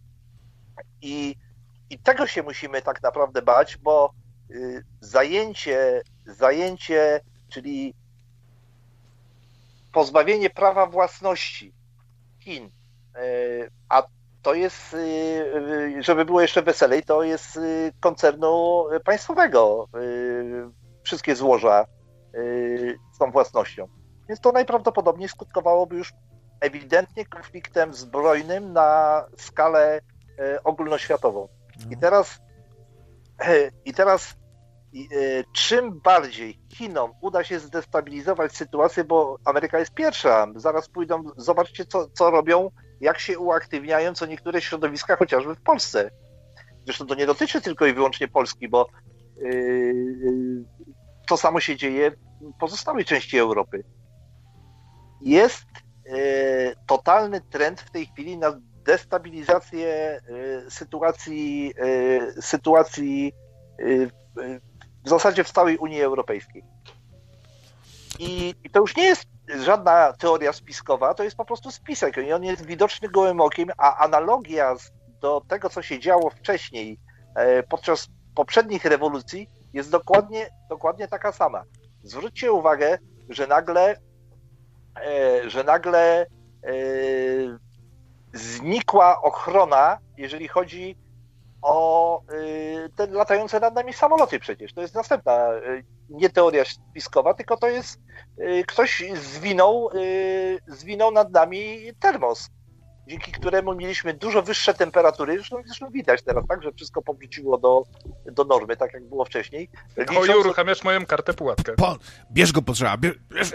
K: I, i tego się musimy tak naprawdę bać, bo y, zajęcie, zajęcie, czyli pozbawienie prawa własności Chin, y, a to jest, y, żeby było jeszcze weselej, to jest koncernu państwowego. Wszystkie złoża są własnością. Więc to najprawdopodobniej skutkowałoby już ewidentnie konfliktem zbrojnym na skalę e, ogólnoświatową. I no. teraz, e, i teraz czym bardziej Chinom uda się zdestabilizować sytuację, bo Ameryka jest pierwsza, zaraz pójdą, zobaczcie co, co robią, jak się uaktywniają co niektóre środowiska, chociażby w Polsce. Zresztą to nie dotyczy tylko i wyłącznie Polski, bo to samo się dzieje w pozostałej części Europy jest e, totalny trend w tej chwili na destabilizację e, sytuacji, e, sytuacji w zasadzie w całej Unii Europejskiej. I, I, to już nie jest żadna teoria spiskowa, to jest po prostu spisek i on jest widoczny gołym okiem, a analogia do tego, co się działo wcześniej podczas poprzednich rewolucji jest dokładnie, dokładnie taka sama. Zwróćcie uwagę, że nagle E, że nagle e, znikła ochrona, jeżeli chodzi o e, te latające nad nami samoloty przecież. To jest następna nie teoria spiskowa, tylko to jest ktoś zwinął, zwinął nad nami termos, dzięki któremu mieliśmy dużo wyższe temperatury. Zresztą, zresztą widać teraz, tak, że wszystko powróciło do, do normy, tak jak było wcześniej.
A: Licząc... Oj, uruchamiasz moją kartę pułapkę.
B: Po, bierz go potrzeba. Bierz, bierz,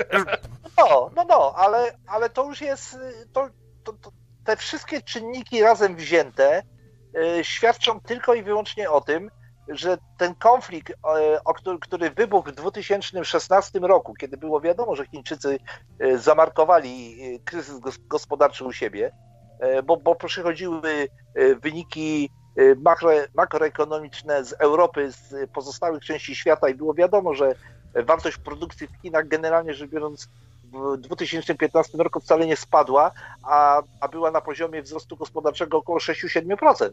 K: no, no, no, ale, ale to już jest, to, to, to te wszystkie czynniki razem wzięte y, świadczą tylko i wyłącznie o tym, że ten konflikt, y, o który, który wybuchł w 2016 roku, kiedy było wiadomo, że Chińczycy y, zamarkowali kryzys gospodarczy u siebie, bo, bo przychodziły wyniki makro, makroekonomiczne z Europy, z pozostałych części świata i było wiadomo, że wartość produkcji w Chinach generalnie rzecz biorąc w 2015 roku wcale nie spadła, a, a była na poziomie wzrostu gospodarczego około 6-7%.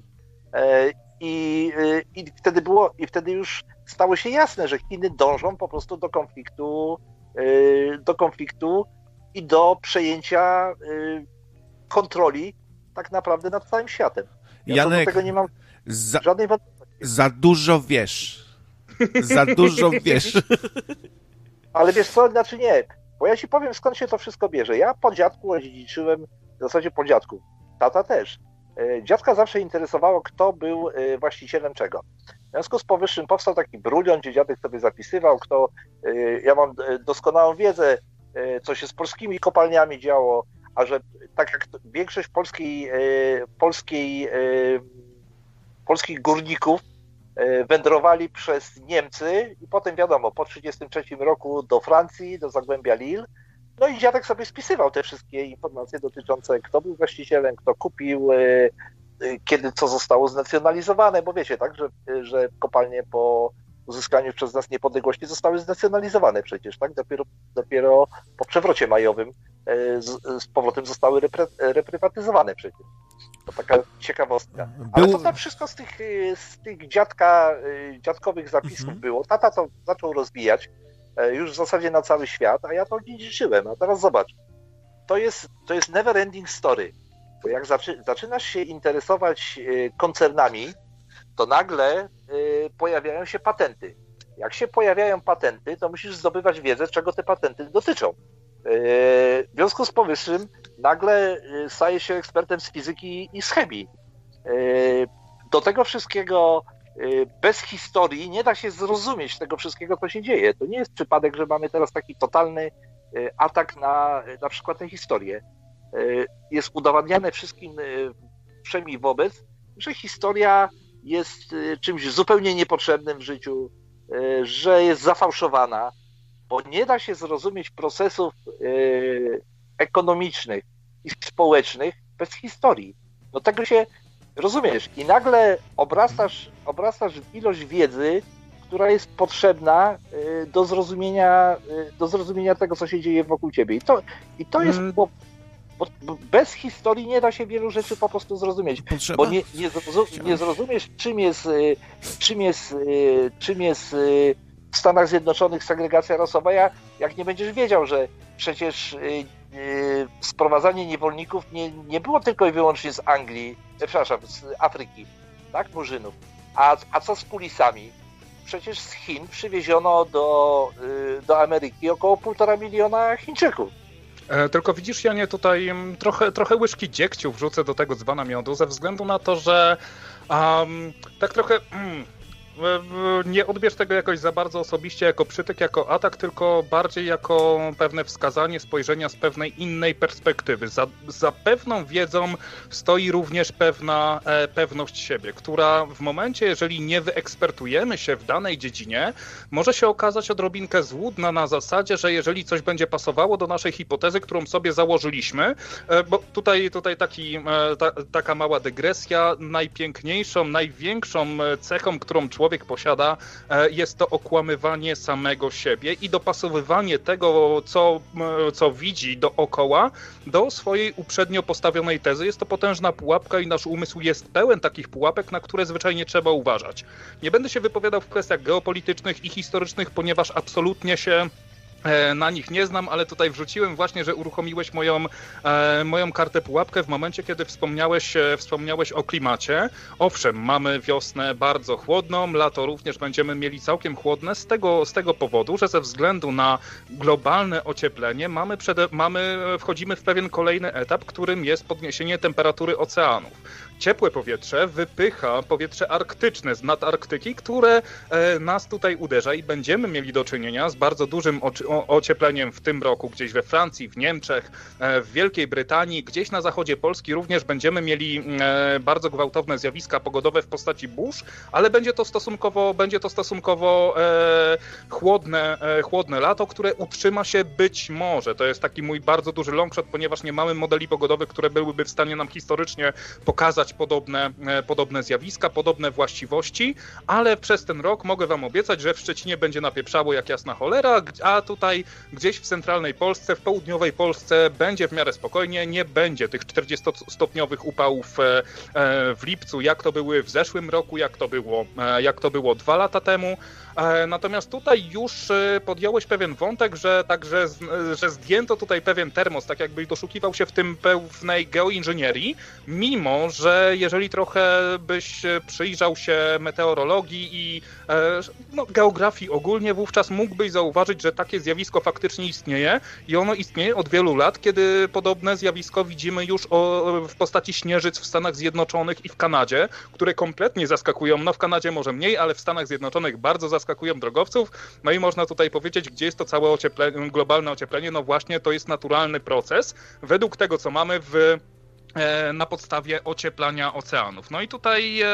K: E, I, e, I wtedy było, i wtedy już stało się jasne, że Chiny dążą po prostu do konfliktu, e, do konfliktu i do przejęcia kontroli tak naprawdę nad całym światem.
B: Ja Janek, tego nie mam za, żadnej wątpliwości. Za dużo wiesz. Za dużo wiesz.
K: Ale wiesz co, znaczy nie. Bo ja ci powiem, skąd się to wszystko bierze. Ja po dziadku odziedziczyłem, w zasadzie po dziadku, tata też. E, dziadka zawsze interesowało, kto był e, właścicielem czego. W związku z powyższym powstał taki brulion, gdzie dziadek sobie zapisywał, kto. E, ja mam doskonałą wiedzę, co się z polskimi kopalniami działo, a że tak jak większość polskiej, polskiej, polskich górników E, wędrowali przez Niemcy i potem wiadomo, po 1933 roku do Francji, do Zagłębia Lille. No i dziadek sobie spisywał te wszystkie informacje dotyczące kto był właścicielem, kto kupił, e, e, kiedy co zostało znacjonalizowane, bo wiecie, tak, że, że kopalnie po uzyskaniu przez nas niepodległości zostały znacjonalizowane przecież, tak? Dopiero, dopiero po przewrocie majowym z, z powrotem zostały repre, reprywatyzowane przecież. To taka ciekawostka. Ale to tam wszystko z tych, z tych dziadka, dziadkowych zapisów mhm. było. Tata to zaczął rozwijać e, już w zasadzie na cały świat, a ja to dziedziczyłem. A teraz zobacz, to jest, to jest never ending story. Bo jak zaczy, zaczynasz się interesować e, koncernami, to nagle e, pojawiają się patenty. Jak się pojawiają patenty, to musisz zdobywać wiedzę, czego te patenty dotyczą. W związku z powyższym nagle y, staje się ekspertem z fizyki i z chemii. Y, do tego wszystkiego bez historii nie da się zrozumieć tego wszystkiego, co się dzieje. To nie jest przypadek, że mamy teraz taki totalny atak na na przykład tę historię. jest udowadniane wszystkim wszemi wobec, że historia jest czymś zupełnie niepotrzebnym w życiu, że jest zafałszowana, bo nie da się zrozumieć procesów ekonomicznych i społecznych bez historii. No tego się rozumiesz. I nagle obrastasz, obrastasz ilość wiedzy, która jest potrzebna y, do zrozumienia, y, do zrozumienia tego, co się dzieje wokół ciebie. I to, i to jest. Mm. Bo, bo bez historii nie da się wielu rzeczy po prostu zrozumieć. Potrzeba? Bo nie, nie, zrozum, nie zrozumiesz, czym jest, y, czym jest, czym jest w Stanach Zjednoczonych segregacja rasowa, jak nie będziesz wiedział, że przecież Yy, sprowadzanie niewolników nie, nie było tylko i wyłącznie z Anglii, przepraszam, z Afryki, tak, murzynów. A, a co z kulisami? Przecież z Chin przywieziono do, yy, do Ameryki około półtora miliona Chińczyków.
A: E, tylko widzisz, Janie, tutaj mm, trochę, trochę łyżki dziegciu wrzucę do tego dzbana miodu, ze względu na to, że um, tak trochę... Mm, nie odbierz tego jakoś za bardzo osobiście jako przytyk, jako atak, tylko bardziej jako pewne wskazanie spojrzenia z pewnej innej perspektywy. Za, za pewną wiedzą stoi również pewna e, pewność siebie, która w momencie, jeżeli nie wyekspertujemy się w danej dziedzinie, może się okazać odrobinkę złudna na zasadzie, że jeżeli coś będzie pasowało do naszej hipotezy, którą sobie założyliśmy, e, bo tutaj, tutaj taki, e, ta, taka mała dygresja, najpiękniejszą, największą cechą, którą człowiek człowiek posiada, e, jest to okłamywanie samego siebie i dopasowywanie tego, co, co widzi dookoła, do swojej uprzednio postawionej tezy. Jest to potężna pułapka i nasz umysł jest pełen takich pułapek, na które zwyczajnie trzeba uważać. Nie będę się wypowiadał w kwestiach geopolitycznych i historycznych, ponieważ absolutnie się na nich nie znam, ale tutaj wrzuciłem właśnie, że uruchomiłeś moją, e, moją kartę pułapkę w momencie, kiedy wspomniałeś, e, wspomniałeś o klimacie. Owszem, mamy wiosnę bardzo chłodną, lato również będziemy mieli całkiem chłodne z tego, z tego powodu, że ze względu na globalne ocieplenie mamy, przed, mamy, wchodzimy w pewien kolejny etap, którym jest podniesienie temperatury oceanów ciepłe powietrze wypycha powietrze arktyczne z nadarktyki, które e, nas tutaj uderza i będziemy mieli do czynienia z bardzo dużym ociepleniem w tym roku gdzieś we Francji, w Niemczech, e, w Wielkiej Brytanii, gdzieś na zachodzie Polski również będziemy mieli e, bardzo gwałtowne zjawiska pogodowe w postaci burz, ale będzie to stosunkowo, będzie to stosunkowo chłodne, chłodne lato, które utrzyma się być może. To jest taki mój bardzo duży longshot, ponieważ nie mamy modeli pogodowych, które byłyby w stanie nam historycznie pokazać podobne, e, podobne zjawiska, podobne właściwości, ale przez ten rok mogę Wam obiecać, że w Szczecinie będzie napieprzało jak jasna cholera, a tutaj gdzieś w centralnej Polsce, w południowej Polsce będzie w miarę spokojnie, nie będzie tych 40-stopniowych upałów e, e, w lipcu, jak to były w zeszłym roku, jak to było, jak to było dwa lata temu. Natomiast tutaj już podjąłeś pewien wątek, że także że zdjęto tutaj pewien termos, tak jakby doszukiwał się w tym pewnej geoinżynierii, mimo że jeżeli trochę byś przyjrzał się meteorologii i e, no, geografii ogólnie, wówczas mógłbyś zauważyć, że takie zjawisko faktycznie istnieje i ono istnieje od wielu lat, kiedy podobne zjawisko widzimy już o, w postaci śnieżyc w Stanach Zjednoczonych i w Kanadzie, które kompletnie zaskakują, no w Kanadzie może mniej, ale w Stanach Zjednoczonych bardzo zaskakują drogowców. No i można tutaj powiedzieć, gdzie jest to całe ocieplenie, globalne ocieplenie, no właśnie to jest naturalny proces. Według tego, co mamy w na podstawie ocieplania oceanów. No i tutaj e,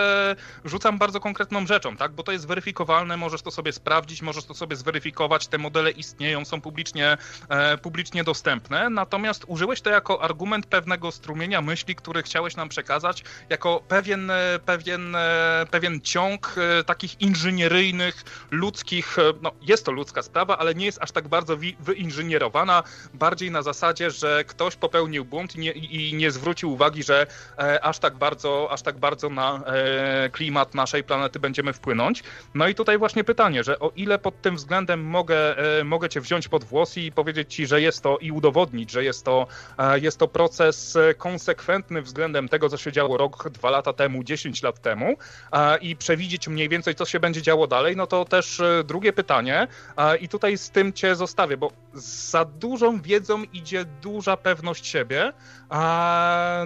A: rzucam bardzo konkretną rzeczą, tak? Bo to jest weryfikowalne, możesz to sobie sprawdzić, możesz to sobie zweryfikować, te modele istnieją, są publicznie, e, publicznie dostępne, natomiast użyłeś to jako argument pewnego strumienia myśli, który chciałeś nam przekazać, jako pewien, e, pewien, e, pewien ciąg e, takich inżynieryjnych, ludzkich, no jest to ludzka sprawa, ale nie jest aż tak bardzo wyinżynierowana, bardziej na zasadzie, że ktoś popełnił błąd i nie, i nie zwrócił uwagi, że e, aż tak bardzo, aż tak bardzo na e, klimat naszej planety będziemy wpłynąć. No i tutaj właśnie pytanie, że o ile pod tym względem mogę, e, mogę cię wziąć pod włos i powiedzieć ci, że jest to i udowodnić, że jest to, jest to proces konsekwentny względem tego, co się działo rok, dwa lata temu, dziesięć lat temu i przewidzieć mniej więcej, co się będzie działo dalej, no to też drugie pytanie i tutaj z tym cię zostawię, bo za dużą wiedzą idzie duża pewność siebie.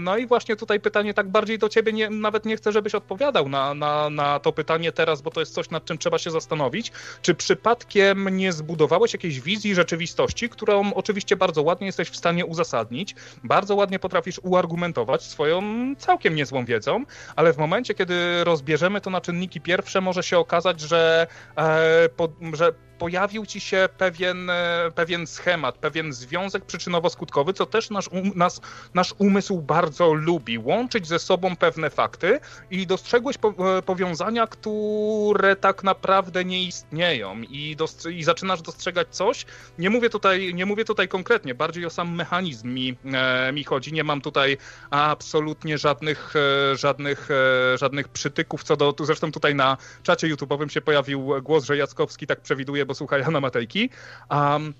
A: No i właśnie tutaj pytanie tak bardziej do ciebie, nie, nawet nie chcę, żebyś odpowiadał na, na, na to pytanie teraz, bo to jest coś, nad czym trzeba się zastanowić. Czy przypadkiem nie zbudowałeś jakiejś wizji rzeczywistości, którą oczywiście bardzo ładnie jesteś w stanie uzasadnić, bardzo ładnie potrafisz uargumentować swoją całkiem niezłą wiedzą, ale w momencie, kiedy rozbierzemy to na czynniki pierwsze, może się okazać, że, e, po, że pojawił ci się pewien, e, pewien schemat, pewien związek przyczynowo-skutkowy, co też nasz, um, nas, nasz umysł bardzo lubi. Łączyć ze sobą pewne fakty i dostrzegłeś po, e, powiązania, które tak naprawdę nie istnieją i, i zaczynasz dostrzegać coś. Nie mówię tutaj, nie mówię tutaj konkretnie, bardziej o sam mechanizm mi, e, mi chodzi. Nie mam tutaj absolutnie żadnych, e, żadnych, e, żadnych przytyków co do, zresztą tutaj na czacie YouTube'owym się pojawił głos, że Jackowski tak przewiduje, bo słucha Jana Matejki. Um,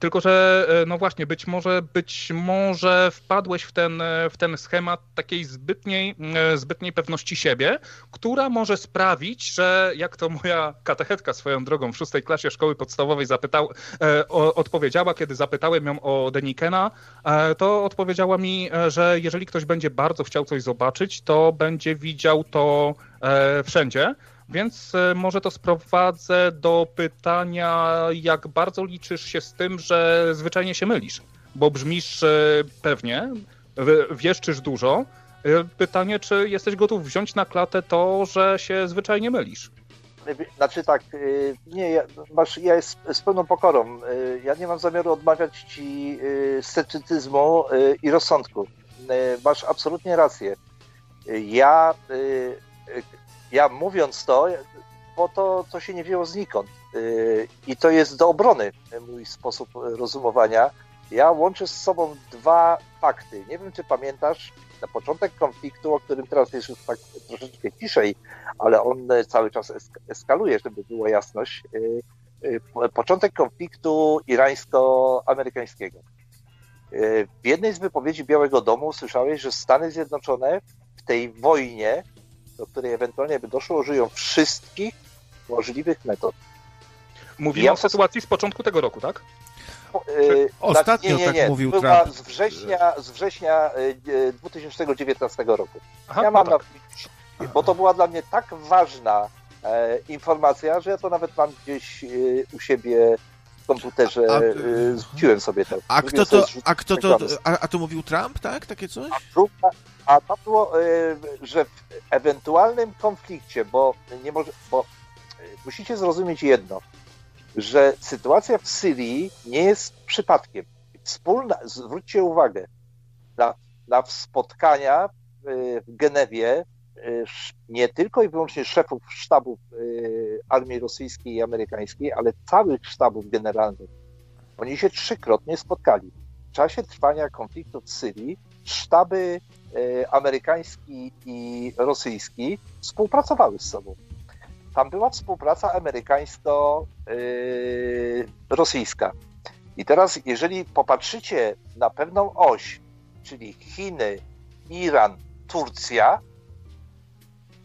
A: tylko, że e, no właśnie, być może, być może wpadłeś w ten, e, w ten schemat takiej zbytniej, e, zbytniej pewności siebie, która może sprawić, że jak to moja katechetka swoją drogą w szóstej klasie szkoły podstawowej zapytał, o, odpowiedziała, kiedy zapytałem ją o Denikena, to odpowiedziała mi, że jeżeli ktoś będzie bardzo chciał coś zobaczyć, to będzie widział to wszędzie. Więc e, może to sprowadzę do pytania, jak bardzo liczysz się z tym, że zwyczajnie się mylisz? Bo brzmisz pewnie, wieszczysz dużo. E, pytanie, czy jesteś gotów wziąć na klatę to, że się zwyczajnie mylisz?
K: Znaczy tak, e, nie, ja, masz, ja jest z pełną pokorą. Ja nie mam zamiaru odmawiać ci sceptycyzmu i rozsądku. Masz absolutnie rację. Ja ja mówiąc to, bo to, to się nie wzięło znikąd. Y, I to jest do obrony mój sposób rozumowania. Ja łączę z sobą dwa fakty. Nie wiem, czy pamiętasz, na początek konfliktu, o którym teraz jest już tak troszeczkę ciszej, ale on cały czas eskaluje, żeby była jasność. Y, y, początek konfliktu irańsko-amerykańskiego. W jednej z wypowiedzi Białego Domu słyszałeś, że Stany Zjednoczone w tej wojnie do której ewentualnie by doszło, użyją wszystkich możliwych metod.
A: Mówimy ja o sytuacji z początku tego roku, tak?
B: Yy, Ostatnio nie, nie, nie. tak mówił
K: Była
B: Trump.
K: Z września, z września 2019 y, roku. Aha, ja mam no tak. na, bo to była dla mnie tak ważna e, informacja, że ja to nawet mam gdzieś e, u siebie w komputerze, a, e, zwróciłem sobie to.
B: A kto to, a kto to, a, a to mówił Trump, tak? Takie coś? A druga,
K: a to było, y, że w ewentualnym konflikcie, bo nie może, bo y, musicie zrozumieć jedno, że sytuacja w Syrii nie jest przypadkiem. Wspólna, zwróćcie uwagę na, na spotkania y, w Genewie nie tylko i wyłącznie szefów sztabów armii rosyjskiej i amerykańskiej, ale całych sztabów generalnych. Oni się trzykrotnie spotkali. W czasie trwania konfliktu w Syrii sztaby e, amerykański i rosyjski współpracowały z sobą. Tam była współpraca amerykańsko-rosyjska. I teraz, jeżeli popatrzycie na pewną oś, czyli Chiny, Iran, Turcja,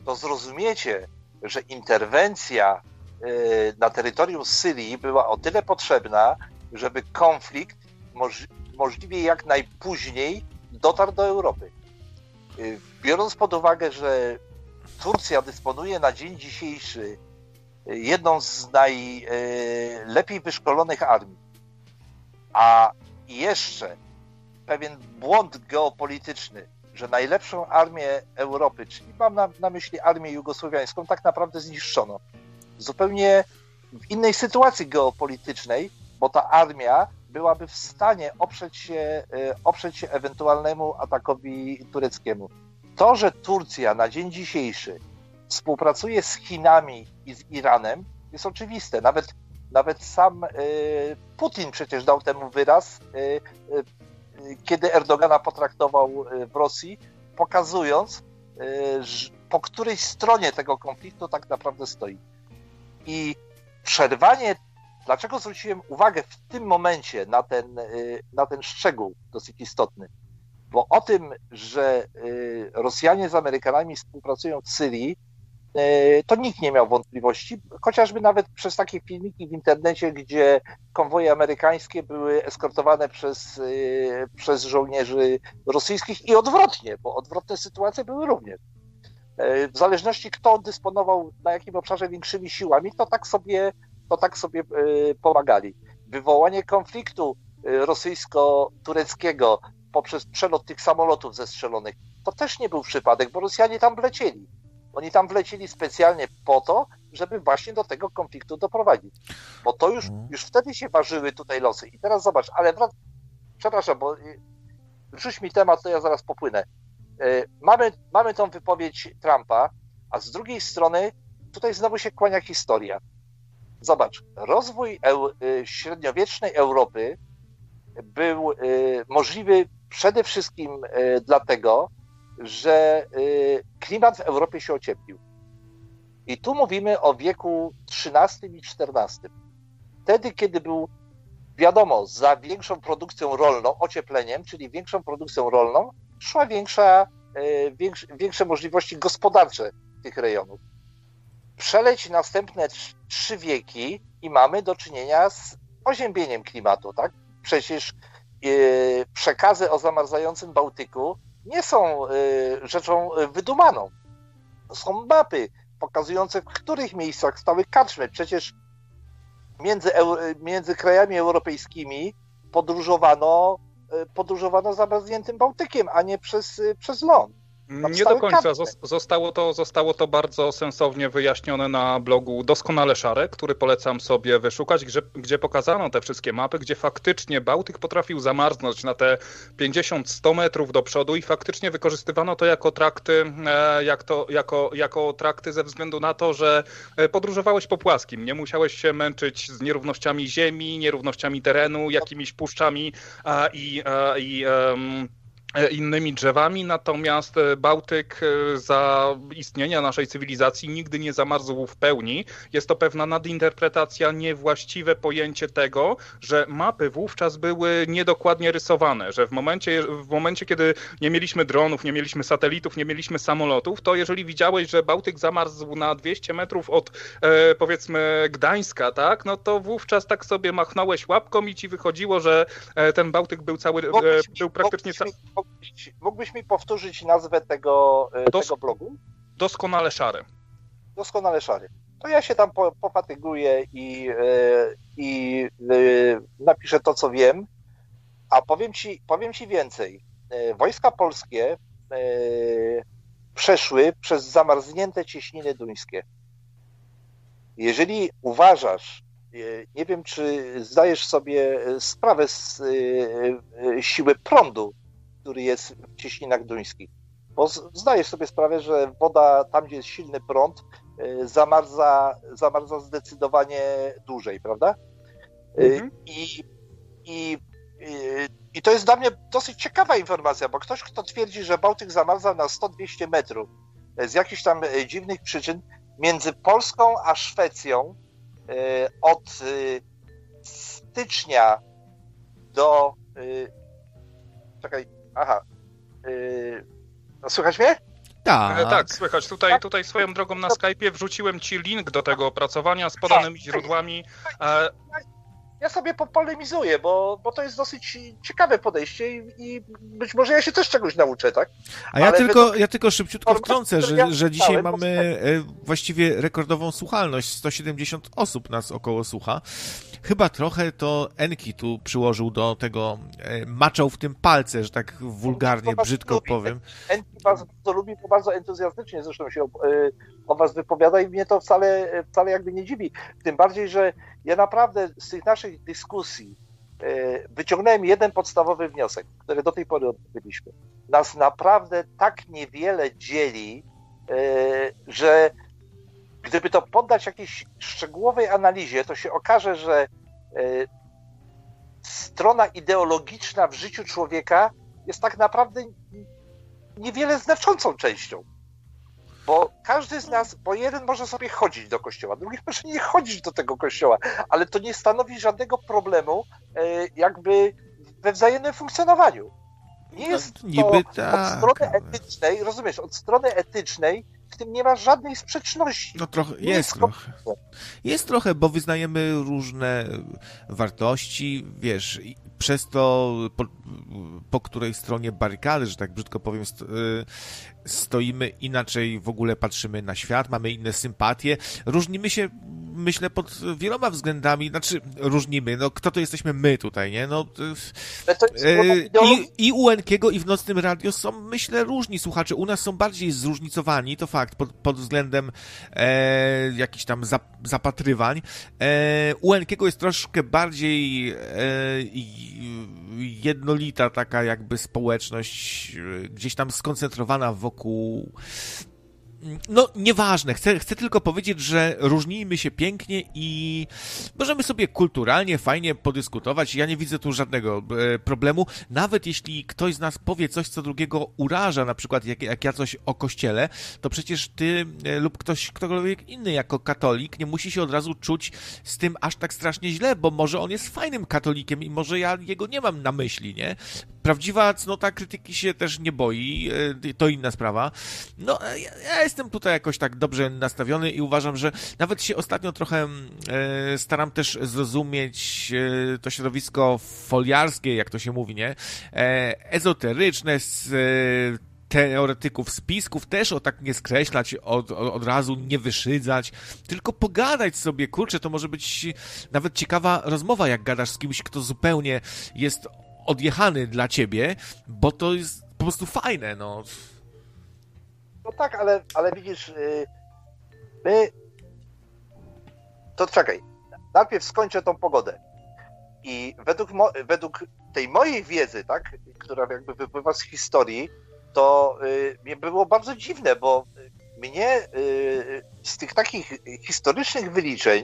K: to zrozumiecie, że interwencja e, na terytorium Syrii była o tyle potrzebna, żeby konflikt możliwie jak najpóźniej dotarł do Europy. Y, biorąc pod uwagę, że Turcja dysponuje na dzień dzisiejszy y, jedną z najlepiej wyszkolonych armii, a jeszcze pewien błąd geopolityczny, że najlepszą armię Europy, czyli mam na, na myśli armię jugosłowiańską, tak naprawdę zniszczono. Zupełnie w innej sytuacji geopolitycznej, bo ta armia byłaby w stanie oprzeć się, e, oprzeć się ewentualnemu atakowi tureckiemu. To, że Turcja na dzień dzisiejszy współpracuje z Chinami i z Iranem, jest oczywiste. Nawet, nawet sam e, Putin przecież dał temu wyraz, e, kiedy Erdogana potraktował w Rosji, pokazując, po której stronie tego konfliktu tak naprawdę stoi. I przerwanie Dlaczego zwróciłem uwagę w tym momencie na ten, y, na ten szczegół dosyć istotny? Bo o tym, że y, Rosjanie z Amerykanami współpracują w Syrii, e, to nikt nie miał wątpliwości, chociażby nawet przez takie filmiki w internecie, gdzie konwoje amerykańskie były eskortowane przez, przez żołnierzy rosyjskich i odwrotnie, bo odwrotne sytuacje były również. W zależności kto dysponował na jakim obszarze większymi siłami, to tak sobie, to tak sobie pomagali. Wywołanie konfliktu rosyjsko-tureckiego poprzez przelot tych samolotów zestrzelonych, to też nie był przypadek, bo Rosjanie tam wlecieli. Oni tam wlecieli specjalnie po to, żeby właśnie do tego konfliktu doprowadzić. Bo to już, mhm. już wtedy się ważyły tutaj losy. I teraz zobacz, ale wrac... przepraszam, bo y, rzuć mi temat, to ja zaraz popłynę. Mamy, mamy tą wypowiedź Trumpa, a z drugiej strony tutaj znowu się kłania historia. Zobacz, rozwój y, średniowiecznej Europy był możliwy przede wszystkim dlatego, że y, klimat w Europie się ocieplił. I tu mówimy o wieku XIII i XIV. Wtedy, kiedy był, wiadomo, za większą produkcją rolną, ociepleniem, czyli większą produkcją rolną, szła większa, y, większe możliwości gospodarcze tych rejonów. Przeleć następne trzy wieki i mamy do czynienia z oziębieniem klimatu, tak? Przecież yy, przekazy o zamarzającym Bałtyku nie są y, rzeczą wydumaną. Są mapy pokazujące, w których miejscach stały karczmy. Przecież między, między krajami europejskimi podróżowano, podróżowano zamarzniętym Bałtykiem, a nie przez, przez ląd.
A: Nie do końca. Zostało to, zostało to bardzo sensownie wyjaśnione na blogu Doskonale Szare, który polecam sobie wyszukać, gdzie, gdzie pokazano te wszystkie mapy, gdzie faktycznie Bałtyk potrafił zamarznąć na te 50-100 metrów do przodu i faktycznie wykorzystywano to jako trakty, e, jak to, jako, jako trakty ze względu na to, że e, podróżowałeś po płaskim. Nie musiałeś się męczyć z nierównościami ziemi, nierównościami terenu, jakimiś puszczami i, i um, innymi drzewami, natomiast e, Bałtyk e, za istnienia naszej cywilizacji nigdy nie zamarzł w pełni. Jest to pewna nadinterpretacja, niewłaściwe pojęcie tego, że mapy wówczas były niedokładnie rysowane, że w momencie, w momencie kiedy nie mieliśmy dronów, nie mieliśmy satelitów, nie mieliśmy samolotów, to jeżeli widziałeś, że Bałtyk zamarzł na 200 metrów od e, powiedzmy Gdańska, tak, no to wówczas tak sobie machnąłeś łapką i ci wychodziło, że ten Bałtyk był cały, e, był praktycznie cały
K: mógłbyś, mógłbyś mi powtórzyć nazwę tego, e, Dos tego blogu?
A: Doskonale szary.
K: Doskonale szary. To ja się tam po, pofatyguję i, e, i e, napiszę to, co wiem. A powiem ci, powiem ci więcej. Wojska polskie przeszły przez zamarznięte cieśniny duńskie. Jeżeli uważasz, nie wiem, czy zdajesz sobie sprawę z siły prądu, który jest w cieśninach duńskich. Bo zdajesz sobie sprawę, że woda tam, gdzie jest silny prąd, y, zamarza, zamarza zdecydowanie dłużej, prawda? Y, mhm. I, i, y, I to jest dla mnie dosyć ciekawa informacja, bo ktoś, kto twierdzi, że Bałtyk zamarza na 100-200 metrów z jakichś tam dziwnych przyczyn, między Polską a Szwecją od stycznia do. Czekaj, Aha. Yy... No, słychać mnie?
A: Tak. E, tak, słychać. Tutaj, tak? tutaj swoją drogą na Skype'ie wrzuciłem ci link do tego opracowania z podanymi tak. źródłami. E,
K: ja sobie popolemizuję, bo, bo to jest dosyć ciekawe podejście i, i być może ja się też czegoś nauczę, tak?
B: A ja, tylko, ja tylko szybciutko wtrącę, że, że dzisiaj mamy e, właściwie rekordową słuchalność. 170 osób nas około słucha. Chyba trochę to Enki tu przyłożył do tego, e, maczał w tym palce, że tak wulgarnie, brzydko lubi. powiem.
K: Enki bardzo to lubi, bo bardzo entuzjastycznie zresztą się o, e, o was wypowiada i mnie to wcale, wcale jakby nie dziwi. Tym bardziej, że ja naprawdę z tych naszych dyskusji e, wyciągnąłem jeden podstawowy wniosek, który do tej pory odbyliśmy. Nas naprawdę tak niewiele dzieli, że Gdyby to poddać jakiejś szczegółowej analizie, to się okaże, że e, strona ideologiczna w życiu człowieka jest tak naprawdę niewiele znaczącą częścią. Bo każdy z nas, bo jeden może sobie chodzić do kościoła, drugi może nie chodzić do tego kościoła, ale to nie stanowi żadnego problemu e, jakby we wzajemnym funkcjonowaniu. Nie no, jest to od strony etycznej, rozumiesz, od strony etycznej w tym nie ma żadnej sprzeczności.
B: No trochę, jest, jest trochę. Jest trochę, bo wyznajemy różne wartości, wiesz, przez to po, po której stronie barykady, że tak brzydko powiem, stoimy inaczej, w ogóle patrzymy na świat, mamy inne sympatie, różnimy się myślę, pod wieloma względami, znaczy różnimy, no kto to jesteśmy my tutaj, nie? No, e, i, I u Enkiego i w Nocnym Radio są, myślę, różni słuchacze. U nas są bardziej zróżnicowani, to fakt, pod, pod względem e, jakichś tam zap, zapatrywań. E, u Enkiego jest troszkę bardziej e, jednolita taka jakby społeczność, e, gdzieś tam skoncentrowana wokół no, nieważne. Chcę, chcę tylko powiedzieć, że różnimy się pięknie i możemy sobie kulturalnie, fajnie podyskutować. Ja nie widzę tu żadnego e, problemu. Nawet jeśli ktoś z nas powie coś, co drugiego uraża, na przykład jak, jak ja coś o kościele, to przecież ty e, lub ktoś, ktokolwiek inny jako katolik nie musi się od razu czuć z tym aż tak strasznie źle, bo może on jest fajnym katolikiem i może ja jego nie mam na myśli, nie? Prawdziwa cnota krytyki się też nie boi, e, to inna sprawa. No, ja, ja jestem tutaj jakoś tak dobrze nastawiony i uważam, że nawet się ostatnio trochę e, staram też zrozumieć e, to środowisko foliarskie, jak to się mówi, nie? Ezoteryczne, z teoretyków spisków też o tak nie skreślać, od, od razu nie wyszydzać, tylko pogadać sobie, kurczę, to może być nawet ciekawa rozmowa, jak gadasz z kimś, kto zupełnie jest odjechany dla ciebie, bo to jest po prostu fajne, no.
K: No tak, ale, ale widzisz, yy, my... To czekaj, najpierw skończę tą pogodę. I według, mo... według tej mojej wiedzy, tak, która jakby wypływa z historii, to yy, mnie było bardzo dziwne, bo mnie yy, z tych takich historycznych wyliczeń,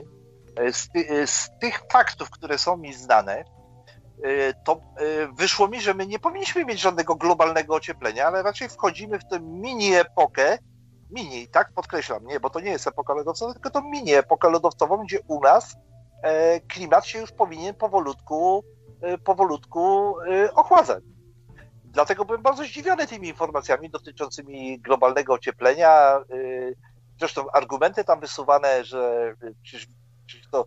K: y, z, ty, z tych faktów, które są mi znane, Y, to y, wyszło mi, że my nie powinniśmy mieć żadnego globalnego ocieplenia, ale raczej wchodzimy w tę mini epokę, mini, tak podkreślam, nie, bo to nie jest epoka lodowcowa, tylko to mini epokę lodowcową, gdzie u nas e, klimat się już powinien powolutku, e, powolutku e, ochładzać. Dlatego byłem bardzo zdziwiony tymi informacjami dotyczącymi globalnego ocieplenia. Zresztą argumenty tam wysuwane, że przecież, przecież to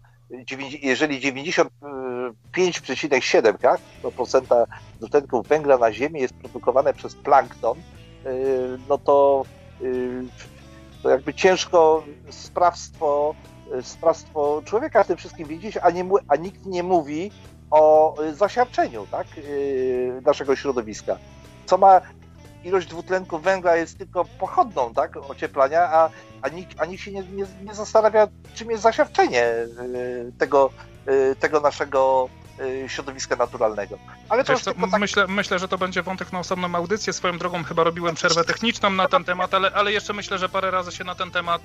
K: jeżeli 95,7 tak, procenta dwutlenków węgla na Ziemi jest produkowane przez plankton, y, no to, y, to jakby ciężko sprawstwo, sprawstwo człowieka w tym wszystkim widzieć, a, nie, a nikt nie mówi o zasiarczeniu tak, y, naszego środowiska. Co ma ilość dwutlenku węgla jest tylko pochodną tak, ocieplania, a, a, nikt, a nikt się nie, nie, nie zastanawia, czym jest zasiarczenie y, tego, y, tego naszego środowiska naturalnego. Ale to co,
A: tak... myślę, myślę, że to będzie wątek na osobną audycję. Swoją drogą chyba robiłem przerwę techniczną na ten temat, ale, ale jeszcze myślę, że parę razy się na ten temat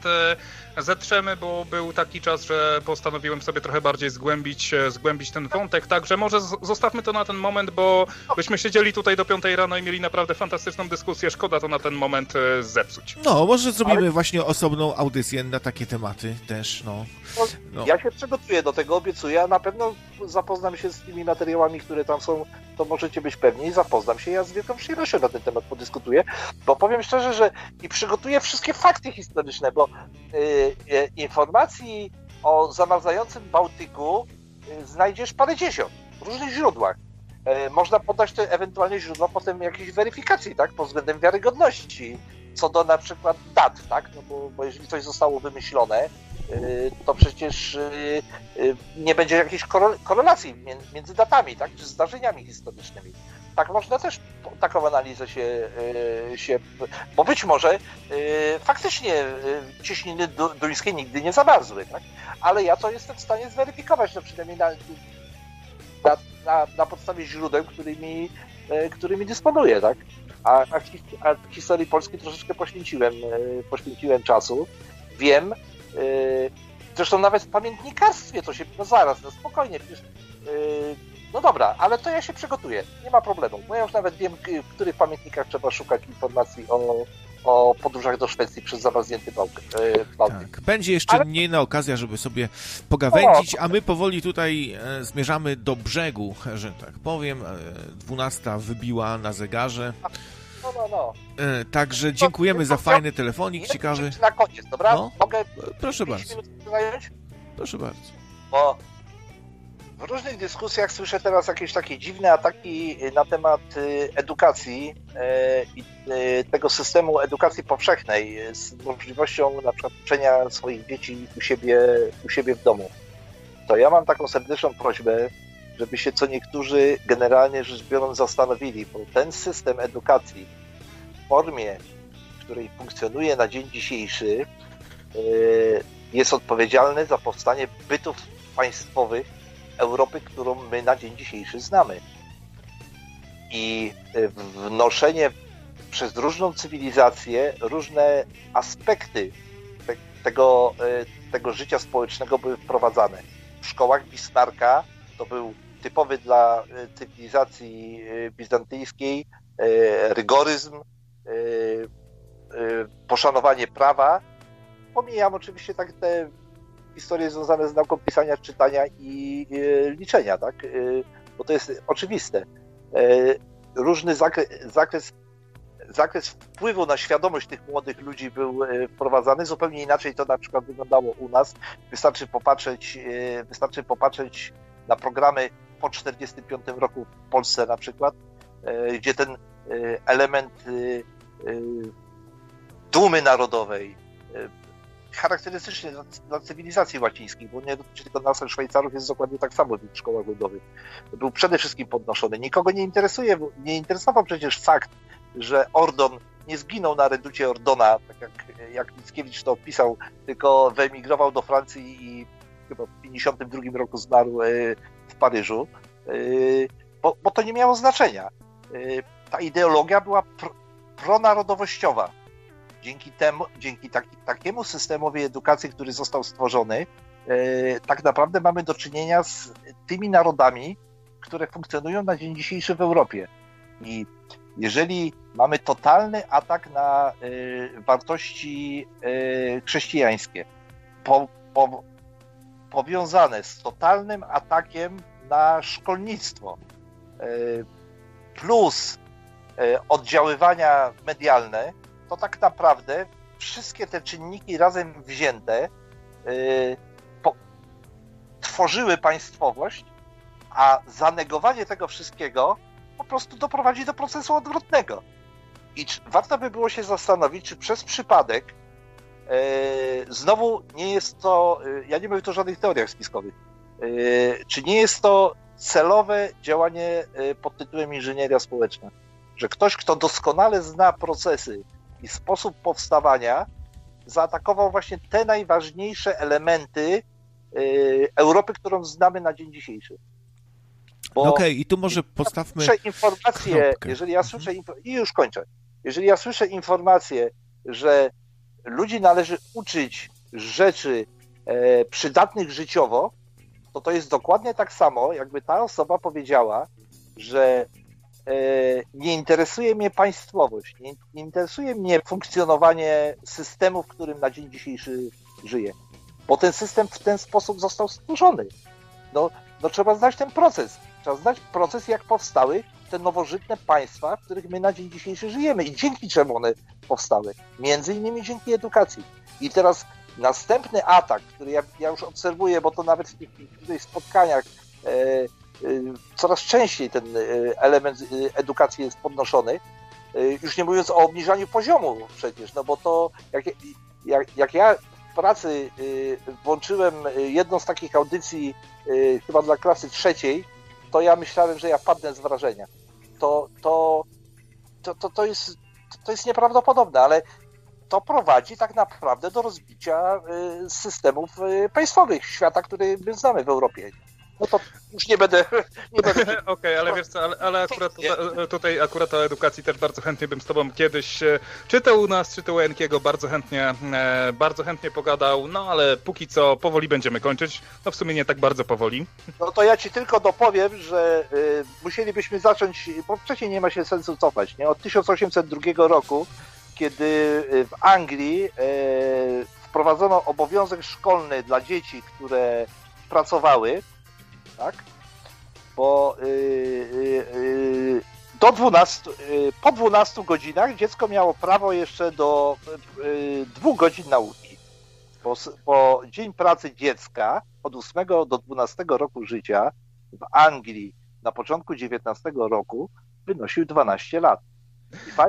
A: e, zetrzemy, bo był taki czas, że postanowiłem sobie trochę bardziej zgłębić, e, zgłębić ten wątek. Także może zostawmy to na ten moment, bo byśmy siedzieli tutaj do piątej rano i mieli naprawdę fantastyczną dyskusję. Szkoda to na ten moment e, zepsuć.
B: No, może zrobimy ale... właśnie osobną audycję na takie tematy też, no.
K: no. Ja się przygotuję do tego, obiecuję, a na pewno zapoznam się z tymi materiałami, które tam są, to możecie być pewni. Zapoznam się, ja z wielką przyjemnością na ten temat podyskutuję, bo powiem szczerze, że i przygotuję wszystkie fakty historyczne, bo yy, informacji o zamarzającym Bałtyku yy, znajdziesz parędziesiąt w różnych źródłach. Yy, można podać te ewentualnie źródła potem jakiejś weryfikacji, tak, pod względem wiarygodności, co do na przykład dat, tak, no bo, bo jeżeli coś zostało wymyślone, Y, to przecież y, y, nie będzie jakiejś korelacji między datami, tak, czy zdarzeniami historycznymi. Tak można też taką analizę się, się bo być może faktycznie cieśniny duńskie nigdy nie zamarzły, tak? ale ja to jestem w stanie zweryfikować, no przynajmniej na, na, na, podstawie źródeł, którymi, którymi dysponuję, tak? A, a, a historii Polski troszeczkę poświęciłem, poświęciłem czasu. Wiem, zresztą nawet w pamiętnikarstwie to się, no zaraz, no spokojnie, przecież, yy, no dobra, ale to ja się przygotuję, nie ma problemu, bo ja już nawet wiem, w których pamiętnikach trzeba szukać informacji o, o podróżach do Szwecji przez zamarznięty Bałtyk.
B: Yy, tak, będzie jeszcze ale... inna okazja, żeby sobie pogawędzić, a my powoli tutaj e, zmierzamy do brzegu, że tak powiem. E, dwunasta wybiła na zegarze.
K: No, no, no.
B: E, także dziękujemy za fajny telefonik, ciekawy.
K: Na koniec, dobra?
B: No.
K: Mogę
B: Proszę bardzo. Proszę bardzo.
K: Bo w różnych dyskusjach słyszę teraz jakieś takie dziwne ataki na temat y, edukacji y, i y, tego systemu edukacji powszechnej z możliwością na przykład uczenia swoich dzieci u siebie, u siebie w domu. To ja mam taką serdeczną prośbę, żeby się co niektórzy generalnie rzecz biorąc zastanowili, bo ten system edukacji w formie, w której funkcjonuje na dzień dzisiejszy, jest odpowiedzialny za powstanie bytów państwowych Europy, którą my na dzień dzisiejszy znamy. I e, wnoszenie przez różną cywilizację różne aspekty te, tego, e, tego życia społecznego były wprowadzane. W szkołach Bismarcka to był typowy dla e, cywilizacji bizantyjskiej rygoryzm, poszanowanie prawa. Pomijam oczywiście tak te historie związane z nauką pisania, czytania i e, liczenia, tak? E, bo to jest oczywiste. E, różny zakres, zakres, zakres wpływu na świadomość tych młodych ludzi był wprowadzany. Zupełnie inaczej to na przykład wyglądało u nas. Wystarczy popatrzeć, wystarczy popatrzeć na programy po 1945 roku w Polsce na przykład, gdzie ten element dumy narodowej, charakterystyczny dla, dla, cywilizacji łacińskiej, bo nie dotyczy tylko nas, Szwajcarów, jest dokładnie tak samo w szkołach ludowych. Był przede wszystkim podnoszony. Nikogo nie interesuje, nie interesował przecież fakt, że Ordon nie zginął na reducie Ordona, tak jak, jak Mickiewicz to opisał, tylko wyemigrował do Francji i chyba w 1952 roku zmarł e, Paryżu, e, bo, bo to nie miało znaczenia. E, ta ideologia była pronarodowościowa Dzięki temu, dzięki taki, takiemu systemowi edukacji, który został stworzony, e, tak naprawdę mamy do czynienia z tymi narodami, które funkcjonują na dzień dzisiejszy w Europie. I jeżeli mamy totalny atak na y, wartości y, chrześcijańskie, po, po, powiązane z totalnym atakiem na szkolnictwo, y, plus oddziaływania medialne, to tak naprawdę wszystkie te czynniki razem wzięte po, tworzyły państwowość, a zanegowanie tego wszystkiego po prostu doprowadzi do procesu odwrotnego. I warto by było się zastanowić, czy przez przypadek znowu nie jest to, yy, ja nie mówię tu o żadnych teoriach spiskowych, yy, czy nie jest to celowe działanie pod tytułem inżynieria społeczna. Że ktoś, kto doskonale zna procesy i sposób powstawania zaatakował właśnie te najważniejsze elementy Europy, którą znamy na dzień dzisiejszy.
B: No okej, okay, i tu może postawmy.
K: Słyszę informacje, jeżeli ja słyszę, i już kończę. Jeżeli ja słyszę informację, że ludzi należy uczyć rzeczy e, przydatnych życiowo, to to jest dokładnie tak samo, jakby ta osoba powiedziała, że E, nie interesuje mnie państwowość, nie, nie, interesuje mnie funkcjonowanie systemu, w którym na dzień dzisiejszy żyję, bo ten system w ten sposób został stworzony. No, no trzeba znać ten proces. Trzeba znać proces, jak powstały te nowożytne państwa, w których my na dzień dzisiejszy żyjemy i dzięki czemu one powstały. Między innymi dzięki edukacji. I teraz następny atak, który ja, ja już obserwuję, bo to nawet w tych, w spotkaniach e, Y, coraz częściej ten y, element y, edukacji jest podnoszony, już nie mówiąc o obniżaniu poziomu przecież, no bo to jak, jak, jak ja w pracy włączyłem jedną z takich audycji chyba dla klasy trzeciej, to ja myślałem, że ja padnę z wrażenia. To, to, to, to, to, jest, to jest nieprawdopodobne, ale to prowadzi tak naprawdę do rozbicia systemów państwowych świata, który my znamy w Europie no to już nie będę... będę...
A: Okej, okay, ale wiesz co, ale, ale akurat tutaj, tutaj, akurat o edukacji też bardzo chętnie bym z tobą kiedyś, e, czy to u nas, czy to u Enkiego, bardzo chętnie, e, bardzo chętnie pogadał, no ale póki co powoli będziemy kończyć, no w sumie nie tak bardzo powoli.
K: No to ja ci tylko dopowiem, że musielibyśmy zacząć, bo wcześniej nie ma się sensu cofać, nie? Od 1802 roku, kiedy w Anglii wprowadzono obowiązek szkolny dla dzieci, które pracowały, tak? Bo yy, yy, do 12, po 12 godzinach dziecko miało prawo jeszcze do dwóch godzin nauki. Bo, bo dzień pracy dziecka od 8 do 12 roku życia w Anglii na początku XIX roku wynosił 12 lat.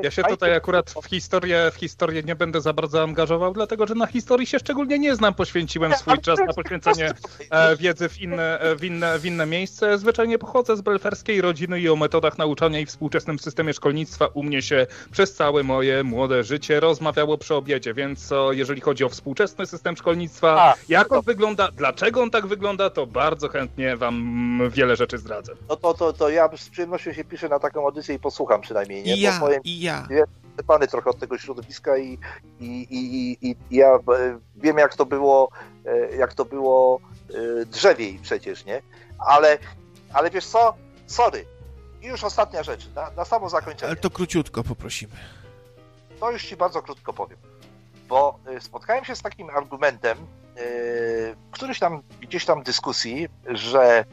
A: Ja się tutaj akurat w historię, w historię nie będę za bardzo angażował, dlatego że na historii się szczególnie nie znam. Poświęciłem swój czas na poświęcenie e, wiedzy w inne, e, w, inne, w inne miejsce. Zwyczajnie pochodzę z belferskiej rodziny i o metodach nauczania i współczesnym systemie szkolnictwa u mnie się przez całe moje młode życie rozmawiało przy obiedzie, więc jeżeli chodzi o współczesny system szkolnictwa, A, jak on to... wygląda, dlaczego on tak wygląda, to bardzo chętnie wam wiele rzeczy zdradzę.
K: No to, to, to ja z przyjemnością się piszę na taką audycję i posłucham przynajmniej. Nie?
B: Ja powiem, i ja.
K: Pany trochę od tego środowiska i, i, i, i, ja e, wiem, jak to było, e, jak to było e, drzewiej przecież, nie? Ale, ale wiesz co? Sorry. I już ostatnia rzecz, na, na samo zakończenie.
B: Ale to króciutko poprosimy.
K: To już ci bardzo krótko powiem. Bo spotkałem się z takim argumentem, któryś tam, gdzieś tam dyskusji, że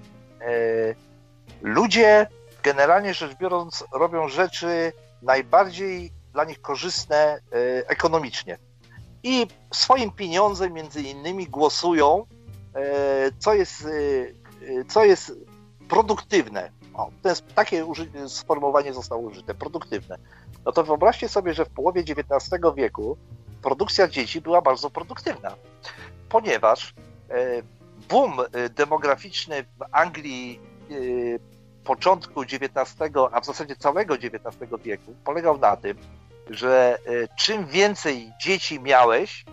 K: ludzie generalnie rzecz biorąc robią rzeczy najbardziej dla nich korzystne e, ekonomicznie. I swoim pieniądzem między innymi głosują, e, co jest, e, co jest produktywne. O, jest, takie sformułowanie zostało użyte, produktywne. No to wyobraźcie sobie, że w połowie XIX wieku produkcja dzieci była bardzo produktywna, ponieważ boom demograficzny w Anglii początku XIX, a w zasadzie całego XIX wieku polegał na tym, że e, czym więcej dzieci miałeś,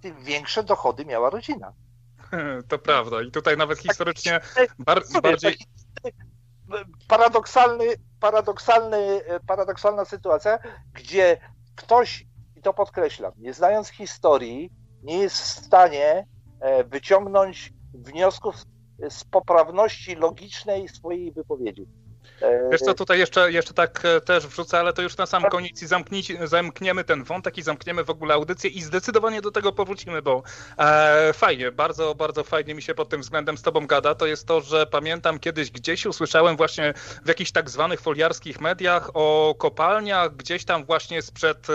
K: tym większe dochody miała rodzina.
A: To prawda. I tutaj nawet historycznie bar bardziej.
K: Paradoksalny, paradoksalny, paradoksalna sytuacja, gdzie ktoś, i to podkreślam, nie znając historii, nie jest w stanie e, wyciągnąć wniosków z poprawności logicznej swojej wypowiedzi.
A: Wiesz co, tutaj jeszcze, jeszcze tak e, też wrzucę, ale to już na sam tak. koniec i zamkniemy ten wątek i zamkniemy w ogóle audycję i zdecydowanie do tego powrócimy, bo e, fajnie, bardzo, bardzo fajnie mi się pod tym względem z tobą gada, to jest to, że pamiętam kiedyś gdzieś usłyszałem właśnie w jakichś tak zwanych foliarskich mediach o kopalniach gdzieś tam właśnie sprzed, e,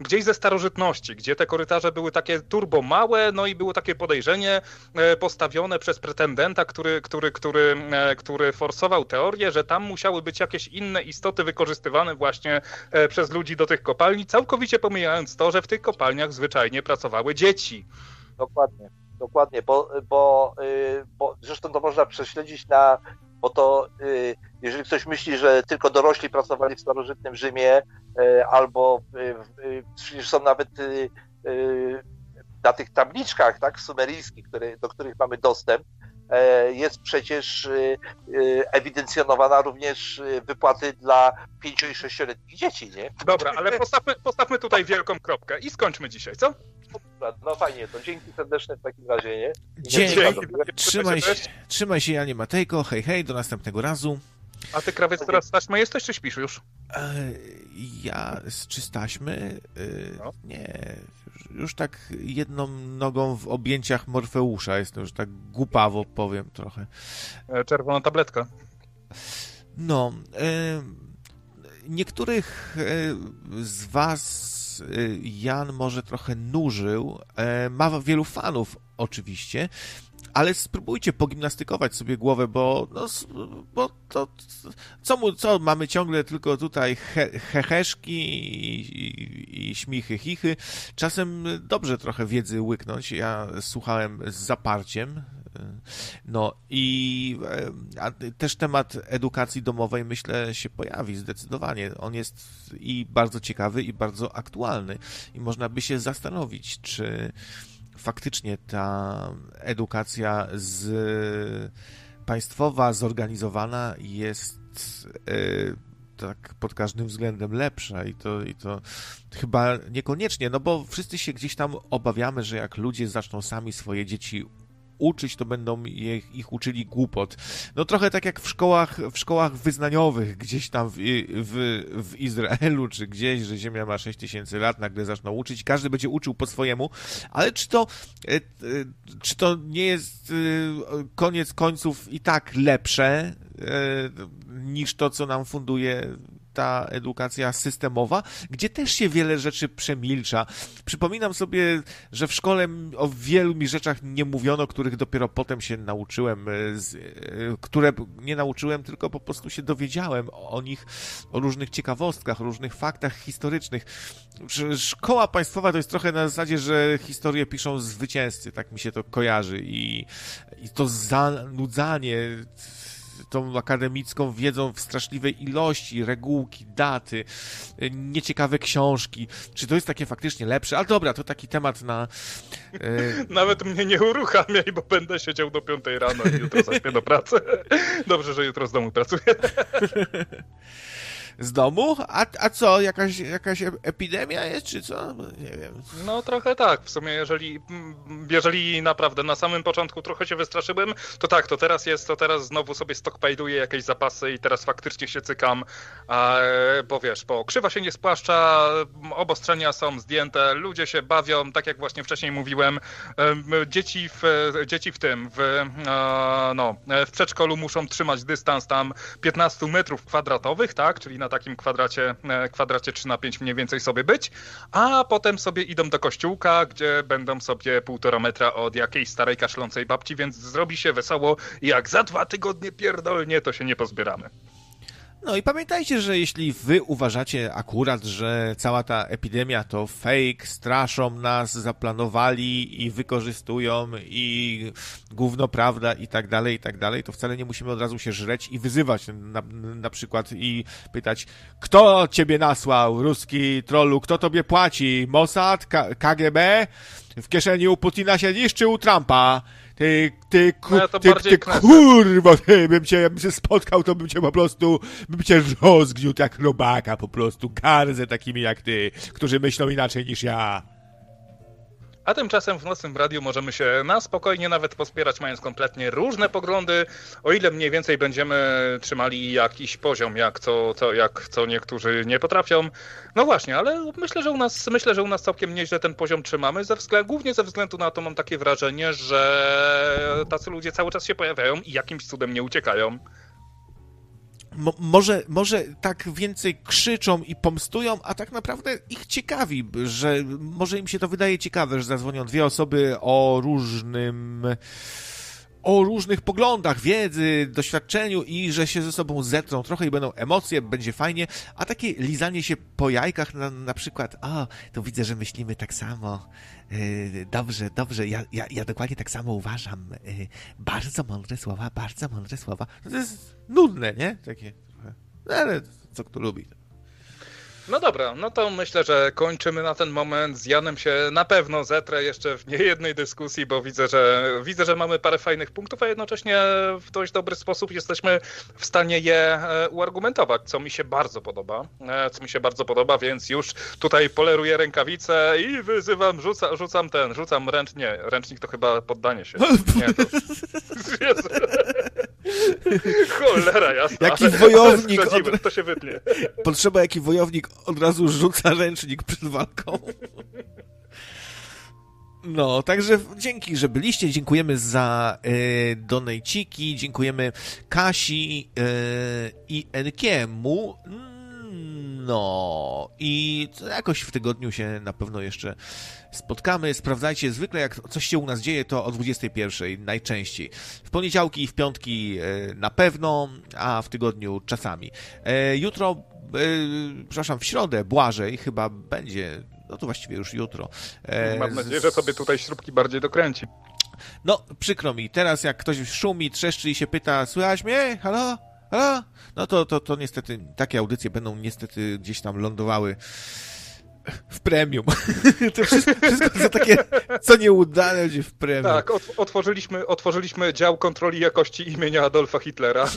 A: gdzieś ze starożytności, gdzie te korytarze były takie turbo małe, no i było takie podejrzenie e, postawione przez pretendenta, który, który, który, który forsował teorię, że tam musiał musiały być jakieś inne istoty wykorzystywane właśnie e, przez ludzi do tych kopalni, całkowicie pomijając to, że w tych kopalniach zwyczajnie pracowały dzieci.
K: Dokładnie, dokładnie, bo, bo, y, bo zresztą to można prześledzić na, bo to y, jeżeli ktoś myśli, że tylko dorośli pracowali w starożytnym Rzymie, y, albo przecież są nawet na tych tabliczkach tak, sumeryjskich, które, do których mamy dostęp, E, jest przecież e, e, ewidencjonowana również wypłaty dla 5 i 6-letnich dzieci, nie?
A: Dobra, ale postawmy, postawmy tutaj wielką kropkę i skończmy dzisiaj, co?
K: No fajnie, to dzięki serdeczne w takim razie, nie?
B: Dzięki. Trzymaj się, trzymaj się, Janie Matejko. Hej, hej, do następnego razu.
A: A ty krawiec teraz z taśmy jesteś, czy śpisz już?
B: Ja z czystaśmy? No. Nie, już tak jedną nogą w objęciach Morfeusza jestem, już tak głupawo powiem trochę.
A: E, czerwona tabletka.
B: No, e, niektórych e, z was Jan może trochę nużył. Ma wielu fanów oczywiście, ale spróbujcie pogimnastykować sobie głowę, bo, no, bo to co, co mamy ciągle tylko tutaj he, heheszki i, i, i śmichy, chichy. Czasem dobrze trochę wiedzy łyknąć. Ja słuchałem z zaparciem. No i a też temat edukacji domowej myślę się pojawi zdecydowanie. On jest i bardzo ciekawy i bardzo aktualny i można by się zastanowić, czy faktycznie ta edukacja z państwowa, zorganizowana jest yy, tak pod każdym względem lepsza i to, i to chyba niekoniecznie, no bo wszyscy się gdzieś tam obawiamy, że jak ludzie zaczną sami swoje dzieci uczyć, to będą ich, ich uczyli głupot. No trochę tak jak w szkołach, w szkołach wyznaniowych gdzieś tam w, w, w Izraelu, czy gdzieś, że Ziemia ma 6 tysięcy lat, nagle zaczną uczyć, każdy będzie uczył po swojemu, ale czy to, e, e, czy to nie jest e, koniec końców i tak lepsze niż to, co nam funduje ta edukacja systemowa, gdzie też się wiele rzeczy przemilcza. Przypominam sobie, że w szkole o wielu mi rzeczach nie mówiono, których dopiero potem się nauczyłem, które nie nauczyłem, tylko po prostu się dowiedziałem o nich, o różnych ciekawostkach, różnych faktach historycznych. Szkoła państwowa to jest trochę na zasadzie, że historię piszą zwycięzcy, tak mi się to kojarzy i, i to zanudzanie tą akademicką wiedzą w straszliwej ilości, regułki, daty, nieciekawe książki. Czy to jest takie faktycznie lepsze? Ale dobra, to taki temat na...
A: E... Nawet mnie nie uruchamiaj, bo będę siedział do piątej rano i jutro zaśpię do pracy. Dobrze, że jutro z domu pracuję.
B: z domu? A, a co, jakaś, jakaś epidemia jest, czy co? Nie wiem.
A: No trochę tak, w sumie jeżeli, jeżeli naprawdę na samym początku trochę się wystraszyłem, to tak, to teraz jest, to teraz znowu sobie stockpiluję jakieś zapasy i teraz faktycznie się cykam, bo wiesz, bo krzywa się nie spłaszcza, obostrzenia są zdjęte, ludzie się bawią, tak jak właśnie wcześniej mówiłem, dzieci w, dzieci w tym, w, no, w przedszkolu muszą trzymać dystans tam 15 metrów kwadratowych, tak, czyli na na takim kwadracie, e, kwadracie 3 na 5 mniej więcej sobie być, a potem sobie idą do kościółka, gdzie będą sobie półtora metra od jakiejś starej kaszlącej babci, więc zrobi się wesoło jak za dwa tygodnie pierdolnie, to się nie pozbieramy.
B: No i pamiętajcie, że jeśli wy uważacie akurat, że cała ta epidemia to fake, straszą nas, zaplanowali i wykorzystują i gówno prawda i tak dalej, i tak dalej, to wcale nie musimy od razu się żreć i wyzywać na, na przykład i pytać, kto ciebie nasłał, ruski trollu, kto tobie płaci, Mossad, KGB? W kieszeni u Putina siedzisz czy u Trumpa? Ty, ty, ku, no ja ty, ty kurwa, ty, bym cię, bym się spotkał, to bym cię po prostu, bym cię rozgniótł jak robaka po prostu, gardzę takimi jak ty, którzy myślą inaczej niż ja.
A: A tymczasem w Nocnym Radiu możemy się na spokojnie nawet pospierać, mając kompletnie różne poglądy, o ile mniej więcej będziemy trzymali jakiś poziom, jak co, co, jak co niektórzy nie potrafią. No właśnie, ale myślę, że u nas, myślę, że u nas całkiem nieźle ten poziom trzymamy, ze względu, głównie ze względu na to mam takie wrażenie, że tacy ludzie cały czas się pojawiają i jakimś cudem nie uciekają.
B: Mo może, może tak więcej krzyczą i pomstują, a tak naprawdę ich ciekawi, że może im się to wydaje ciekawe, że zadzwonią dwie osoby o różnym o różnych poglądach, wiedzy, doświadczeniu i że się ze sobą zetrą. Trochę i będą emocje, będzie fajnie, a takie lizanie się po jajkach na, na przykład, o, to widzę, że myślimy tak samo, yy, dobrze, dobrze, ja, ja, ja dokładnie tak samo uważam, yy, bardzo mądre słowa, bardzo mądre słowa, to jest nudne, nie? Takie trochę, ale co kto lubi.
A: No dobra, no to myślę, że kończymy na ten moment. Z Janem się na pewno zetrę jeszcze w niejednej dyskusji, bo widzę, że widzę, że mamy parę fajnych punktów, a jednocześnie w dość dobry sposób jesteśmy w stanie je e, uargumentować, co mi się bardzo podoba. E, co mi się bardzo podoba, więc już tutaj poleruję rękawice i wyzywam, rzuca, rzucam ten, rzucam ręcznie. Ręcznik to chyba poddanie się. Nie, to... Cholera jasna.
B: Jaki wojownik.
A: Od... To się wytnie.
B: Potrzeba jaki wojownik od razu rzuca ręcznik przed walką. No, także dzięki, że byliście. Dziękujemy za y, donejciki. Dziękujemy Kasi y, i Enkiemu. No i jakoś w tygodniu się na pewno jeszcze spotkamy. Sprawdzajcie, zwykle jak coś się u nas dzieje, to o 21 najczęściej. W poniedziałki i w piątki e, na pewno, a w tygodniu czasami. E, jutro, e, przepraszam, w środę Błażej chyba będzie, no to właściwie już jutro.
A: Mam nadzieję, że sobie tutaj śrubki bardziej dokręci.
B: No, przykro mi. Teraz jak ktoś szumi, trzeszczy i się pyta, słychać mnie? Halo? Halo? No to, to, to niestety, takie audycje będą niestety gdzieś tam lądowały w premium. to wszystko, wszystko za takie, co nieudane będzie w premium.
A: Tak, otworzyliśmy, otworzyliśmy dział kontroli jakości imienia Adolfa Hitlera.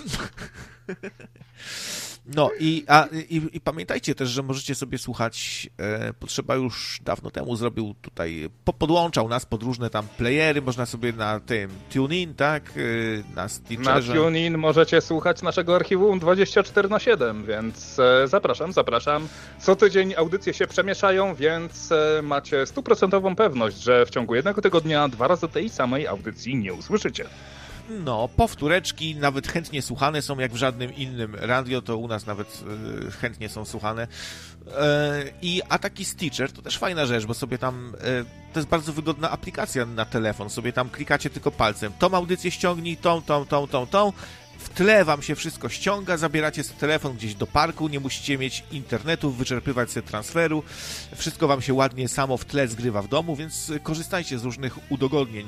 B: No i, a, i, i, pamiętajcie też, że możecie sobie słuchać, e, Potrzeba już dawno temu zrobił tutaj, po, podłączał nas pod różne tam playery, można sobie na tym TuneIn, tak, e, na Stitcherze.
A: Na TuneIn możecie słuchać naszego archiwum 24 na 7, więc e, zapraszam, zapraszam. Co tydzień audycje się przemieszają, więc e, macie stuprocentową pewność, że w ciągu jednego tygodnia dwa razy tej samej audycji nie usłyszycie.
B: No, powtóreczki nawet chętnie słuchane są, jak w żadnym innym radio, to u nas nawet e, chętnie są słuchane. E, I a taki Stitcher to też fajna rzecz, bo sobie tam e, to jest bardzo wygodna aplikacja na telefon. Sobie tam klikacie tylko palcem. Tą audycję ściągnij, tą, tą, tą, tą, tą w tle wam się wszystko ściąga, zabieracie telefon gdzieś do parku, nie musicie mieć internetu, wyczerpywać sobie transferu, wszystko wam się ładnie samo w tle zgrywa w domu, więc korzystajcie z różnych udogodnień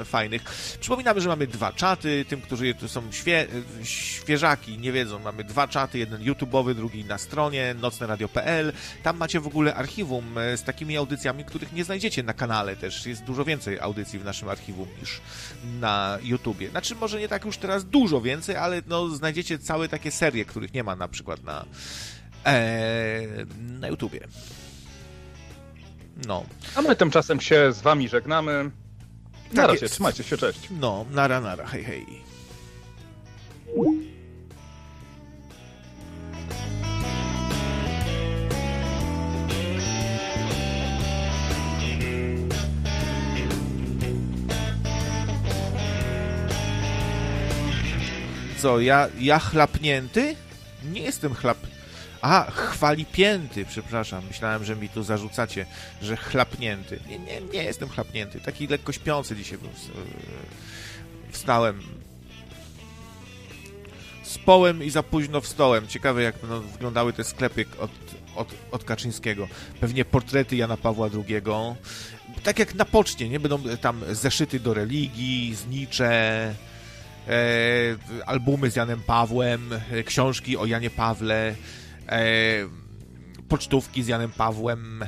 B: e, fajnych. Przypominamy, że mamy dwa czaty, tym, którzy są świe, świeżaki, nie wiedzą, mamy dwa czaty, jeden YouTube'owy, drugi na stronie nocneradio.pl, tam macie w ogóle archiwum e, z takimi audycjami, których nie znajdziecie na kanale też, jest dużo więcej audycji w naszym archiwum niż na YouTubie. Znaczy, może nie tak już teraz dużo więcej, ale no, znajdziecie całe takie serie, których nie ma na przykład na, e, na YouTubie. No.
A: A my tymczasem się z wami żegnamy. Na tak razie, trzymajcie się, cześć.
B: No, nara, nara, hej, hej. Co, ja, ja chlapnięty? Nie jestem chlap... A, chwalipięty, przepraszam. Myślałem, że mi tu zarzucacie, że chlapnięty. Nie, nie, nie jestem chlapnięty. Taki lekko śpiący dzisiaj był. Wstałem. Społem i za późno wstołem. Ciekawe, jak no, wyglądały te sklepy od, od, od Kaczyńskiego. Pewnie portrety Jana Pawła II. Tak jak na poczcie, nie? Będą tam zeszyty do religii, znicze, e, albumy z Janem Pawłem, e, książki o Janie Pawle, e, pocztówki z Janem Pawłem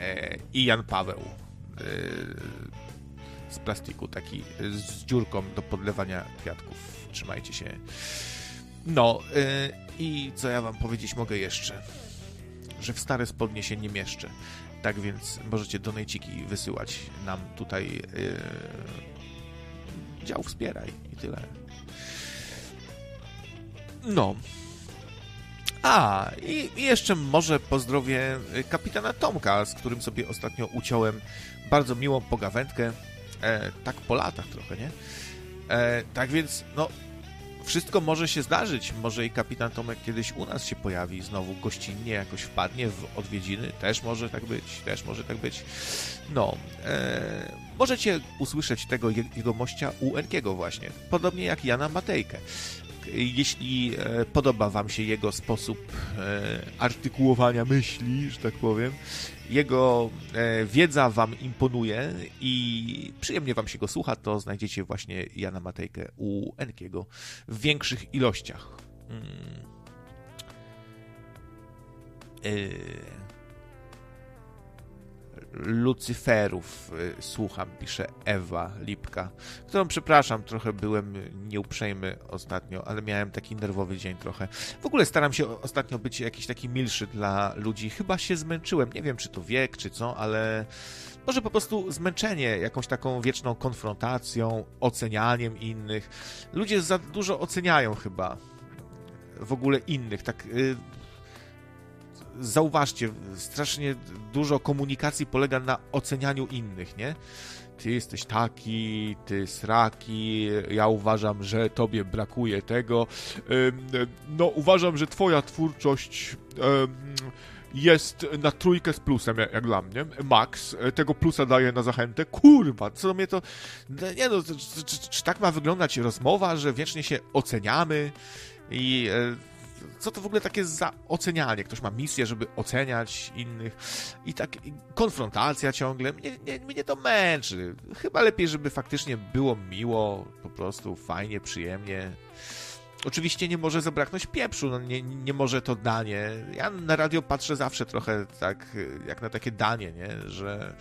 B: e, i Jan Paweł e, z plastiku, taki z dziurką do podlewania kwiatków. Trzymajcie się. No e, i co ja wam powiedzieć mogę jeszcze? Że w stare spodnie się nie mieszczę. Tak więc możecie donejciki wysyłać nam tutaj dział wspieraj i tyle. No. A, i, jeszcze może pozdrowię kapitana Tomka, z którym sobie ostatnio uciąłem bardzo miłą pogawędkę. E, tak po latach trochę, nie? E, tak więc, no, wszystko może się zdarzyć. Może i kapitan Tomek kiedyś u nas się pojawi, znowu gościnnie jakoś wpadnie w odwiedziny. Też może tak być, też może tak być. No, e, możecie usłyszeć tego jego mościa u Enkiego właśnie, podobnie jak Jana Matejkę. Jeśli e, podoba Wam się jego sposób e, artykułowania myśli, że tak powiem, jego e, wiedza Wam imponuje i przyjemnie Wam się go słucha, to znajdziecie właśnie Jana Matejkę u Enkiego w większych ilościach. Hmm. Lucyferów y, słucham, pisze Ewa Lipka, którą przepraszam, trochę byłem nieuprzejmy ostatnio, ale miałem taki nerwowy dzień trochę. W ogóle staram się ostatnio być jakiś taki milszy dla ludzi. Chyba się zmęczyłem, nie wiem czy to wiek, czy co, ale może po prostu zmęczenie jakąś taką wieczną konfrontacją, ocenianiem innych. Ludzie za dużo oceniają chyba w ogóle innych, tak y, zauważcie, strasznie dużo komunikacji polega na ocenianiu innych, nie? Ty jesteś taki, ty sraki, ja uważam, że tobie brakuje tego. No, uważam, że twoja twórczość jest na trójkę z plusem, jak dla mnie. Max tego plusa daje na zachętę. Kurwa, co mnie to... Nie no, czy, czy, czy tak ma wyglądać rozmowa, że wiecznie się oceniamy i e, co to w ogóle takie za ocenianie? Ktoś ma misję, żeby oceniać innych i tak i konfrontacja ciągle. Mnie, mnie, mnie to męczy. Chyba lepiej, żeby faktycznie było miło, po prostu fajnie, przyjemnie. Oczywiście nie może zabraknąć pieprzu, no nie, nie może to danie. Ja na radio patrzę zawsze trochę tak, jak na takie danie, nie? że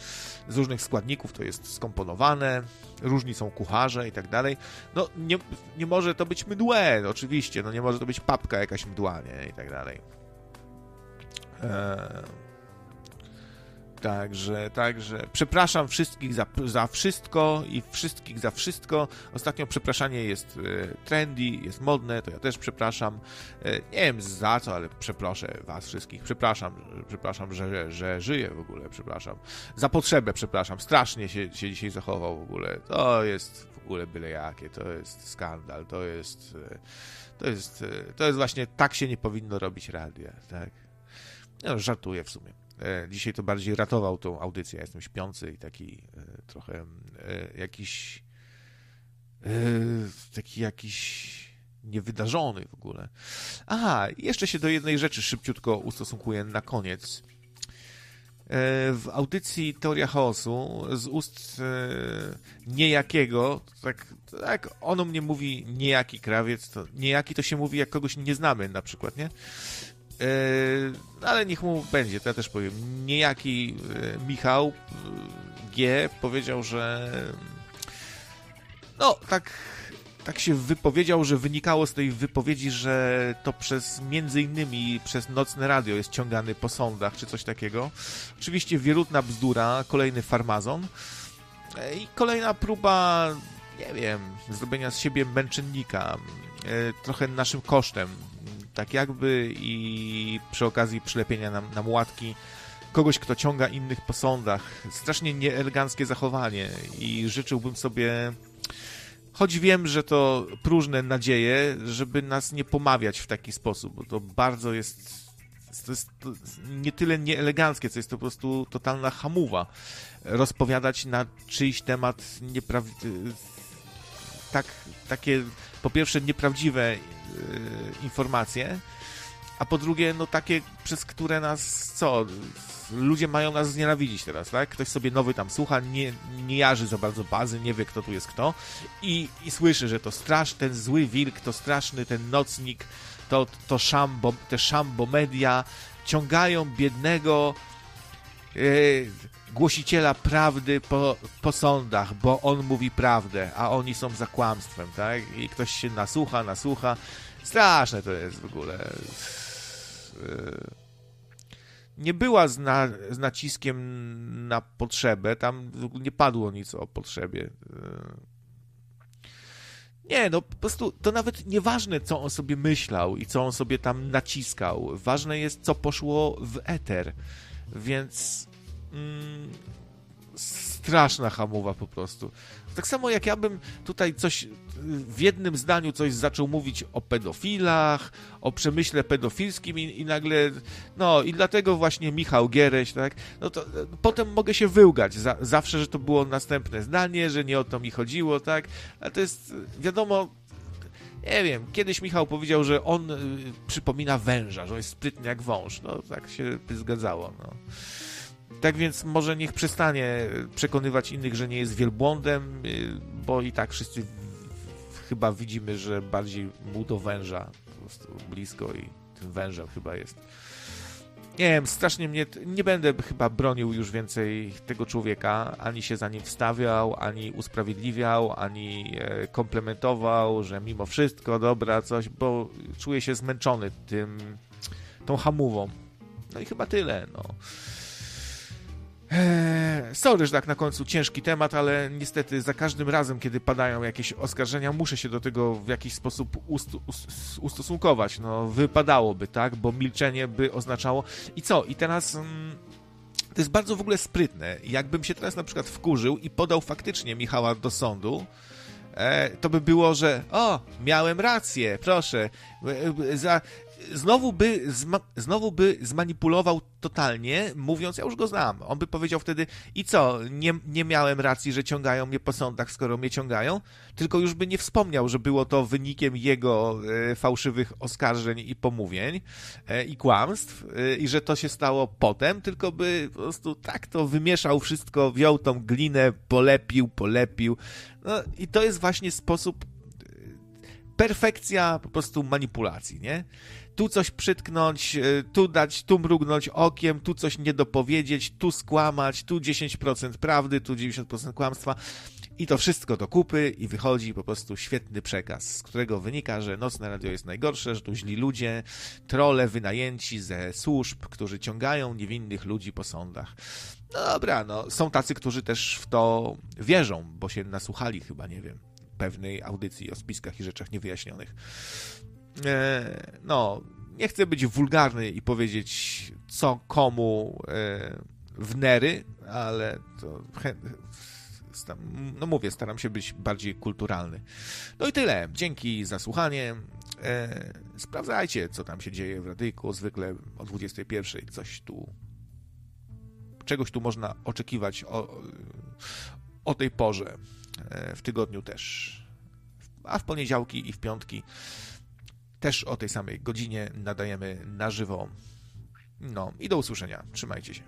B: z różnych składników to jest skomponowane, różni są kucharze i tak dalej. No nie, nie może to być mdłe, oczywiście, no nie może to być papka jakaś mdła, nie? I tak dalej. Eee... Także, także przepraszam wszystkich za, za wszystko i wszystkich za wszystko. Ostatnio przepraszanie jest e, trendy, jest modne, to ja też przepraszam. E, nie wiem za co, ale przeproszę was wszystkich. Przepraszam, przepraszam, że, że, że żyję w ogóle, przepraszam. Za potrzebę, przepraszam. Strasznie się, się dzisiaj zachował w ogóle. To jest w ogóle byle jakie, to jest skandal, to jest, e, to jest, to jest właśnie, tak się nie powinno robić radia, tak? No, żartuję w sumie. E, dzisiaj to bardziej ratował tą audycję, ja jestem śpiący i taki trochę jakiś taki jakiś niewydarzony w ogóle. Aha, jeszcze się do jednej rzeczy szybciutko ustosunkuję na koniec. E, w audycji Teoria Chaosu z ust e, niejakiego, tak, tak ono mnie mówi niejaki krawiec, to niejaki to się mówi jak kogoś nie znamy na przykład, nie? E, ale niech mu będzie, to ja też powiem. Niejaki Michał G powiedział, że no tak tak się wypowiedział, że wynikało z tej wypowiedzi, że to przez między innymi przez nocne radio jest ciągany po sądach czy coś takiego. Oczywiście wierutna bzdura, kolejny farmazon i kolejna próba, nie wiem, zrobienia z siebie męczennika, trochę naszym kosztem, tak jakby i przy okazji przylepienia nam, nam łatki kogoś, kto ciąga innych po sądach. Strasznie nieeleganckie zachowanie i życzyłbym sobie Choć wiem, że to próżne nadzieje, żeby nas nie pomawiać w taki sposób, bo to bardzo jest. To jest nie tyle nieeleganckie, co jest to po prostu totalna hamuwa. Rozpowiadać na czyjś temat nieprawdziwe. Tak, takie po pierwsze nieprawdziwe informacje, a po drugie, no takie, przez które nas co? ludzie mają nas znienawidzić teraz, tak? Ktoś sobie nowy tam słucha, nie, nie jarzy za bardzo bazy, nie wie, kto tu jest kto i, i słyszy, że to strasz, ten zły wilk, to straszny ten nocnik, to, to szambo, te szambo media ciągają biednego yy, głosiciela prawdy po, po sądach, bo on mówi prawdę, a oni są za kłamstwem, tak? I ktoś się nasłucha, nasłucha. Straszne to jest w ogóle. Yy nie była z, na, z naciskiem na potrzebę, tam nie padło nic o potrzebie. Nie, no po prostu to nawet nieważne, co on sobie myślał i co on sobie tam naciskał. Ważne jest, co poszło w eter. Więc mm, straszna hamowa po prostu. Tak samo jak ja bym tutaj coś w jednym zdaniu coś zaczął mówić o pedofilach, o przemyśle pedofilskim i, i nagle, no i dlatego właśnie Michał Giereś, tak, no to potem mogę się wyłgać za, zawsze, że to było następne zdanie, że nie o to mi chodziło, tak, a to jest, wiadomo, nie wiem, kiedyś Michał powiedział, że on y, przypomina węża, że on jest sprytny jak wąż, no tak się zgadzało, no. Tak więc może niech przestanie przekonywać innych, że nie jest wielbłądem, y, bo i tak wszyscy chyba widzimy, że bardziej mu do węża po prostu blisko i tym wężem chyba jest. Nie wiem, strasznie mnie. Nie będę chyba bronił już więcej tego człowieka, ani się za nim wstawiał, ani usprawiedliwiał, ani e, komplementował, że mimo wszystko dobra coś, bo czuję się zmęczony tym, tą hamową. No i chyba tyle, no. Eee, sorry, że tak na końcu ciężki temat, ale niestety za każdym razem, kiedy padają jakieś oskarżenia, muszę się do tego w jakiś sposób ust, ust, ustosunkować. No, wypadałoby, tak? Bo milczenie by oznaczało. I co? I teraz. Mm, to jest bardzo w ogóle sprytne. Jakbym się teraz na przykład wkurzył i podał faktycznie Michała do sądu, e, to by było, że o, miałem rację, proszę, e, za, znowu by, znowu by zmanipulował totalnie, mówiąc, ja już go znam. On by powiedział wtedy, i co, nie, nie miałem racji, że ciągają mnie po sądach, skoro mnie ciągają, tylko już by nie wspomniał, że było to wynikiem jego e, fałszywych oskarżeń i pomówień e, i kłamstw e, i że to się stało potem, tylko by po prostu tak to wymieszał wszystko, wziął tą glinę, polepił, polepił. No i to jest właśnie sposób perfekcja po prostu manipulacji, nie? Tu coś przytknąć, e, tu dać, tu mrugnąć okiem, tu coś nie dopowiedzieć, tu skłamać, tu 10% prawdy, tu 90% kłamstwa. I to wszystko do kupy i wychodzi po prostu świetny przekaz, z którego wynika, że nocne radio jest najgorsze, że tu źli ludzie, trole wynajęci ze służb, którzy ciągają niewinnych ludzi po sądach. No dobra, no, są tacy, którzy też w to wierzą, bo się nasłuchali chyba, nie wiem, pewnej audycji o spiskach i rzeczach niewyjaśnionych. E, no, nie chcę być wulgarny i powiedzieć co komu e, w nery, ale to no mówię, staram się być bardziej kulturalny. No i tyle. Dzięki za słuchanie. E, sprawdzajcie, co tam się dzieje w radyjku. Zwykle o 21 coś tu czegoś tu można oczekiwać o, o tej porze. E, w tygodniu też. A w poniedziałki i w piątki też o tej samej godzinie nadajemy na żywo. No i do usłyszenia. Trzymajcie się.